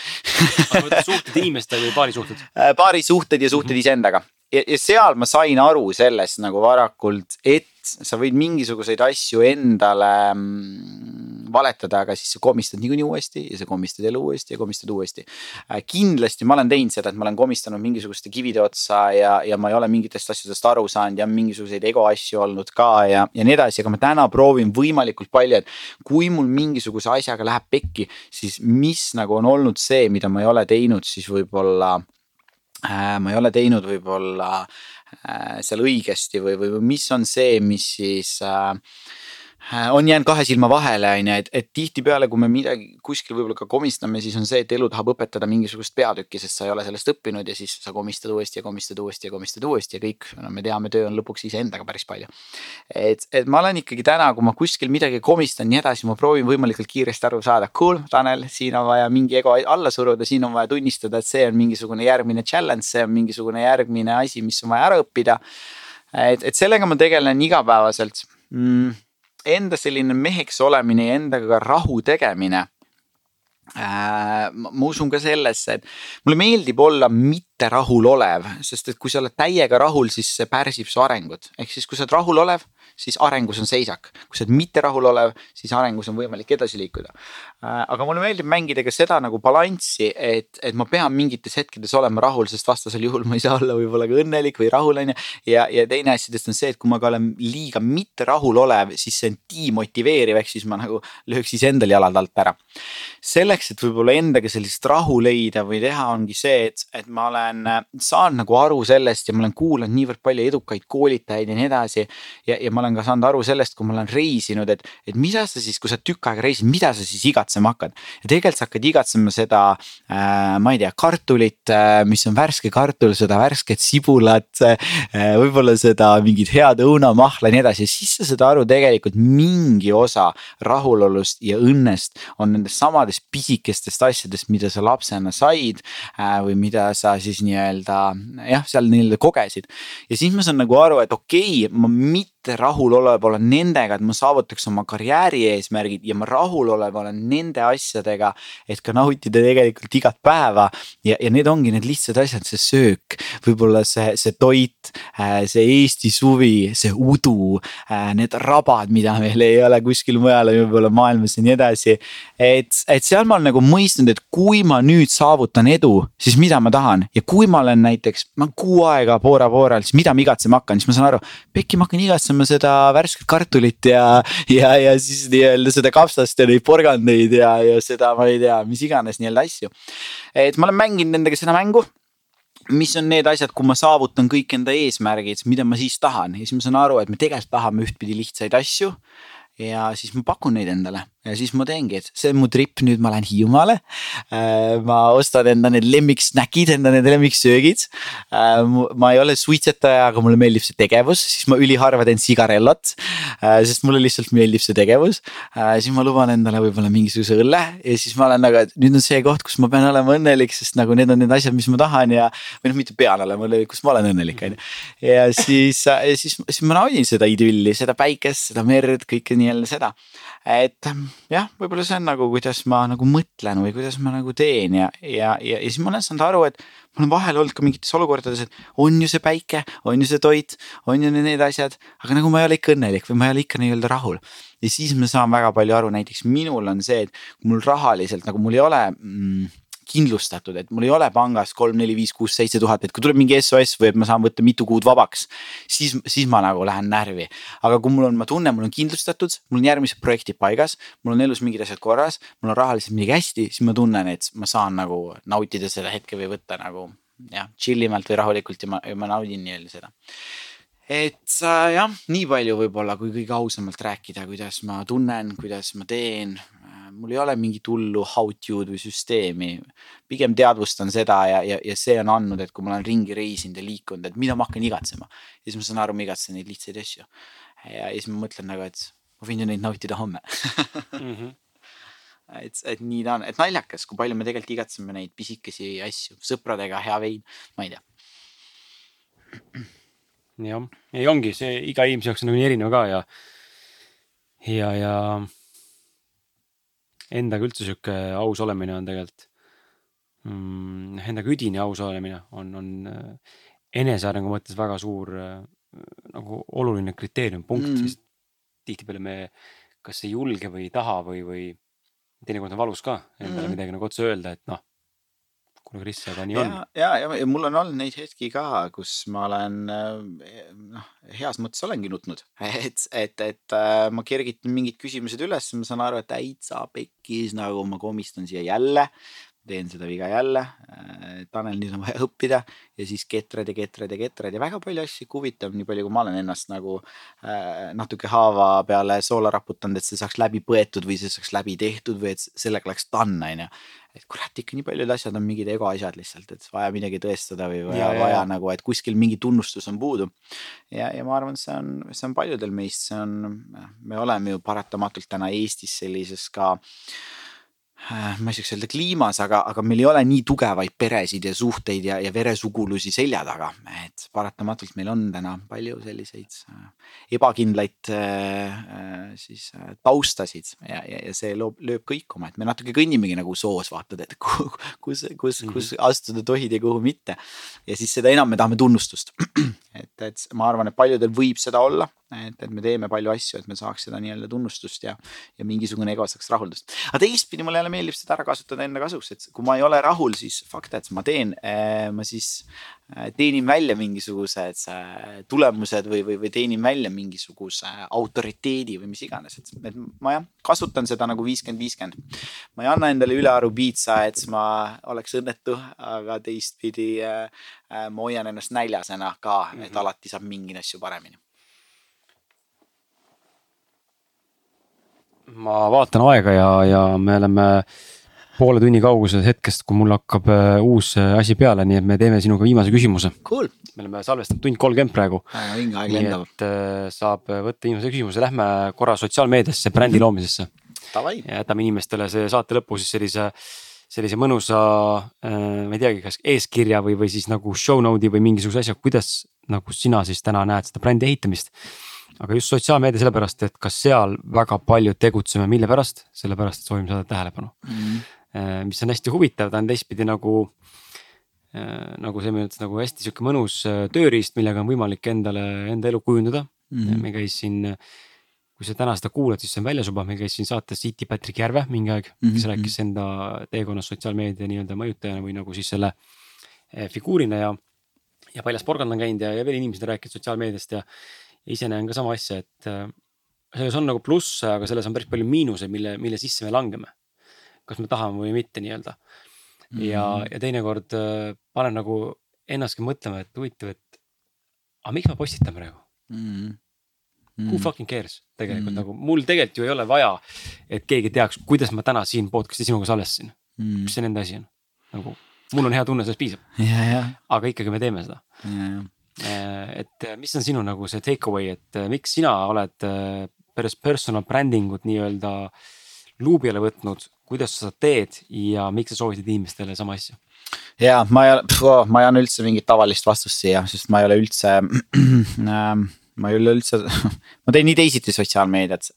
Speaker 1: suhted inimestega või paarisuhted?
Speaker 2: Äh, paarisuhted ja suhted mm -hmm. iseendaga ja, seal ma sain aru sellest nagu varakult, et sa võid mingisuguseid asju endale mm, valetada, aga siis sa komistad niikuinii uuesti ja sa komistad jälle uuesti ja komistad uuesti äh,. kindlasti ma olen teinud seda, et ma olen komistanud mingisuguste kivide otsa ja, ja ma ei ole mingitest asjadest aru saanud ja mingisuguseid ego asju olnud ka ja, ja nii edasi, aga ma täna proovin võimalikult palju, et kui mul mingisuguse asjaga läheb pekki, siis mis nagu on olnud see, mida ma ei ole teinud, siis võib-olla ma ei ole teinud võib-olla äh, seal õigesti või, või mis on see, mis siis äh, Äh, on jäänud kahe silma vahele, on ju, et, et tihtipeale, kui me midagi kuskil võib-olla ka komistame, siis on see, et elu tahab õpetada mingisugust peatükki, sest sa ei ole sellest õppinud ja siis sa komistad uuesti ja komistad uuesti ja komistad uuesti ja kõik, no me teame, töö on lõpuks iseendaga päris palju. et, et ma olen ikkagi täna, kui ma kuskil midagi komistan, nii edasi, ma proovin võimalikult kiiresti aru saada, cool, Tanel, siin on vaja mingi ego alla suruda, siin on vaja tunnistada, et see on mingisugune järgmine challenge, see on mingisugune järgmine asi, mis on vaja ära õppida. et, et sellega ma tegelen igapäevaselt mm enda selline meheks olemine ja endaga rahu tegemine äh,. ma usun ka sellesse, et mulle meeldib olla mitte rahulolev, sest et kui sa oled täiega rahul, siis see pärsib su arengut. ehk siis, kui sa oled rahulolev, siis arengus on seisak. kui sa oled mitte rahulolev, siis arengus on võimalik edasi liikuda. Äh, aga mulle meeldib mängida ka seda nagu balanssi, et, et ma pean mingites hetkedes olema rahul, sest vastasel juhul ma ei saa olla võib-olla ka õnnelik või rahul on ju. ja, ja teine asjadest on see, et kui ma ka olen liiga mitte rahulolev, siis see on demotiveeriv, ehk siis ma nagu lööks iseendal jalad alt ära. selleks, et võib-olla endaga sellist rahu leida või teha, ongi see, et, et ma olen saanud nagu aru sellest ja ma olen kuulanud niivõrd palju edukaid koolitajaid ja nii edasi. ja, ja ma olen ka saanud aru sellest, kui ma olen reisinud, et, et mida sa siis, kui sa tükk aega reisid, mida sa siis igat igatsema hakkad. ja tegelikult sa hakkad igatsema seda äh,, ma ei tea, kartulit äh,, mis on värske kartul, seda värsket sibulat äh,. võib-olla seda mingit head õunamahla ja nii edasi ja siis sa saad aru tegelikult mingi osa rahulolust ja õnnest on nendest samadest pisikestest asjadest, mida sa lapsena said äh,. või mida sa siis nii-öelda jah, seal nii-öelda kogesid ja siis ma saan nagu aru, et okei okay,, ma mitte rahulolev olen nendega, et ma saavutaks oma karjääri eesmärgid ja ma rahulolev olen nende asjadega. et ka nautida tegelikult igat päeva ja, ja need ongi need lihtsad asjad, see söök, võib-olla see, see toit, äh, see Eesti suvi, see udu, äh, need rabad, mida meil ei ole kuskil mujal võib-olla maailmas ja nii edasi. et, et seal ma olen nagu mõistnud, et kui ma nüüd saavutan edu, siis mida ma tahan ja kui ma olen näiteks, ma kuu aega Bora Boral, siis mida ma igatsema hakkan, siis ma saan aru, pekki ma hakkan igatsema seda värsket kartulit ja, ja, ja siis nii-öelda seda kapsast ja neid porgandeid ja, ja seda, ma ei tea, mis iganes nii-öelda asju. et ma olen mänginud nendega seda mängu mis on need asjad, kui ma saavutan kõik enda eesmärgid, mida ma siis tahan ja siis ma saan aru, et me tegelikult tahame ühtpidi lihtsaid asju. Ja siis ma pakun neid endale ja siis ma teengi, et see on mu trip, nüüd ma lähen Hiiumaale. Äh, ma ostan enda need lemmiksnäkid, enda need lemmiksöögid. Äh, ma ei ole suitsetaja, aga mulle meeldib see tegevus, siis ma üliharva teen sigarellot. Äh, sest mulle lihtsalt meeldib see tegevus. siis ma luban endale võib-olla mingisuguse õlle ja siis ma olen nagu, et nüüd on see koht, kus ma pean olema õnnelik, sest nagu need on need asjad, mis ma tahan ja. või noh, mitte pean olema õnnelik, kus ma olen õnnelik on ju. ja siis, siis, siis ma naudin seda idülli, seda päikest, seda merd, kõike nii-öelda seda et jah, võib-olla see on nagu, kuidas ma nagu mõtlen või kuidas ma nagu teen ja, ja, ja, ja siis ma olen saanud aru, et ma olen vahel olnud ka mingites olukordades, et on ju see päike, on ju see toit, on ju need asjad, aga nagu ma ei ole ikka õnnelik või ma ei ole ikka nii-öelda rahul. ja siis ma saan väga palju aru, näiteks minul on see, et mul rahaliselt nagu mul ei ole mm, kindlustatud, et mul ei ole pangas kolm, neli, viis, kuus, seitse tuhat, et kui tuleb mingi SOS või et ma saan võtta mitu kuud vabaks. siis, siis ma nagu lähen närvi, aga kui mul on, ma tunnen, mul on kindlustatud, mul on järgmised projektid paigas, mul on elus mingid asjad korras, mul on rahaliselt midagi hästi, siis ma tunnen, et ma saan nagu nautida seda hetke või võtta nagu jah, chill imalt või rahulikult ja ma, ma naudin nii-öelda seda et äh, jah, nii palju võib-olla, kui kõige ausamalt rääkida, kuidas ma tunnen, kuidas ma teen, mul ei ole mingit hullu how to'd või süsteemi. pigem teadvustan seda ja, ja, ja see on andnud, et kui ma olen ringi reisinud ja liikunud, et mida ma hakkan igatsema. ja siis ma saan aru, ma igatsen neid lihtsaid asju. ja, siis ma mõtlen nagu, et ma võin ju neid nautida homme mm. -hmm et, et nii ta on, et naljakas, kui palju me tegelikult igatseme neid pisikesi asju, sõpradega hea vein, ma ei tea.
Speaker 1: jah, ei ongi see iga inimese jaoks on nagu nii erinev ka ja, ja, ja endaga üldse sihuke aus olemine on tegelikult mm,. Endaga üdini aus olemine on, on äh, enesearengu mõttes väga suur äh, nagu oluline kriteerium, punkt mm., sest tihtipeale me kas ei julge või ei taha või, või teinekord on valus ka endale mm. midagi nagu otse öelda, et noh kuule Kris, aga nii on.
Speaker 2: ja, ja, ja mul on olnud neid hetki ka, kus ma olen eh, noh, heas mõttes olengi nutnud, et, et, et äh, ma kergitan mingid küsimused üles, ma saan aru, et täitsa pekkis, nagu ma komistan siia jälle teen seda viga jälle. Äh, Tanel, nüüd on vaja õppida ja siis ketrad ja ketrad ja ketrad ja väga palju asju huvitav, nii palju, kui ma olen ennast nagu äh, natuke haava peale soola raputanud, et see saaks läbi põetud või see saaks läbi tehtud või et sellega oleks done, on ju. et kurat, ikka nii paljud asjad on mingid ego asjad lihtsalt, et vaja midagi tõestada või vaja, ja, vaja ja. nagu, et kuskil mingi tunnustus on puudu. ja, ja ma arvan, et see on, see on paljudel meist, see on, me oleme ju paratamatult täna Eestis sellises ka Äh, ma ei saaks öelda kliimas, aga, aga meil ei ole nii tugevaid peresid ja suhteid ja, ja veresugulusi selja taga, et paratamatult meil on täna palju selliseid äh, ebakindlaid äh, siis taustasid ja, ja, ja see loob, lööb kõikuma, et me natuke kõnnimegi nagu soos, vaatad, et kus, kus, kus mhm. astuda tohid ja kuhu mitte. ja siis seda enam me tahame tunnustust. et, et ma arvan, et paljudel võib seda olla et, et me teeme palju asju, et me saaks seda nii-öelda tunnustust ja, ja mingisugune ego saaks rahuldust. aga teistpidi mulle jälle meeldib seda ära kasutada enda kasuks, et kui ma ei ole rahul, siis fuck that, ma teen, eh, ma siis eh, teenin välja mingisugused eh, tulemused või, või, või teenin välja mingisuguse autoriteedi või mis iganes, et, et ma jah, kasutan seda nagu viiskümmend, viiskümmend. ma ei anna endale ülearu piitsa, et ma oleks õnnetu, aga teistpidi ma hoian ennast näljasena ka, et -hmm. alati saab mingeid asju paremini
Speaker 1: ma vaatan aega ja, ja me oleme poole tunni kaugusel hetkest, kui mul hakkab äh, uus äh, asi peale, nii et me teeme sinuga viimase küsimuse
Speaker 2: cool..
Speaker 1: me oleme salvestanud tund kolmkümmend praegu.
Speaker 2: väga vinge aeg lendab.
Speaker 1: et äh, saab võtta viimase küsimuse, lähme korra sotsiaalmeediasse, brändi loomisesse.
Speaker 2: ja
Speaker 1: jätame inimestele see saate lõppu siis sellise, sellise mõnusa ma ei teagi, kas eeskirja või, või siis nagu show node'i või mingisuguse asja, kuidas nagu sina siis täna näed seda brändi ehitamist aga just sotsiaalmeedia sellepärast, et ka seal väga palju tegutseme, mille pärast, sellepärast, et soovime saada tähelepanu mm. -hmm. mis on hästi huvitav, ta on teistpidi nagu äh,. nagu selles mõttes nagu hästi sihuke mõnus äh, tööriist, millega on võimalik endale, enda elu kujundada mm. -hmm. me käis siin, kui sa täna seda kuulad, siis see on väljas juba, meil käis siin saates Iti Patrick Järve mingi aeg mm, -hmm. kes rääkis enda teekonnast sotsiaalmeedia nii-öelda mõjutajana või nagu siis selle figuurina ja. ja Paljas Porgand on käinud ja, ja veel inimesed on rääkinud sotsiaalmeediast ja ise näen ka sama asja, et äh, selles on nagu plusse, aga selles on päris palju miinuseid, mille, mille sisse me langeme. kas me tahame või mitte nii-öelda mm. -hmm. ja, ja teinekord äh, panen nagu ennastki mõtlema, et huvitav, et aga miks ma postitan praegu mm? -hmm. Who mm. fucking cares tegelikult mm. nagu mul tegelikult ju ei ole vaja, et keegi teaks, kuidas ma täna siin podcast'i sinuga salvestasin mm.. mis see nende asi on, nagu mul on hea tunne, sellest piisab. aga ikkagi me teeme seda. Äh, et äh, mis on sinu nagu see take away, et äh, miks sina oled päris personal branding ut nii-öelda luubi alla võtnud, kuidas sa seda teed ja miks sa soovitad inimestele sama asja?
Speaker 2: ja ma ei ma ei anna üldse mingit tavalist vastust siia, sest ma ei ole üldse äh, ma ei ole üldse, ma teen nii teisiti sotsiaalmeediat.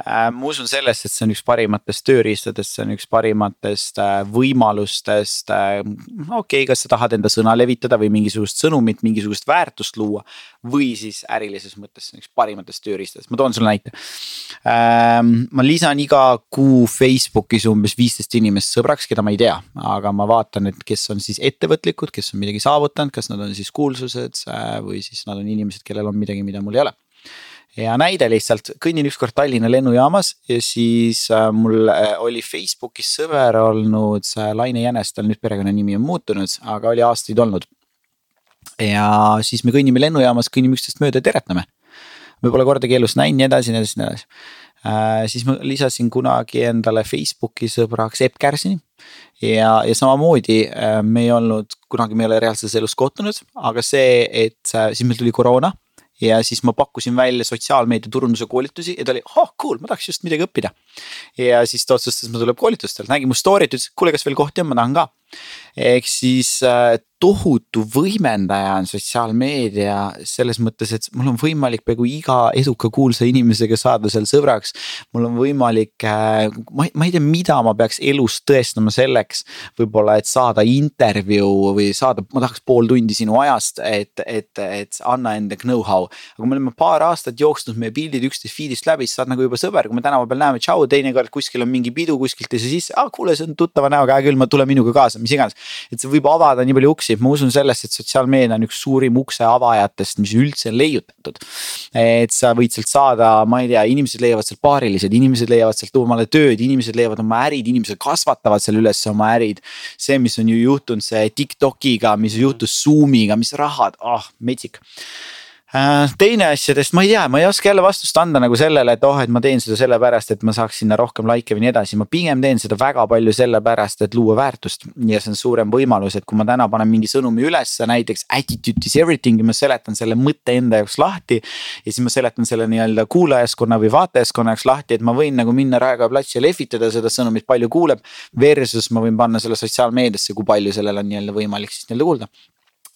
Speaker 2: Äh, ma usun sellest, et see on üks parimatest tööriistadest, see on üks parimatest äh, võimalustest. Äh, okei okay,, kas sa tahad enda sõna levitada või mingisugust sõnumit, mingisugust väärtust luua. või siis ärilises mõttes, see on üks parimatest tööriistadest, ma toon sulle näite. ma lisan iga kuu Facebookis umbes viisteist inimest sõbraks, keda ma ei tea, aga ma vaatan, et kes on siis ettevõtlikud, kes on midagi saavutanud, kas nad on siis kuulsused või siis nad on inimesed, kellel on midagi, mida mul ei ole ja näide lihtsalt, kõnnin ükskord Tallinna lennujaamas ja siis äh, mul äh, oli Facebookis sõber olnud Laine Jänes, tal nüüd perekonnanimi on muutunud, aga oli aastaid olnud. ja siis me kõnnime lennujaamas, kõnnime üksteist mööda ja teretame. me pole kordagi elus näinud, nii edasi, nii edasi, nii edasi äh,. siis ma lisasin kunagi endale Facebooki sõbraks Epp Kärsini ja, ja samamoodi me ei olnud kunagi, me ei ole reaalses elus kohtunud, aga see, et siis meil tuli koroona ja siis ma pakkusin välja sotsiaalmeedia turunduse koolitusi ja ta oli, oh cool, ma tahaks just midagi õppida. ja siis ta otsustas, et ma tuleb koolitustele, nägi mu story't, ütles, kuule, kas veel kohti on, ma tahan ka. Ehk siis äh, tohutu võimendaja on sotsiaalmeedia selles mõttes, et mul on võimalik peaaegu iga eduka kuulsa inimesega saada seal sõbraks. mul on võimalik, äh, ma ma ei tea, mida ma peaks elus tõestama selleks, võib-olla, et saada intervjuu või saada, ma tahaks pool tundi sinu ajast, et, et, et anna enda know-how. aga me oleme paar aastat jooksnud meie pildid üksteist feed'ist läbi, siis saad nagu juba sõber, kui me tänava peal näeme, tšau, teinekord kuskil on mingi pidu kuskilt ei saa sisse, aa kuule, see on tuttava näoga, hea küll, ma tule minuga kaasa, mis iganes. et see võib avada nii palju uksi, ma usun sellesse, et sotsiaalmeedia on üks suurim ukse avajatest, mis üldse on leiutatud. et sa võid sealt saada, ma ei tea, inimesed leiavad sealt paarilised, inimesed leiavad sealt omale tööd, inimesed leiavad oma ärid, inimesed kasvatavad seal üles oma ärid. see, mis on ju juhtunud, see TikTokiga, mis juhtus Zoom'iga, mis rahad, ah oh, metsik teine asjadest, ma ei tea, ma ei oska jälle vastust anda nagu sellele, et oh, et ma teen seda sellepärast, et ma saaks sinna rohkem likee või nii edasi, ma pigem teen seda väga palju sellepärast, et luua väärtust. ja see on suurem võimalus, et kui ma täna panen mingi sõnumi ülesse, näiteks attitude is everything ja ma seletan selle mõtte enda jaoks lahti. ja siis ma seletan selle nii-öelda kuulajaskonna või vaatajaskonna jaoks lahti, et ma võin nagu minna Raekoja platsi ja lehvitada seda sõnumit, palju kuuleb. Versus ma võin panna selle sotsiaalmeediasse, kui palju sellel on nii-öelda võimalik siis nii-öelda kuulda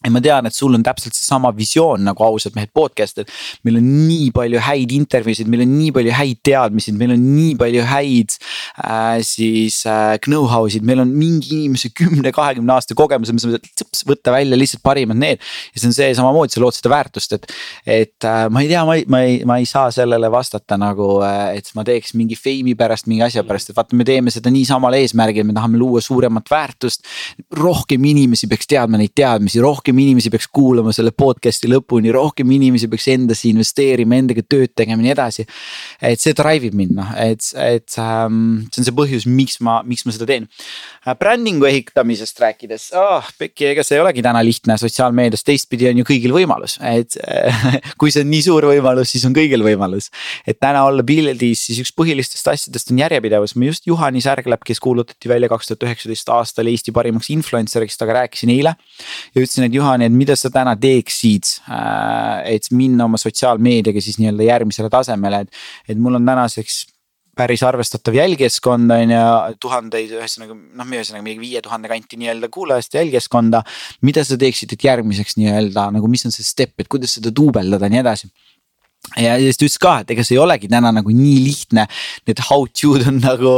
Speaker 2: ja ma tean, et sul on täpselt seesama visioon nagu ausad mehed podcast, et meil on nii palju häid intervjuusid, meil on nii palju häid teadmisi, meil on nii palju häid äh, siis äh, know-how sid, meil on mingi inimese kümne, kahekümne aasta kogemus, me saame võtta välja lihtsalt parimad need. ja see on see samamoodi, sa lood seda väärtust, et, et äh, ma ei tea, ma ei, ma ei, ma ei saa sellele vastata nagu, äh, et ma teeks mingi fame'i pärast, mingi asja pärast, et vaata, me teeme seda niisamal eesmärgil, me tahame luua suuremat väärtust. rohkem inimesi peaks teadma neid teadmisi, rohkem rohkem inimesi peaks kuulama selle podcast'i lõpuni, rohkem inimesi peaks endasse investeerima, endaga tööd tegema ja nii edasi. et see drive ib mind noh, et, et ähm, see on see põhjus, miks ma, miks ma seda teen. Äh, brändingu ehitamisest rääkides oh,, Pekki, ega see ei olegi täna lihtne sotsiaalmeedias, teistpidi on ju kõigil võimalus, et kui see on nii suur võimalus, siis on kõigil võimalus. et täna olla pildis, siis üks põhilistest asjadest on järjepidevus, ma just Juhani Särglap, kes kuulutati välja kaks tuhat üheksateist aastal Eesti parimaks influencer'iks, temaga rääkisin eile. ja ütlesin, et Juhani, et mida sa täna teeksid, äh, et minna oma sotsiaalmeediaga siis nii-öelda järgmisele tasemele, et. et mul on tänaseks päris arvestatav jälgijaskond on ju, tuhandeid, ühesõnaga noh, ühesõnaga mingi viie tuhande kanti nii-öelda kuulajast jälgijaskonda. mida sa teeksid, et järgmiseks nii-öelda nagu, mis on see step, et kuidas seda duubeldada ja nii edasi ja siis ta ütles ka, et ega see ei olegi täna nagu nii lihtne. Need how to'd on nagu,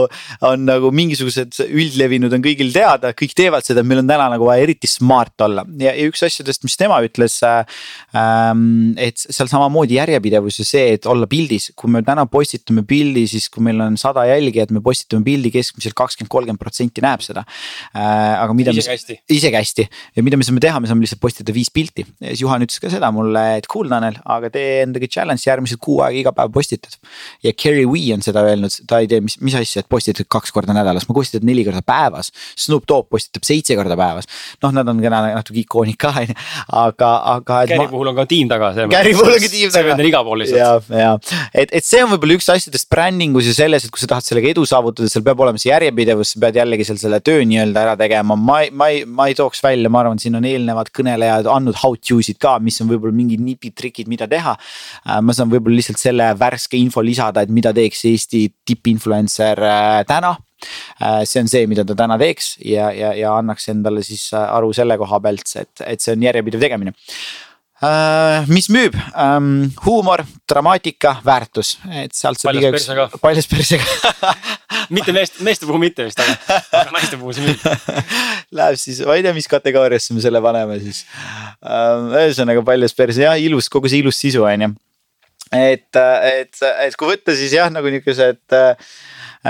Speaker 2: on nagu mingisugused üldlevinud on kõigil teada, kõik teevad seda, meil on täna nagu vaja eriti smart olla ja, ja üks asjadest, mis tema ütles ähm,. et seal samamoodi järjepidevus ja see, et olla pildis, kui me täna postitame pildi, siis kui meil on sada jälgijat, me postitame pildi keskmiselt kakskümmend, kolmkümmend protsenti näeb seda äh,. aga mida
Speaker 1: isegi hästi,
Speaker 2: isegi hästi ja mida me saame teha, me saame lihtsalt postitada viis pilti ja siis Juhan ütles ka seda mulle, et cool Tanel, aga tee endaga challenge Balance järgmised kuu aega iga päev postitad. ja Kerry Wee on seda öelnud, ta ei tee, mis, mis asja, et postitad kaks korda nädalas, ma postitan neli korda päevas. Snoop Dogg postitab seitse korda päevas. noh, nad on kena natuke ikoonid ka on ju, aga, aga.
Speaker 1: Kerry ma... puhul on ka tiim taga.
Speaker 2: Kerry puhul on ka tiim taga.
Speaker 1: see on igal pool lihtsalt.
Speaker 2: ja, ja et, et see on võib-olla üks asjadest brändingus ja selles, et kui sa tahad sellega edu saavutada, seal peab olema see järjepidevus, sa pead jällegi seal selle töö nii-öelda ära tegema, ma ei, ma ei, ma ei tooks välja, ma arvan, siin on eelnevad kõnelejad andnud how to sid ka, mis on võib-olla mingid nipid, trikid, mida teha. Ma saan võib-olla lihtsalt selle värske info lisada, et mida teeks Eesti tippinfluencer äh, täna. Äh, see on see, mida ta täna teeks ja, ja, ja annaks endale siis äh, aru selle koha pealt, et, et see on järjepidev tegemine. Uh, mis müüb? Um,, huumor, dramaatika, väärtus, et sealt saab
Speaker 1: igaüks,
Speaker 2: paljas persega
Speaker 1: mitte meest, meeste puhul mitte vist, aga, naiste puhul see müüb.
Speaker 2: Läheb siis, ma ei tea, mis kategooriasse me selle paneme siis. Uh,. ühesõnaga paljas perse, jah, ilus, kogu see ilus sisu on ju et, et, et kui võtta siis jah, nagu niisugused äh,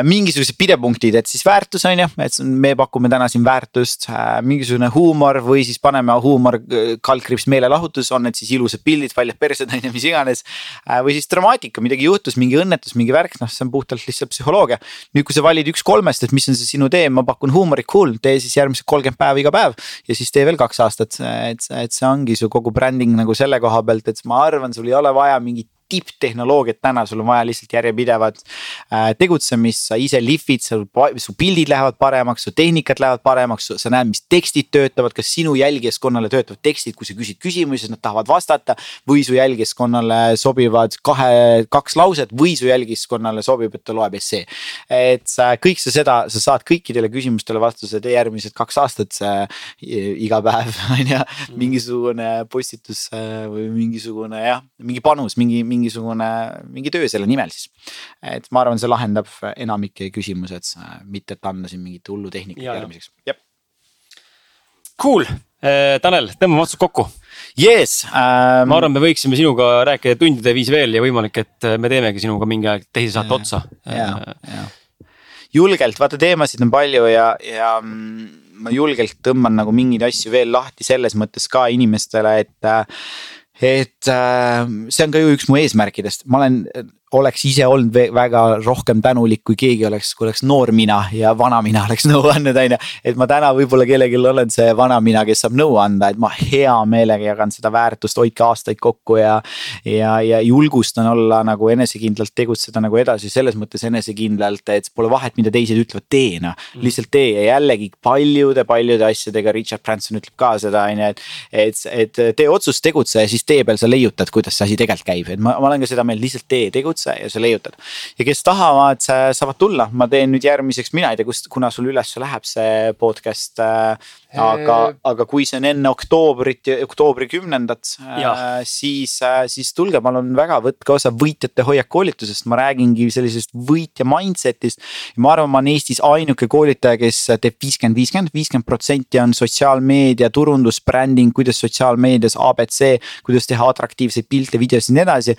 Speaker 2: mingisugused pidepunktid, et siis väärtus on ju, et me pakume täna siin väärtust äh,. mingisugune huumor või siis paneme huumor, äh, kaldkriips meelelahutus, on need siis ilusad pildid, paljad persed on ju, mis iganes äh,. või siis dramaatika, midagi juhtus, mingi õnnetus, mingi värk, noh, see on puhtalt lihtsalt psühholoogia. nüüd, kui sa valid üks kolmest, et mis on see sinu tee, ma pakun huumorit, cool, tee siis järgmised kolmkümmend päeva iga päev. ja siis tee veel kaks aastat, et, et see ongi su kogu bränding nagu selle koha pealt, et ma arvan, sul ei ole vaja mingit tipptehnoloogiat täna, sul on vaja lihtsalt järjepidevat äh, tegutsemist, sa ise lihvid, su pildid lähevad paremaks, su tehnikad lähevad paremaks, sa näed, mis tekstid töötavad, kas sinu jälgijaskonnale töötavad tekstid, kui sa küsid küsimusi, nad tahavad vastata. või su jälgijaskonnale sobivad kahe, kaks lauset või su jälgijaskonnale sobib, et ta loeb essee. et sa kõik sa seda, sa saad kõikidele küsimustele vastused järgmised kaks aastat iga päev on ju, mm. mingisugune postitus äh, või mingisugune jah, mingi panus, mingi, mingi mingisugune, mingi töö selle nimel siis. et ma arvan, see lahendab enamike küsimused, mitte et anda siin mingit hullu tehnikat järgmiseks, jah.
Speaker 1: Cool, äh, Tanel, tõmbame otsad kokku.
Speaker 2: Yes
Speaker 1: ähm,. ma arvan, me võiksime sinuga rääkida tundide viisi veel ja võimalik, et me teemegi sinuga mingi aeg teise saate otsa.
Speaker 2: ja, ja julgelt, vaata teemasid on palju ja, ja mm, ma julgelt tõmban nagu mingeid asju veel lahti selles mõttes ka inimestele, et et äh, see on ka ju üks mu eesmärkidest, ma olen oleks ise olnud väga rohkem tänulik, kui keegi oleks, kui oleks noor mina ja vana mina oleks nõu andnud, on ju. et ma täna võib-olla kellelgi olen see vana mina, kes saab nõu anda, et ma hea meelega jagan seda väärtust, hoidke aastaid kokku ja. ja, ja julgustan olla nagu enesekindlalt tegutseda nagu edasi, selles mõttes enesekindlalt, et pole vahet, mida teised ütlevad, tee noh. Mm. lihtsalt tee ja jällegi paljude-paljude asjadega, Richard Branson ütleb ka seda, on ju, et. et, et tee otsus, tegutse ja siis tee peal sa leiutad, kuidas see asi tegelikult käib, et ma, ma olen ka seda meelt, lihtsalt tee, tegutse tegutse ja sa leiutad. ja kes tahavad, saavad tulla, ma teen nüüd järgmiseks, mina ei tea, kust, kuna sul üles läheb see podcast äh,. Aga, aga kui see on enne oktoobrit oktoobri kümnendat, siis, siis tulge, palun väga, võtke osa võitjate hoiak koolitusest, ma räägingi sellisest võitja mindset'ist. ma arvan, ma olen Eestis ainuke koolitaja, kes teeb viiskümmend, viiskümmend, viiskümmend protsenti on sotsiaalmeedia, turundus, bränding, kuidas sotsiaalmeedias abc, kuidas teha atraktiivseid pilte, videosid ja nii edasi.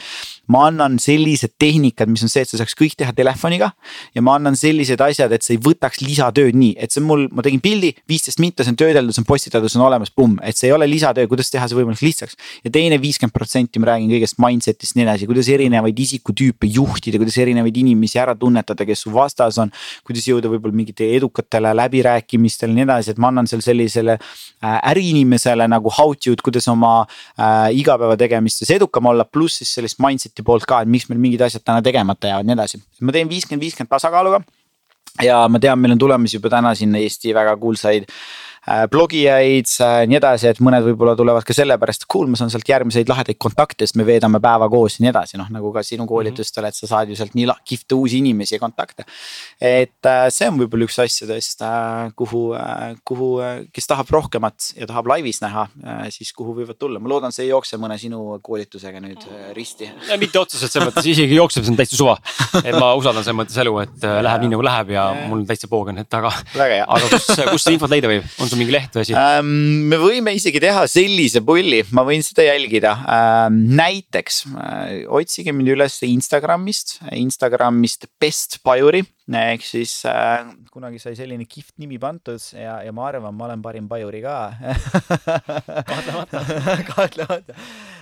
Speaker 2: ma annan sellised tehnikad, mis on see, et sa saaks kõik teha telefoniga. Ja ma annan sellised asjad, et sa ei võtaks lisatööd nii, et see on mul, ma tegin pildi, viisteist minta, see on töödeldud, see on postitatud, see on olemas, pumm, et see ei ole lisatöö, kuidas teha see võimalikult lihtsaks. ja teine viiskümmend protsenti ma räägin kõigest mindset'ist ja nii edasi, kuidas erinevaid isikutüüpe juhtida, kuidas erinevaid inimesi ära tunnetada, kes su vastas on. kuidas jõuda võib-olla mingite edukatele läbirääkimistele ja nii edasi, et ma annan seal sellisele äh, äriinimesele nagu how to'd, kuidas oma äh, igapäevategemistes edukam olla, pluss siis sellist mindset'i poolt ka, et miks meil mingid asjad täna tegemata jäävad ja nii edasi. ma teen viiskümmend, viiskümmend tasakaaluga ja ma tean, meil on tulemas juba täna sinna Eesti väga kuulsaid Äh, blogijaid, äh, nii edasi, et mõned võib-olla tulevad ka sellepärast, cool, ma saan sealt järgmiseid lahedaid kontakte, sest me veedame päeva koos ja nii edasi, noh nagu ka sinu mhm. koolitustel, et sa saad ju sealt nii kihvte uusi inimesi ja kontakte. et äh, see on võib-olla üks asjadest, kuhu, kuhu, kes tahab rohkemat ja tahab laivis näha, siis kuhu võivad tulla, ma loodan, see ei jookse mõne sinu koolitusega nüüd risti.
Speaker 1: mitte otseselt selles mõttes, isegi jookseb, see on täitsa suva. et ma usaldan selles mõttes elu, et läheb nii nagu läheb ja mul täitsa poog on taga. aga kus, kus seda infot leida võib, on sul mingi leht või asi
Speaker 2: ähm,? me võime isegi teha sellise pulli, ma võin seda jälgida ähm,. näiteks äh, otsige mind üles Instagramist, Instagramist Best Pajuri ehk siis äh, kunagi sai selline kihvt nimi pandud ja, ja ma arvan, ma olen parim pajuri ka
Speaker 1: kahtlemata
Speaker 2: kahtlemata.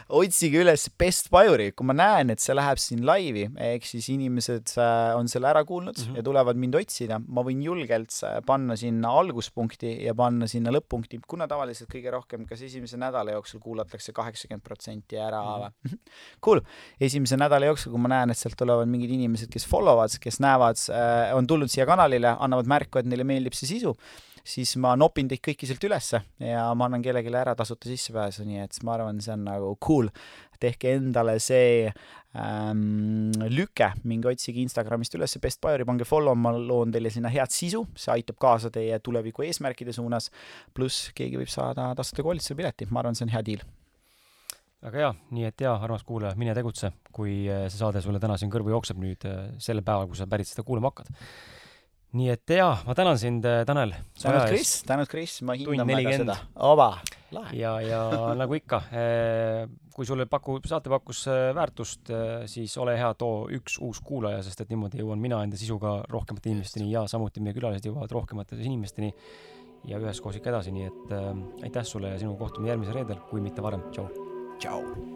Speaker 2: Otsige üles Best Pajuri, kui ma näen, et see läheb siin laivi, ehk siis inimesed äh, on selle ära kuulnud mm -hmm. ja tulevad mind otsida, ma võin julgelt äh, panna sinna alguspunkti ja panna sinna lõpp-punkti, kuna tavaliselt kõige rohkem, kas esimese nädala jooksul kuulatakse kaheksakümmend protsenti ära mm. -hmm. Cool, esimese nädala jooksul, kui ma näen, et sealt tulevad mingid inimesed, kes follow vad, kes näevad Äh, on tulnud siia kanalile, annavad märku, et neile meeldib see sisu, siis ma nopin teid kõiki sealt ülesse ja ma annan kellelegi ära tasuta sissepääsu, nii et ma arvan, see on nagu cool. tehke endale see ähm, lüke, minge otsige Instagramist üles Best Buyeri, pange follow, ma loon teile sinna head sisu, see aitab kaasa teie tuleviku eesmärkide suunas. pluss keegi võib saada tasuta koolituse pileti, ma arvan, see on hea deal
Speaker 1: väga hea, nii et jaa, armas kuulaja, mine tegutse, kui äh, see saade sulle täna siin kõrvu jookseb nüüd äh, sel päeval, kui sa pärit seda kuulama hakkad. Nii et jaa, ma tänan sind, äh, Tanel.
Speaker 2: tänud, Kris, tänud, Kris, ma hindan väga seda. ova,
Speaker 1: lahe. ja, ja nagu ikka, kui sulle paku, saate pakkus väärtust, siis ole hea, too üks uus kuulaja, sest et niimoodi jõuan mina enda sisuga rohkemate inimesteni ja samuti meie külalised jõuavad rohkemate inimesteni ja üheskoos ikka edasi, nii et äh, aitäh sulle ja sinu kohtume järgmisel reedel, kui mitte varem, tšau
Speaker 2: Ciao.